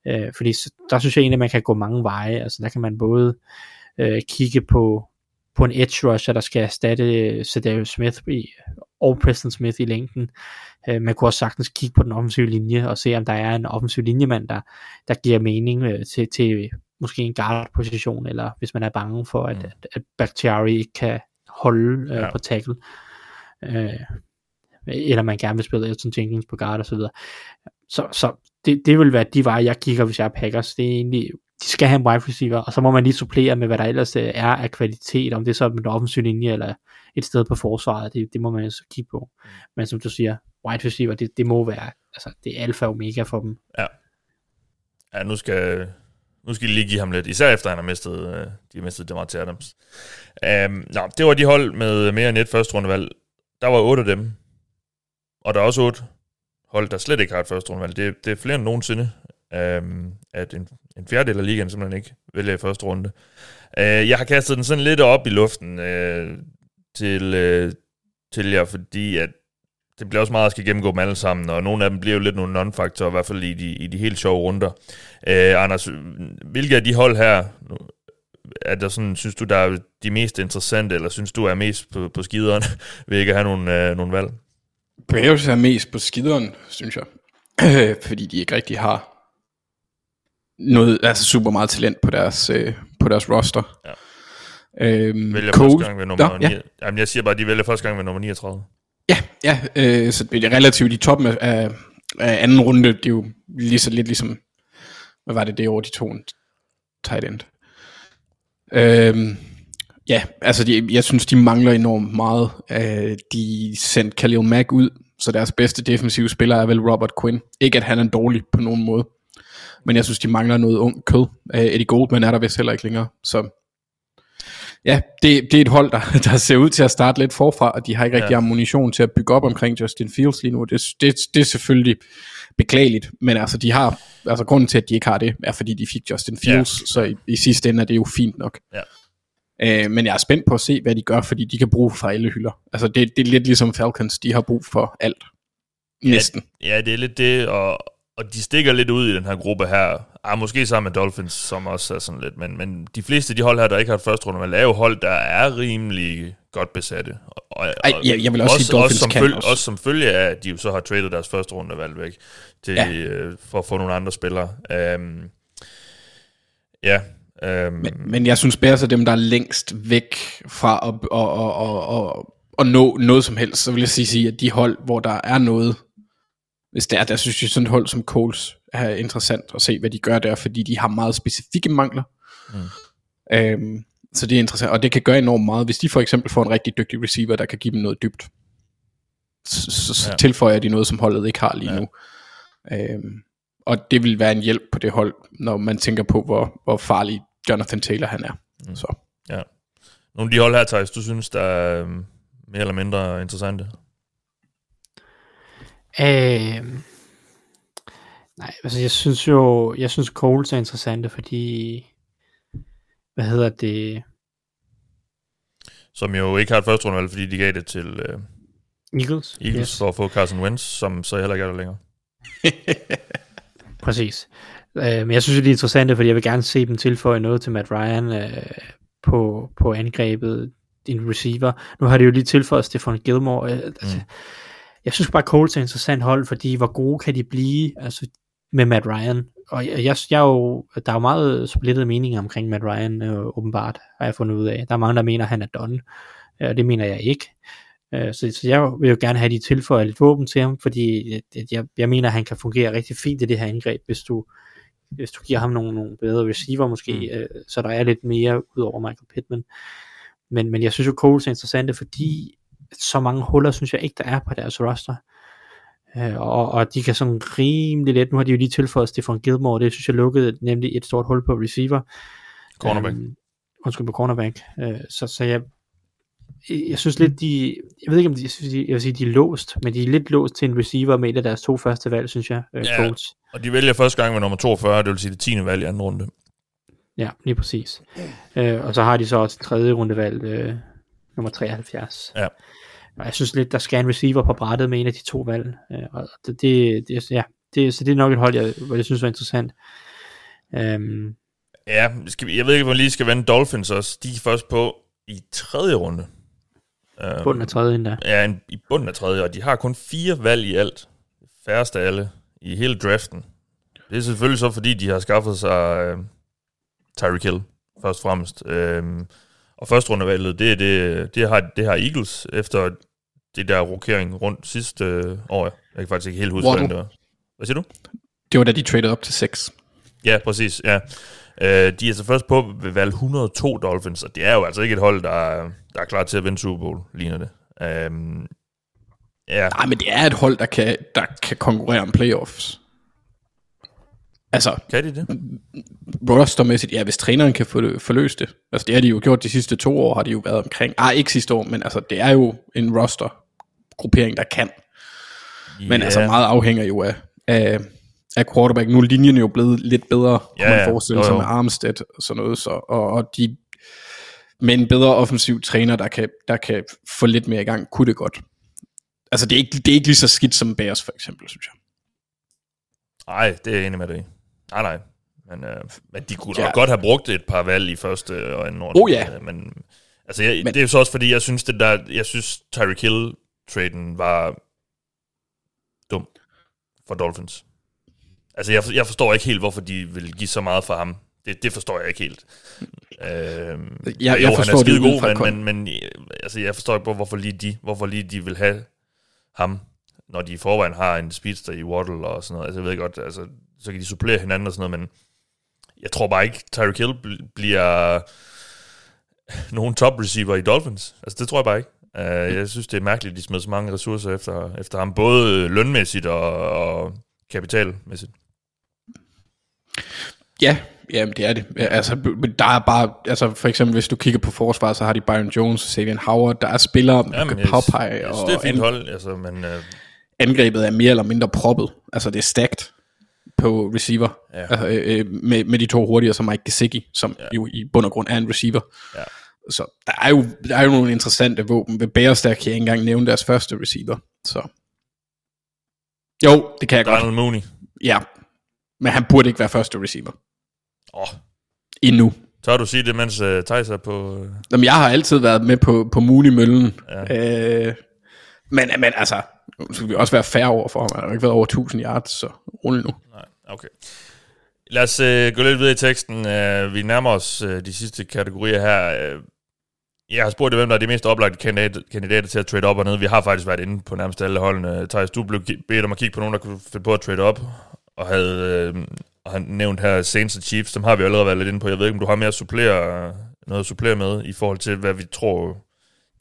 Øh, fordi der synes jeg egentlig, at man kan gå mange veje. Altså der kan man både øh, kigge på på en edge rusher, der skal erstatte Cedarius Smith i, og Preston Smith i længden. Øh, man kunne også sagtens kigge på den offensive linje og se, om der er en offensiv linjemand, der, der giver mening øh, til, til måske en guard-position, eller hvis man er bange for, at, Mm. at, at Bakhtiari ikke kan holde øh, Ja. på tackle. Øh, eller man gerne vil spille Elton Jenkins på guard og så. Så, så det, det vil være de veje, jeg kigger, hvis jeg er Packers. Det er egentlig, de skal have en wide receiver, og så må man lige supplere med, hvad der ellers øh, er af kvalitet, om det er så en offensiv linje, eller et sted på forsvaret, det, det må man så kigge på. Men som du siger, wide receiver, det, det må være, altså det er alfa og omega for dem. Ja, nu skal, nu skal de lige give ham lidt, især efter han har mistet, øh, de har mistet Demar Adams. Um, nå, det var de hold med mere end et første rundevalg. Der var otte af dem, og der er også otte hold, der slet ikke har et første rundevalg. Det, det er flere end nogensinde, Øhm, at en, en fjerdedel af ligaen simpelthen ikke vælger i første runde. Øh, jeg har kastet den sådan lidt op i luften øh, til, øh, til jer, fordi at det bliver også meget at skal gennemgå dem alle sammen, og nogle af dem bliver jo lidt nogle non-faktorer, i hvert fald i de, i de helt sjove runder. Øh, Anders, hvilke af de hold her, er der sådan, synes du, der er de mest interessante, eller synes du er mest på, på skideren, ved ikke at have nogle, øh, nogle valg? Braves er mest på skideren, synes jeg. Fordi de ikke rigtig har noget, altså super meget talent på deres, øh, på deres roster. Ja. Øhm, Vælger Cole- første gang ved nummer Nå, 9. ja. Jamen, jeg siger bare, at de vælger første gang ved nummer 39. Ja, ja øh, så det er relativt i toppen af, af, anden runde. Det er jo lige så lidt ligesom, hvad var det det år, de tog en tight end. Øhm, ja, altså de, jeg synes, de mangler enormt meget. Øh, de sendte Khalil Mack ud, så deres bedste defensive spiller er vel Robert Quinn. Ikke at han er dårlig på nogen måde, men jeg synes, de mangler noget ung kød. Øh, Eddie Goldman er der vist heller ikke længere, så ja, det, det er et hold, der, der ser ud til at starte lidt forfra, og de har ikke rigtig Ja. ammunition til at bygge op omkring Justin Fields lige nu. Det, det, det er selvfølgelig beklageligt, men altså de har, altså grunden til, at de ikke har det, er fordi de fik Justin Fields, ja. så i, i sidste ende er det jo fint nok. Ja. Øh, men jeg er spændt på at se, hvad de gør, fordi de kan bruge fra alle hylder. Altså det, det er lidt ligesom Falcons, de har brug for alt. Næsten. Ja, det er lidt det, og, og de stikker lidt ud i den her gruppe her. Ah, måske sammen med Dolphins, som også er sådan lidt, men, men de fleste af de hold her, der ikke har et første runde, er jo hold, der er rimelig godt besatte. Og, og, Ej, jeg- jeg vil også sige, Dolphins også som, kan følge, også. også som følge af, at de jo så har traded deres første rundevalg væk til, Ja. øh, for at få nogle andre spillere. Um, ja, um, Men, men jeg synes Bears er dem, der er længst væk fra at, at, at, at, at, at nå noget som helst. Så vil jeg sige, sige, at de hold, hvor der er noget, hvis det er, der synes jeg sådan et hold som Coles er interessant at se, hvad de gør der, fordi de har meget specifikke mangler. Mm. Øhm, så det er interessant, og det kan gøre enormt meget. Hvis de for eksempel får en rigtig dygtig receiver, der kan give dem noget dybt, så, så, Ja. tilføjer de noget, som holdet ikke har lige Ja. nu. Øhm, og det vil være en hjælp på det hold, når man tænker på, hvor, hvor farlig Jonathan Taylor han er. Mm. Så. ja. Nogle af de hold her, Thijs, du synes, der er øhm, mere eller mindre interessante? Øh, nej, altså jeg synes jo, jeg synes Coles er interessante, fordi, hvad hedder det, Som jo ikke har et første rundevalg, fordi de gav det til øh, Eagles? Eagles yes. for at få Carson Wentz, som så heller ikke er der længere. Præcis. Øh, men jeg synes, det er interessante, fordi jeg vil gerne se dem tilføje noget til Matt Ryan øh, på, på angrebet, en receiver. Nu har de jo lige tilføjet Stefan Gilmore. Øh, altså, Jeg synes bare, Colts er et interessant hold, fordi hvor gode kan de blive altså, med Matt Ryan? Og jeg, jeg, jeg er jo, der er jo meget splittede meninger omkring Matt Ryan, øh, åbenbart, har jeg fundet ud af. Der er mange, der mener, at han er done, øh, og det mener jeg ikke. Øh, Så, så jeg vil jo gerne have de tilføjet lidt våben til ham, fordi jeg, jeg, jeg mener, at han kan fungere rigtig fint i det her angreb, hvis du, hvis du giver ham nogle, nogle bedre receiver måske, mm. øh, så der er lidt mere ud over Michael Pittman. Men, men jeg synes jo, Coles er interessante, fordi så mange huller, synes jeg ikke, der er på deres roster. Øh, og, og de kan sådan rimelig let, nu har de jo lige tilføjet Stefan Gilmore, det synes jeg lukkede nemlig et stort hul på receiver. Cornerback. Øhm, undskyld, på cornerback. Øh, så, så jeg, jeg synes lidt, de, jeg ved ikke om de, jeg, vil sige, de er låst, men de er lidt låst til en receiver med et af deres to første valg, synes jeg, øh, Ja. Colts. Og de vælger første gang med nummer 42, det vil sige det 10. valg i anden runde. Ja, lige præcis. Øh, og så har de så også et tredje rundevalg, øh, nummer 73. Ja. Og jeg synes lidt, der skal en receiver på brættet med en af de to valg. Øh, og det, det, det, ja, det, så det er nok et hold, jeg, hvor jeg synes var interessant. Øhm, Ja, skal jeg ved ikke, om lige skal vende Dolphins også. De er først på i tredje runde. Um, bunden af tredje endda. Ja, en, i bunden af tredje, og de har kun fire valg i alt. Færreste af alle i hele draften. Det er selvfølgelig så, fordi de har skaffet sig øh, Tyreek Hill, først og fremmest. Øhm, og første rundevalget, det, det, det, har, det har Eagles efter det der rokering rundt sidste øh, år. Jeg kan faktisk ikke helt huske, hvordan det var. Hvad siger du? Det var da de traded op til 6. Ja, præcis, ja. Øh, de er så først på ved valg 102 Dolphins, og det er jo altså ikke et hold, der er, der er klar til at vinde Super Bowl, ligner det. Øhm, ja, Nej, men det er et hold, der kan, der kan konkurrere om playoffs. Altså, kan de det? rostermæssigt, ja, hvis træneren kan få det, forløse det. Altså, det har de jo gjort de sidste to år, har de jo været omkring. Ah, ikke sidste år, men altså, det er jo en roster-gruppering, der kan. Men Ja. altså, meget afhænger jo af, af, af quarterback. Nu er linjen jo blevet lidt bedre, Ja, kunne man forestille Jo, sig jo. med Armstead og sådan noget. Så, og, og de, med en bedre offensiv træner, der kan, der kan få lidt mere i gang, kunne det godt. Altså, det er ikke, det er ikke lige så skidt som Bears, for eksempel, synes jeg. Nej, det er jeg enig med dig. Nej, nej. Men, øh, men de kunne Ja. godt have brugt et par valg i første og anden runde. Oh, ja. Øh, Men, altså, jeg, Men- det er jo så også fordi, jeg synes, det der, jeg synes Tyreek Hill-traden var dum for Dolphins. Altså, jeg, jeg forstår ikke helt, hvorfor de vil give så meget for ham. Det, det forstår jeg ikke helt. Øh, jeg jo, forstår han er det skide god, men, men, men øh, altså, jeg forstår ikke, hvorfor lige de, hvorfor lige de vil have ham, når de i forvejen har en speedster i Waddle og sådan noget. Altså, jeg ved godt, altså, så kan de supplere hinanden og sådan noget, men jeg tror bare ikke, Tyreek Hill bl- bliver nogen top receiver i Dolphins. Altså, det tror jeg bare ikke. Uh, jeg synes, det er mærkeligt, at de smed så mange ressourcer efter, efter ham, både lønmæssigt og, og kapitalmæssigt. Ja, jamen det er det. Ja, Altså, men der er bare, altså for eksempel hvis du kigger på forsvaret, så har de Byron Jones, Savian Howard, der er spillere, der Jamen, kan jeg, jeg, og det er fint hold, altså, men uh, angrebet er mere eller mindre proppet. Altså det er stacked på receiver, Ja. altså, øh, øh, med, med de to hurtigere, som Mike Gesicki, som ja. jo i bund og grund er en receiver. Ja. Så der er, jo, der er jo nogle interessante våben. Ved Bears, der kan jeg ikke engang nævne deres første receiver. Så. Jo, det kan jeg godt. Donald Mooney. Ja. Men han burde ikke være første receiver. Åh, oh, Endnu. tør du sige det, mens uh, Thijs er på... Uh, Jamen, jeg har altid været med på, på Mooney-møllen. Ja. Øh, men, men altså, nu skal vi også være færre over for ham. Han har ikke været over 1000 yards, så rulle nu. Okay. Lad os øh, gå lidt videre i teksten. Øh, vi nærmer os øh, de sidste kategorier her. Øh, jeg har spurgt, hvem der er de mest oplagte kandidater, kandidater til at trade op og ned. Vi har faktisk været inde på nærmest alle holdene. Thijs, du blev bedt om at kigge på nogen, der kunne finde på at trade op, og havde øh, og han nævnt her Saints og Chiefs. Dem har vi allerede været lidt inde på. Jeg ved ikke, om du har mere at supplere, øh, noget at supplere med, i forhold til, hvad vi tror,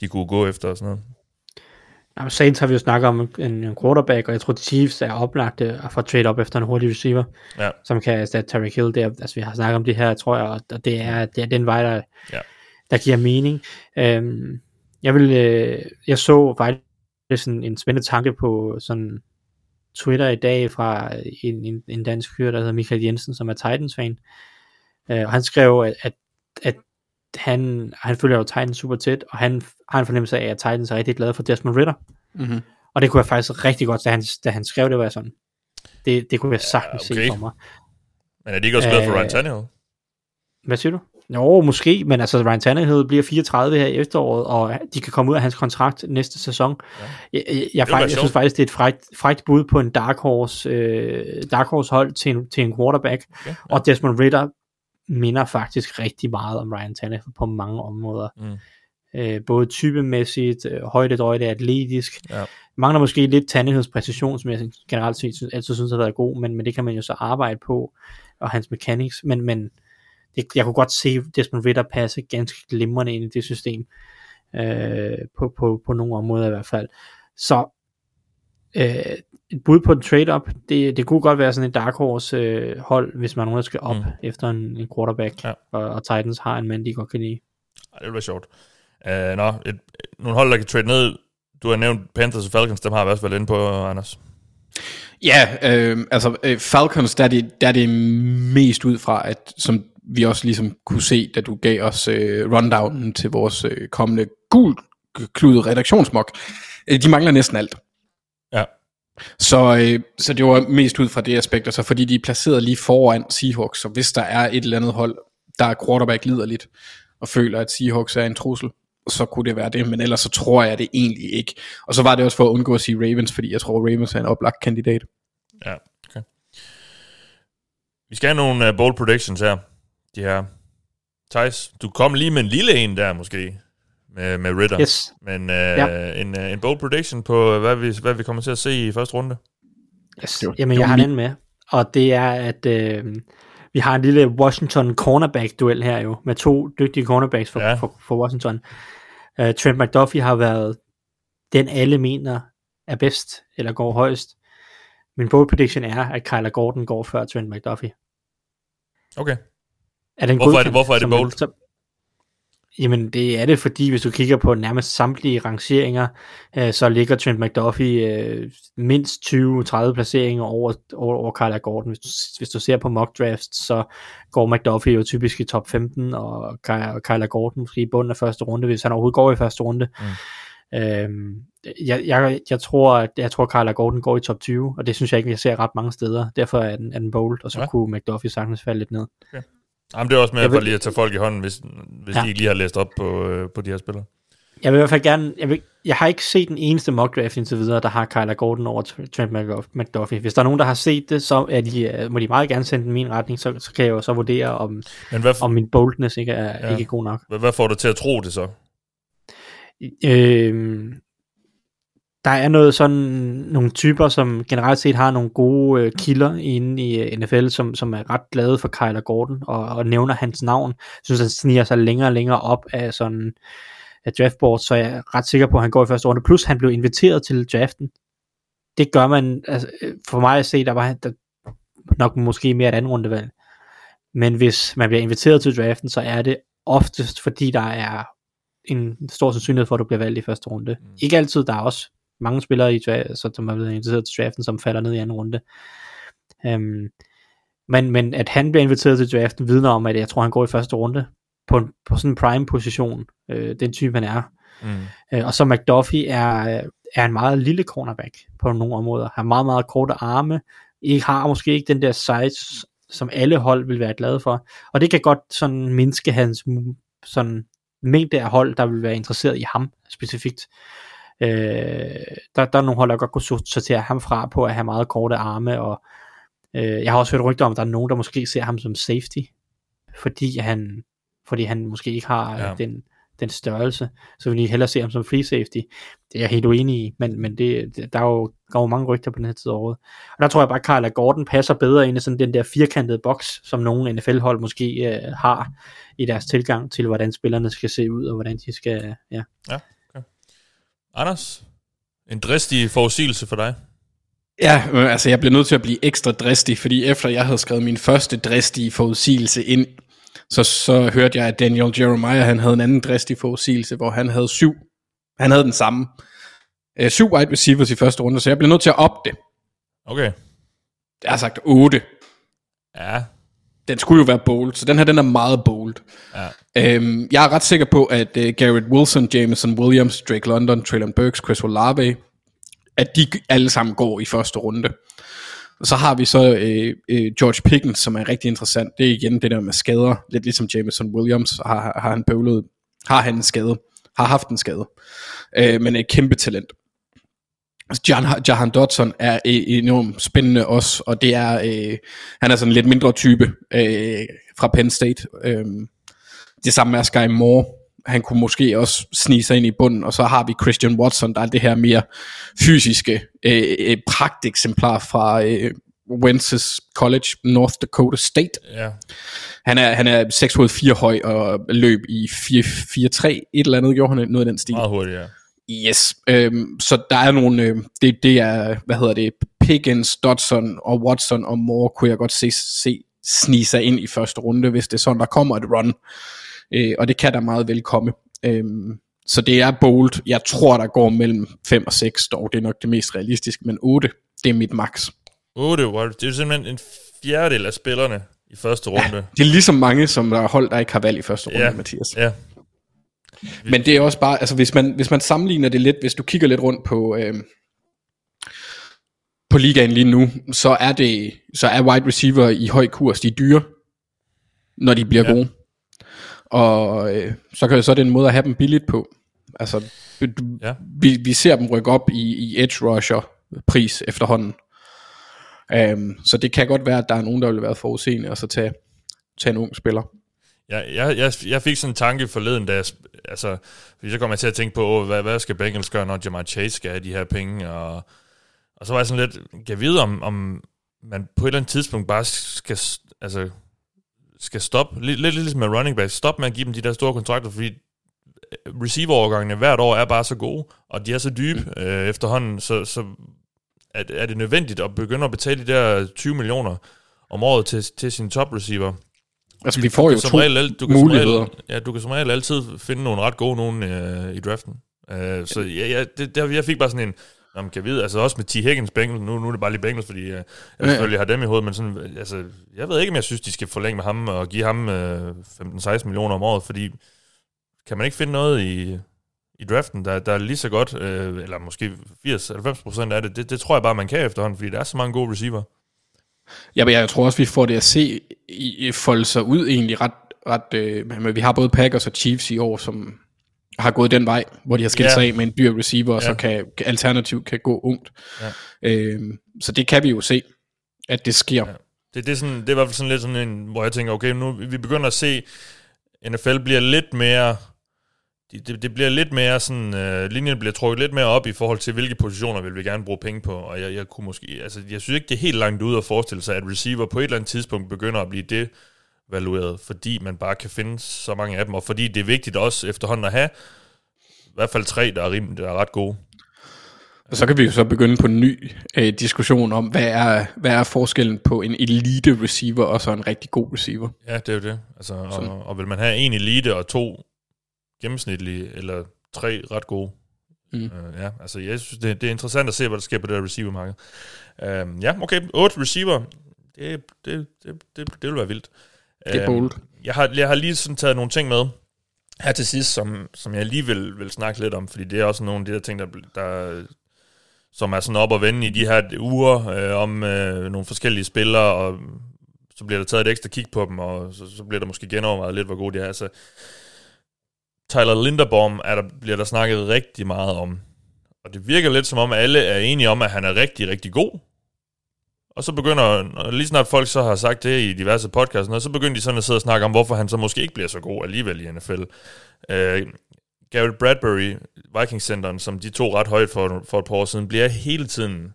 de kunne gå efter og sådan noget. Jamen, Saints har vi jo snakket om en, quarterback, og jeg tror, Chiefs er oplagte at få trade op efter en hurtig receiver, Ja. som kan erstatte Tyreek Hill. Der, altså, vi har snakket om det her, tror jeg, og det er, det er den vej, der, Ja. der giver mening. Øhm, jeg vil, øh, jeg så faktisk sådan en spændende tanke på sådan Twitter i dag fra en, en, en dansk fyr, der hedder Michael Jensen, som er Titans-fan. Øh, og han skrev, at, at, at han, han følger jo Titans super tæt, og han har en fornemmelse af, at Titans er rigtig glade for Desmond Ritter. Mm-hmm. Og det kunne jeg faktisk rigtig godt, da han, da han skrev det, var sådan. Det, det kunne jeg sagtens okay. se for mig. Men er de ikke også glade for Øh, Ryan Tannehill? Hvad siger du? Jo, måske, men altså Ryan Tannehill bliver 34 her i efteråret, og de kan komme ud af hans kontrakt næste sæson. Ja. Jeg, jeg, jeg, faktisk, jeg synes faktisk, det er et frækt, frækt bud på en dark horse, øh, dark horse hold til en, til en quarterback, Okay, ja. og Desmond Ritter minder faktisk rigtig meget om Ryan Tannehill på mange områder. Mm. Øh, både typemæssigt, øh, højdedøjde, atletisk. Ja. Mangler måske lidt Tannehills præcision, som jeg generelt set synes, altid synes har været god, men, men det kan man jo så arbejde på, og hans mechanics, men, men det, jeg kunne godt se Desmond Ritter passe ganske glimrende ind i det system, øh, på, på, på nogle områder i hvert fald. Så øh, et bud på en trade-up, det, det kunne godt være sådan et dark horse øh, hold, hvis man nogen, der skal op Mm. efter en, en quarterback, Ja. og, og Titans har en mand, de godt kan lide. Ej, det ville være sjovt. Uh, nå, et, nogle hold, der kan trade ned. Du har nævnt Panthers og Falcons, dem har vi også været inde på, Anders. Ja, øh, altså øh, Falcons, der er, det, der er det mest ud fra, at som vi også ligesom kunne se, da du gav os øh, rundownen til vores øh, kommende gul kludet redaktionsmok. Øh, de mangler næsten alt. Så, øh, så det var mest ud fra det aspekt, altså fordi de er placeret lige foran Seahawks, så hvis der er et eller andet hold, der er quarterback liderligt, og føler, at Seahawks er en trussel, så kunne det være det, men ellers så tror jeg det egentlig ikke. Og så var det også for at undgå at sige Ravens, fordi jeg tror, Ravens er en oplagt kandidat. Ja, okay. Vi skal have nogle uh, bold predictions her. De her. Thijs, du kom lige med en lille en der måske, med, med Ritter. Yes. Men øh, ja. en, øh, en bold prediction på, hvad vi, hvad vi kommer til at se i første runde. Yes. Det var- Jamen, det jeg har den med. Og det er, at øh, vi har en lille Washington cornerback-duel her jo, med to dygtige cornerbacks for, Ja. for, for Washington. Uh, Trent McDuffie har været den, alle mener er bedst, eller går højst. Min bold prediction er, at Kyler Gordon går før Trent McDuffie. Okay. Er den Hvorfor er det- hvorfor er det som bold? så, jamen, det er det, fordi hvis du kigger på nærmest samtlige rangeringer, øh, så ligger Trent McDuffie øh, mindst 20-30 placeringer over, over, over Kyler Gordon. Hvis du, hvis du ser på mock drafts, så går McDuffie jo typisk i top 15, og Kyler Gordon måske i bunden af første runde, hvis han overhovedet går i første runde. Mm. Øhm, jeg, jeg, jeg, tror, at- jeg tror, Kyler Gordon går i top 20, og det synes jeg ikke, jeg ser ret mange steder. Derfor er den, er den bold, og så Ja. ja. kunne McDuffie sagtens falde lidt ned. Jamen, det er også mere Jeg for lige at tage folk i hånden, hvis, hvis ja. De ikke lige har læst op på, øh, på de her spillere. Jeg vil i hvert fald gerne, jeg, vil, jeg har ikke set den eneste mock draft indtil videre, der har Kyler Gordon over Tr- Trent McDuff- McDuffie. Hvis der er nogen, der har set det, så er de, øh, må de meget gerne sende den min retning, så, så kan jeg jo så vurdere, om, Men hvad, om min boldness ikke er, Ja. ikke er god nok. hvad, hvad får dig til at tro det så? Øhm, der er noget sådan, nogle typer, som generelt set har nogle gode øh, kilder inde i øh, NFL, som, som er ret glade for Kyler Gordon, og, og nævner hans navn. Jeg synes, han sniger sig længere og længere op af sådan af draftboard, så jeg er ret sikker på, at han går i første runde. Plus, han blev inviteret til draften. Det gør man, altså, øh, for mig at se, der var der nok måske mere et andet rundevalg. Men hvis man bliver inviteret til draften, så er det oftest, fordi der er en stor sandsynlighed for, at du bliver valgt i første runde. Mm. Ikke altid, der er også mange spillere, i, så, som er blevet inviteret til draften, som falder ned i anden runde. Um, men, men at han bliver inviteret til draften, vidner om, at jeg tror, han går i første runde på, en, på sådan en prime position, øh, den type han er. Mm. Øh, og så McDuffie er, er en meget lille cornerback på nogle områder. Har meget, meget korte arme. Ikke har måske ikke den der size, som alle hold vil være glade for. Og det kan godt sådan mindske hans sådan mængde af hold, der vil være interesseret i ham specifikt. Øh, der, der er nogle hold, der godt kunne sortere ham fra på at have meget korte arme, og øh, jeg har også hørt rygter om, at der er nogen, der måske ser ham som safety, fordi han, fordi han måske ikke har Ja. ja. den, den størrelse, så vil de hellere se ham som free safety. Det er jeg helt uenig i, men, men det, der er jo der er jo mange rygter på den her tid af året. Og der tror jeg bare, at Carla Gordon passer bedre ind i sådan den der firkantede boks, som nogle NFL-hold måske øh, har i deres tilgang til, hvordan spillerne skal se ud, og hvordan de skal, ja. Anders, en dristig forudsigelse for dig. Ja, øh, altså jeg blev nødt til at blive ekstra dristig, fordi efter jeg havde skrevet min første dristige forudsigelse ind, så, så hørte jeg, at Daniel Jeremiah, han havde en anden dristig forudsigelse, hvor han havde syv, han havde den samme, øh, syv wide receivers i første runde, så jeg blev nødt til at op det. Okay. Jeg har sagt 8. Ja. Den skulle jo være bold, så den her, den er meget bold. Ja. Øhm, jeg er ret sikker på, at uh, Garrett Wilson, Jameson Williams, Drake London, Traylon Burks, Chris Olave, at de alle sammen går i første runde. Og så har vi så øh, øh, George Pickens, som er rigtig interessant. Det er igen det der med skader. Lidt ligesom Jameson Williams har, har, han bøvlet, har han en skade, har haft en skade. Øh, men er et kæmpe talent. John, Jahan Dodson er øh, enormt spændende også, og det er, øh, han er sådan en lidt mindre type øh, fra Penn State. Øh, det samme er Sky Moore. Han kunne måske også snige sig ind i bunden, og så har vi Christian Watson, der er det her mere fysiske øh, øh, pragteksemplar fra øh, Wentz's College, North Dakota State. Ja. Han er, han er 6 fod 4 høj og løb i 4-3, et eller andet gjorde han noget i den stil. Meget hurtigt, ja. Yes, øhm, så der er nogle, øh, det, det er, hvad hedder det, Pickens, Dodson og Watson og Moore, kunne jeg godt se, se snige sig ind i første runde, hvis det er sådan, der kommer et run. Øh, og det kan der meget vel komme. Øhm, så det er bold. Jeg tror, der går mellem 5 og 6, dog det er nok det mest realistiske, men 8, det er mit max. 8 wide. Det er jo simpelthen en fjerdedel af spillerne i første runde. Det er lige så mange, som der er hold, der ikke har valg i første runde, Ja. Mathias. Ja. Men det er også bare, altså hvis man, hvis man sammenligner det lidt, hvis du kigger lidt rundt på, øh, på ligaen lige nu, så er det, så er wide receiver i høj kurs, de er dyre, når de bliver Ja. gode. Og øh, så, kan, så er det en måde at have dem billigt på. Altså, du, Ja. vi, vi ser dem rykke op i, i edge rusher pris efterhånden. Um, så det kan godt være, at der er nogen, der vil være forudseende, og så tage, tage en ung spiller. Jeg, jeg, jeg, jeg fik sådan en tanke forleden, da jeg, altså, fordi så kom jeg til at tænke på, åh, hvad, hvad skal Bengals gøre, når Jamar Chase skal have de her penge, og, og så var jeg sådan lidt, kan jeg vide, om, om man på et eller andet tidspunkt bare skal, altså, skal stoppe, lidt, lidt ligesom med running back, stoppe med at give dem de der store kontrakter, fordi øh, receiverovergangene hvert år er bare så gode, og de er så dybe mm. øh, efterhånden, så, så er, er det nødvendigt at begynde at betale de der 20 millioner om året til, til sin top receiver. Altså, vi får jo to regel, al- du kan muligheder. Som regel, ja, du kan som regel altid finde nogle ret gode nogen øh, i draften. Øh, så ja, ja, det, der, jeg fik bare sådan en, man kan vide, altså også med T. Higgins Bengals, nu, nu er det bare lige Bengals, fordi øh, jeg Ja. selvfølgelig har dem i hovedet, men sådan, altså, jeg ved ikke, om jeg synes, de skal forlænge med ham og give ham øh, 15-16 millioner om året, fordi kan man ikke finde noget i, i draften, der, der er lige så godt, øh, eller måske 80-90 procent af det, det, det tror jeg bare, man kan efterhånden, fordi der er så mange gode receiver. Ja, men jeg tror også, vi får det at se i, folde sig ud egentlig ret, ret øh, men vi har både Packers og Chiefs i år, som har gået den vej, hvor de har skilt Ja. sig af med en dyr receiver, og Ja. så kan, kan alternativt kan gå ungt. Ja. Øh, så det kan vi jo se, at det sker. Ja. Det, det, er sådan, det er i hvert fald sådan lidt sådan en, hvor jeg tænker, okay, nu vi begynder at se, NFL bliver lidt mere, det, det, bliver lidt mere sådan, øh, linjen bliver trukket lidt mere op i forhold til, hvilke positioner vil vi gerne bruge penge på, og jeg, jeg kunne måske, altså jeg synes ikke, det er helt langt ud at forestille sig, at receiver på et eller andet tidspunkt begynder at blive det valueret, fordi man bare kan finde så mange af dem, og fordi det er vigtigt også efterhånden at have i hvert fald tre, der er, rim, der er ret gode. Og så kan vi jo så begynde på en ny øh, diskussion om, hvad er, hvad er forskellen på en elite receiver og så en rigtig god receiver. Ja, det er jo det. Altså, Sådan. og, og vil man have en elite og to gennemsnitlige, eller tre ret gode? Mm. Øh, ja, altså jeg synes, det, det er interessant at se, hvad der sker på det der receiver-marked. Uh, ja, okay, otte receiver, det, det, det, det, det vil være vildt. Det er Øhm, bold. jeg, har, jeg har lige sådan taget nogle ting med her til sidst, som, som jeg lige vil, vil snakke lidt om, fordi det er også nogle af de der ting, der, der som er sådan op og vende i de her uger øh, om øh, nogle forskellige spillere, og så bliver der taget et ekstra kig på dem, og så, så bliver der måske genovervejet lidt, hvor gode de er. Altså, Tyler Linderbaum er der, bliver der snakket rigtig meget om. Og det virker lidt som om, alle er enige om, at han er rigtig, rigtig god. Og så begynder, lige snart folk så har sagt det i diverse podcasts, og så begynder de sådan at sidde og snakke om, hvorfor han så måske ikke bliver så god alligevel i NFL. Øh, Garrett Bradbury, Vikings-centeren, som de to ret højt for, for et par år siden, bliver hele tiden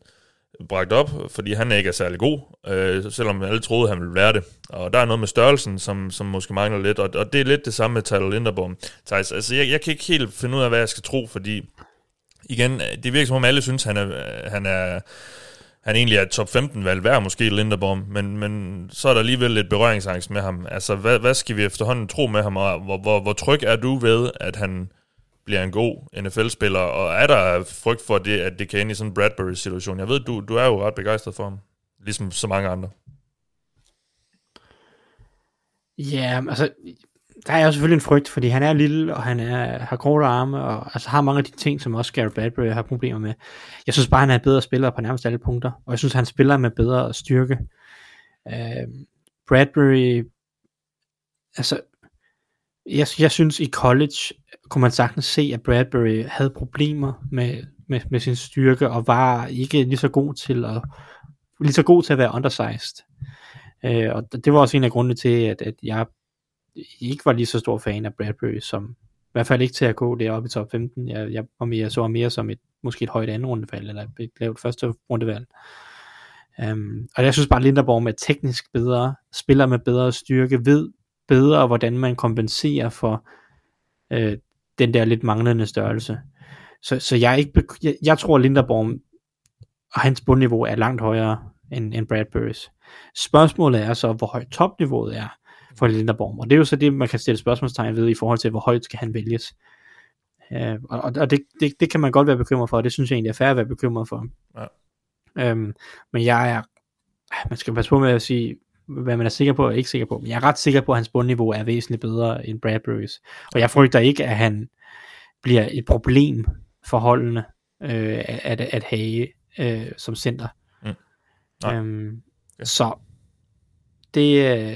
bragt op, fordi han ikke er særlig god, øh, selvom alle troede, han ville være det. Og der er noget med størrelsen, som, som måske mangler lidt, og, og det er lidt det samme med Tyler Linderbaum. Thijs, altså jeg, jeg kan ikke helt finde ud af, hvad jeg skal tro, fordi igen, det virker som om alle synes, han er, han er han egentlig er top 15 valg værd, måske Linderbaum, men, men så er der alligevel lidt berøringsangst med ham. Altså, hvad, hvad skal vi efterhånden tro med ham, og hvor, hvor, hvor tryg er du ved, at han bliver en god NFL-spiller, og er der frygt for det, at det kan ende i sådan en Bradbury-situation? Jeg ved, du, du er jo ret begejstret for ham, ligesom så mange andre. Ja, altså, der er jo selvfølgelig en frygt, fordi han er lille, og han er, har korte arme, og altså, har mange af de ting, som også Gary Bradbury har problemer med. Jeg synes bare, han er en bedre spiller på nærmest alle punkter, og jeg synes, han spiller med bedre styrke. Øh, Bradbury, altså, jeg, jeg synes i college, kunne man sagtens se, at Bradbury havde problemer med, med, med sin styrke, og var ikke lige så god til at, lige så god til at være undersized. Øh, og det var også en af grundene til, at, at jeg ikke var lige så stor fan af Bradbury, som i hvert fald ikke til at gå deroppe i top 15. Jeg, jeg, var mere, så mere som et, måske et højt anden rundevalg, eller et lavt første rundevalg. Um, og jeg synes bare, at Linderborg med teknisk bedre, spiller med bedre styrke, ved bedre, hvordan man kompenserer for øh, den der lidt manglende størrelse. Så, så jeg, er ikke, jeg, jeg tror, Linderborg og hans bundniveau er langt højere end, end Bradburys. Spørgsmålet er så, hvor højt topniveauet er for Linderborg, og det er jo så det, man kan stille spørgsmålstegn ved i forhold til, hvor højt skal han vælges. Uh, og og det, det, det kan man godt være bekymret for, og det synes jeg egentlig er fair at være bekymret for. Ja. Um, men jeg er, man skal passe på med at sige, hvad man er sikker på og ikke sikker på, men jeg er ret sikker på, at hans bundniveau er væsentligt bedre end Bradburys. Og jeg frygter ikke, at han bliver et problem for holdene øh, at, at have øh, som center. Mm. Nej. Øhm, Ja. Så det, øh,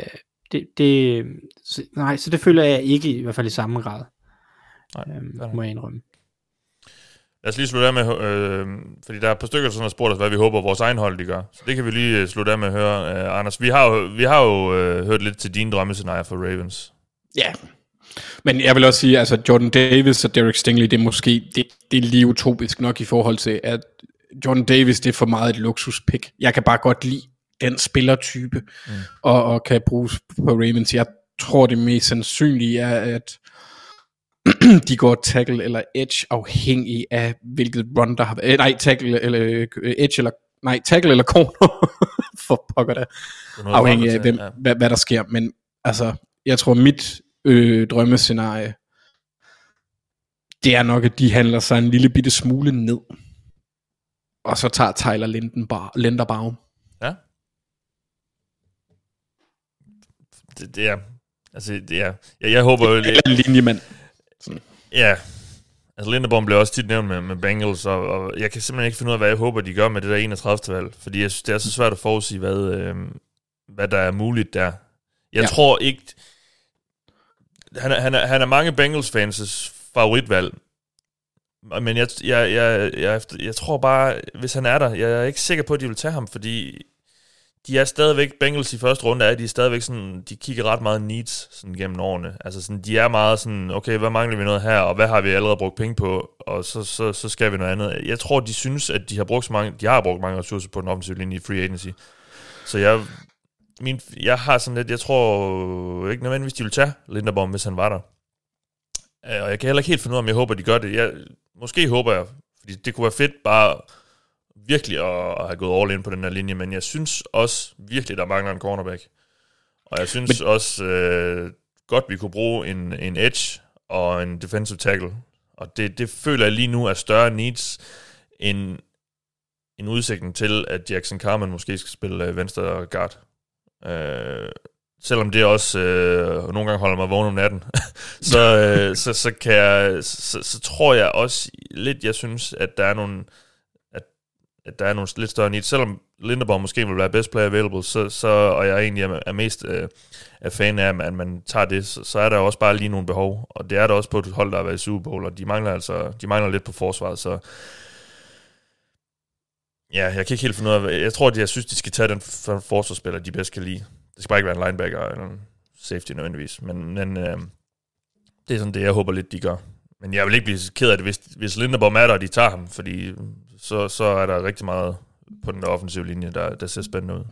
det, det så, nej, så det føler jeg ikke i hvert fald i samme grad. Nej, øhm, må jeg indrømme. Lad os lige slutte af med, øh, fordi der er et par stykker, der sådan har spurgt os, hvad vi håber, vores egen hold de gør. Så det kan vi lige øh, slutte af med at høre. Øh, Anders, vi har jo, vi har jo øh, hørt lidt til dine drømmescenarier for Ravens. Ja. Men jeg vil også sige, altså Jordan Davis og Derek Stingley, det er måske, det, det er lige utopisk nok i forhold til, at Jordan Davis, det er for meget et luksuspick. Jeg kan bare godt lide den spillertype, mm. og, og kan bruges på Ravens. Jeg tror, det mest sandsynlige er, at de går tackle eller edge afhængig af hvilket run der har været. Nej, tackle eller øh, edge eller nej, tackle eller corner for pokker der. Afhængig af hvem, ja. hvad, hvad der sker. Men altså, jeg tror mit øh, drømmescenarie, det er nok, at de handler sig en lille bitte smule ned. Og så tager Tyler Lindenbar, Linderbaum. Ja. Det, det er, altså det er, jeg, jeg håber jo... Eller linjemand. Sådan. Ja, altså Linderbaum blev også tit nævnt med, med Bengals, og, og jeg kan simpelthen ikke finde ud af, hvad jeg håber, de gør med det der 31. valg, fordi jeg synes, det er så svært at forudsige, hvad, øh, hvad der er muligt der. Jeg ja. tror ikke... Han er, han, er, han er mange Bengals-fans' favoritvalg, men jeg, jeg, jeg, jeg, jeg tror bare, hvis han er der, jeg er ikke sikker på, at de vil tage ham, fordi de er stadigvæk, Bengals i første runde er de er stadigvæk sådan, de kigger ret meget needs sådan gennem årene. Altså sådan, de er meget sådan, okay, hvad mangler vi noget her, og hvad har vi allerede brugt penge på, og så, så, så skal vi noget andet. Jeg tror, de synes, at de har brugt så mange, de har brugt mange ressourcer på den offensive linje i free agency. Så jeg, min, jeg har sådan lidt, jeg tror ikke nødvendigvis, de vil tage Linderbaum, hvis han var der. Øh, og jeg kan heller ikke helt finde ud af, om jeg håber, de gør det. Jeg, måske håber jeg, fordi det kunne være fedt bare virkelig at, at have gået all in på den her linje, men jeg synes også virkelig, der mangler en cornerback. Og jeg synes men... også øh, godt, vi kunne bruge en, en edge og en defensive tackle. Og det, det føler jeg lige nu er større needs end en udsigten til, at Jackson Carmen måske skal spille øh, venstre guard. Øh, selvom det også øh, nogle gange holder mig vågen om natten, så, øh, så, så, kan jeg, så, så tror jeg også lidt, jeg synes, at der er nogle, at der er nogle lidt større needs. Selvom Linderborg måske vil være best player available, så, så, og jeg egentlig er, er mest øh, er fan af, at man tager det, så, så er der også bare lige nogle behov. Og det er der også på et hold, der har været i Super Bowl, og de mangler altså de mangler lidt på forsvaret, så Ja, jeg kan ikke helt finde ud af, jeg tror, at jeg synes, de skal tage den forsvarsspiller, de bedst kan lide. Det skal bare ikke være en linebacker eller en safety nødvendigvis. Men, men øh, det er sådan det, jeg håber lidt, de gør. Men jeg vil ikke blive ked af det, hvis, hvis Linderborg er der, og de tager ham, fordi så, så er der rigtig meget på den offensive linje, der, der ser spændende ud.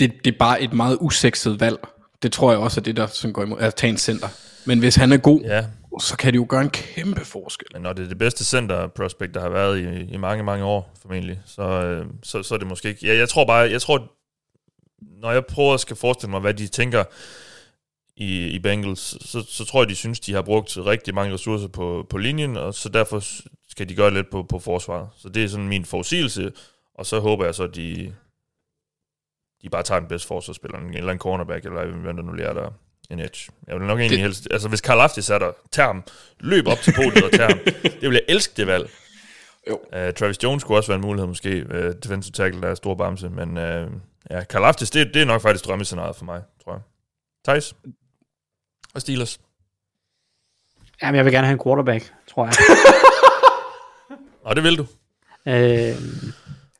Det, det er bare et meget usekset valg. Det tror jeg også er det, der som går imod, at tage en center. Men hvis han er god, ja. så kan det jo gøre en kæmpe forskel. Men når det er det bedste center prospect, der har været i, i mange, mange år, formentlig, så, øh, så, så er det måske ikke... Ja, jeg tror bare, jeg tror, når jeg prøver at skal forestille mig, hvad de tænker i, i Bengals, så, så tror jeg, de synes, de har brugt rigtig mange ressourcer på, på linjen, og så derfor skal de gøre lidt på, på forsvaret. Så det er sådan min forudsigelse, og så håber jeg så, at de, de bare tager den bedste forsvarsspiller, en eller en cornerback, eller hvem der nu lærer der en edge. Jeg vil nok egentlig det... helst... Altså, hvis Karl Aftis er der, tager ham, løb op til podiet og tager ham. Det vil jeg elske, det valg. Jo. Uh, Travis Jones kunne også være en mulighed, måske. Uh, defensive tackle, der er stor bamse, men... Uh, Ja, Karlaftis, det, det er nok faktisk drømmescenariet for mig, tror jeg. Thijs? Og Steelers? Jamen, jeg vil gerne have en quarterback, tror jeg. Og det vil du? Øh,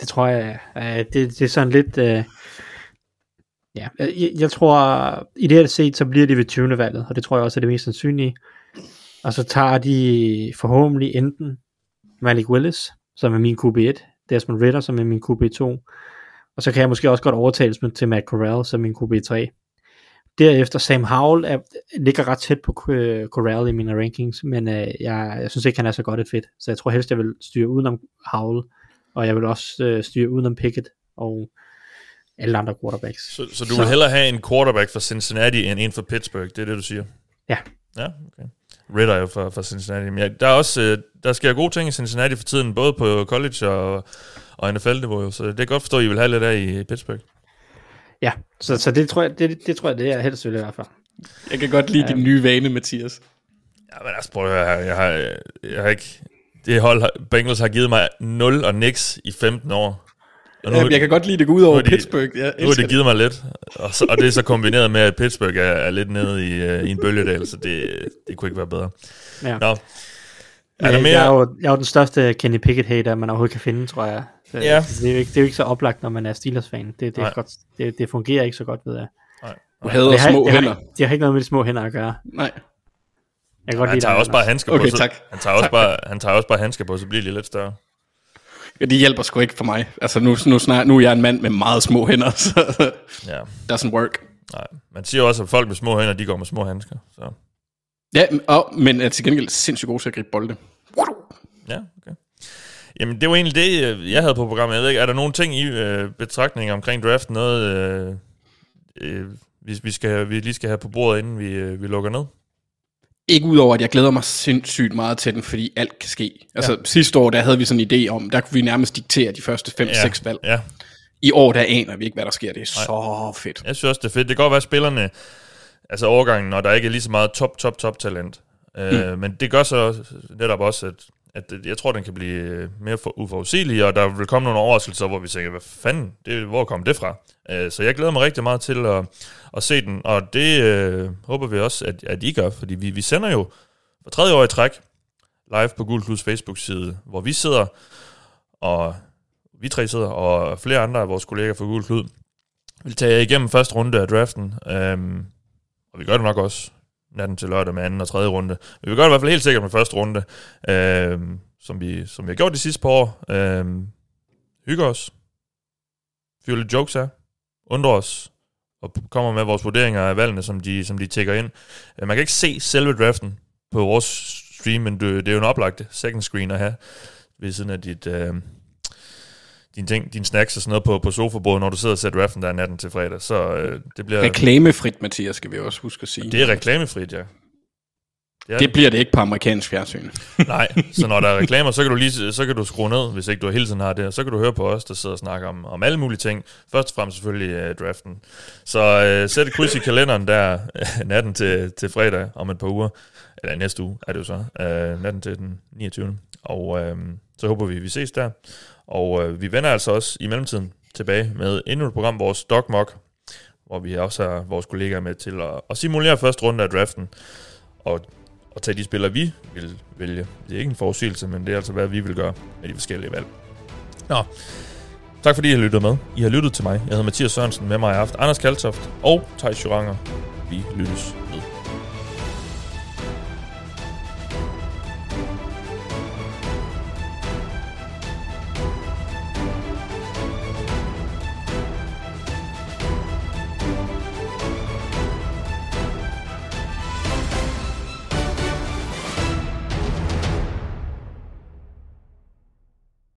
det tror jeg. Øh, det, det er sådan lidt... Øh, ja, jeg, jeg tror, i det her set, så bliver det ved 20. valget, og det tror jeg også er det mest sandsynlige. Og så tager de forhåbentlig enten Malik Willis, som er min QB1, Desmond Ritter, som er min QB2, og så kan jeg måske også godt overtales til Matt Corral som min QB3. Derefter Sam Howell er, ligger ret tæt på uh, Corral i mine rankings, men uh, jeg, jeg synes ikke, han er så godt et fedt. Så jeg tror helst, jeg vil styre udenom Howell, og jeg vil også uh, styre udenom Pickett og alle andre quarterbacks. Så, så du så. vil hellere have en quarterback for Cincinnati end en for Pittsburgh, det er det, du siger? Ja. Ja, okay. Ritter jo for, for Cincinnati. Men ja, der, er også, der sker gode ting i Cincinnati for tiden, både på college og, og NFL-niveau, så det er godt forstå, at I vil have lidt af i Pittsburgh. Ja, så, så det, tror jeg, det, det tror jeg, det er helst vil i hvert fald. Jeg kan godt lide ja. din nye vane, Mathias. Ja, men altså, prøv at høre her. Jeg har, jeg har ikke... Det hold, Bengals har givet mig 0 og niks i 15 år. Og nu, jeg kan godt lide det gå ud over de, Pittsburgh. Jeg nu har det givet mig lidt. Og, så, og det er så kombineret med, at Pittsburgh er, er lidt nede i, uh, i en bølgedal, så det, det kunne ikke være bedre. Ja. Nå. Er der mere? Jeg, er jo, jeg er jo den største Kenny Pickett-hater, man overhovedet kan finde, tror jeg. Så, ja. det, er jo ikke, det er jo ikke så oplagt, når man er Steelers-fan. Det, det, er godt, det, det fungerer ikke så godt, ved jeg. Nej, Du hader Det har, små det, hænder. har, det har ikke noget med de små hænder at gøre. Nej. Jeg kan godt Han lide tager også bare handsker Okay, på. så- tak. Han tager, også bare, han tager også bare handsker på, så bliver de lidt større. Ja, det hjælper sgu ikke for mig. Altså nu, nu, snart, nu er jeg en mand med meget små hænder, så Ja, doesn't work. nej. Man siger også, at folk med små hænder, de går med små handsker. Så. Ja, og, men er til gengæld sindssygt god til at gribe bolde. Ja, okay. Jamen, det var egentlig det, øh, jeg havde på programmet. Jeg ved ikke, er der nogle ting i øh, betragtning omkring draft, noget øh, øh, vi, vi, skal, vi lige skal have på bordet, inden vi, øh, vi lukker ned? Ikke udover, at jeg glæder mig sindssygt meget til den, fordi alt kan ske. Altså ja. sidste år, der havde vi sådan en idé om, der kunne vi nærmest diktere de første 5-6 valg. Ja, I år, der aner vi ikke, hvad der sker. Det er så fedt. jeg synes også, det er fedt. Det kan godt være, at spillerne, altså overgangen, når der ikke er lige så meget top, top, top talent. Øh, mm. Men det gør så netop også, at, at jeg tror, den kan blive øh, mere for uforudsigelig, og der vil komme nogle overraskelser, hvor vi tænker, hvad fanden, det, hvor kom det fra? Øh, så jeg glæder mig rigtig meget til at, at se den, og det øh, håber vi også, at, at I gør, fordi vi, vi sender jo for tredje år i træk live på Gul Klubs Facebook-side, hvor vi sidder, og vi tre sidder, og flere andre af vores kolleger fra Gul Klud vil tage jer igennem første runde af draften, øhm, og vi gør det nok også natten til lørdag med anden og tredje runde. Men vi gør det i hvert fald helt sikkert med første runde, øh, som, vi, som vi har gjort de sidste par år. Øh, hygger os. Fyrer lidt jokes af, Undrer os. Og kommer med vores vurderinger af valgene, som de, som de tækker ind. Øh, man kan ikke se selve draften på vores stream, men det, det er jo en oplagt second screen at have ved siden af dit, øh, dine ting, dine snacks og sådan noget på, på sofabordet, når du sidder og ser draften der natten til fredag. Så øh, det bliver... Reklamefrit, Mathias, skal vi også huske at sige. Det er reklamefrit, ja. Det er det bliver det ikke på amerikansk fjernsyn. Nej, så når der er reklamer, så kan du lige så kan du skrue ned, hvis ikke du hele tiden har det, og så kan du høre på os, der sidder og snakker om, om alle mulige ting. Først og fremmest selvfølgelig uh, draften. Så uh, sæt et kryds i kalenderen der uh, natten til, til fredag om et par uger, eller næste uge er det jo så, uh, natten til den 29. Og uh, så håber vi, vi ses der. Og øh, vi vender altså også i mellemtiden tilbage med endnu et program, vores Dog Mock, hvor vi også har vores kollegaer med til at, at simulere første runde af draften. Og og tage de spillere, vi vil vælge. Det er ikke en forudsigelse, men det er altså, hvad vi vil gøre med de forskellige valg. Nå, tak fordi I har lyttet med. I har lyttet til mig. Jeg hedder Mathias Sørensen, med mig i aften Anders Kaltoft og Thijs Joranger. Vi lyttes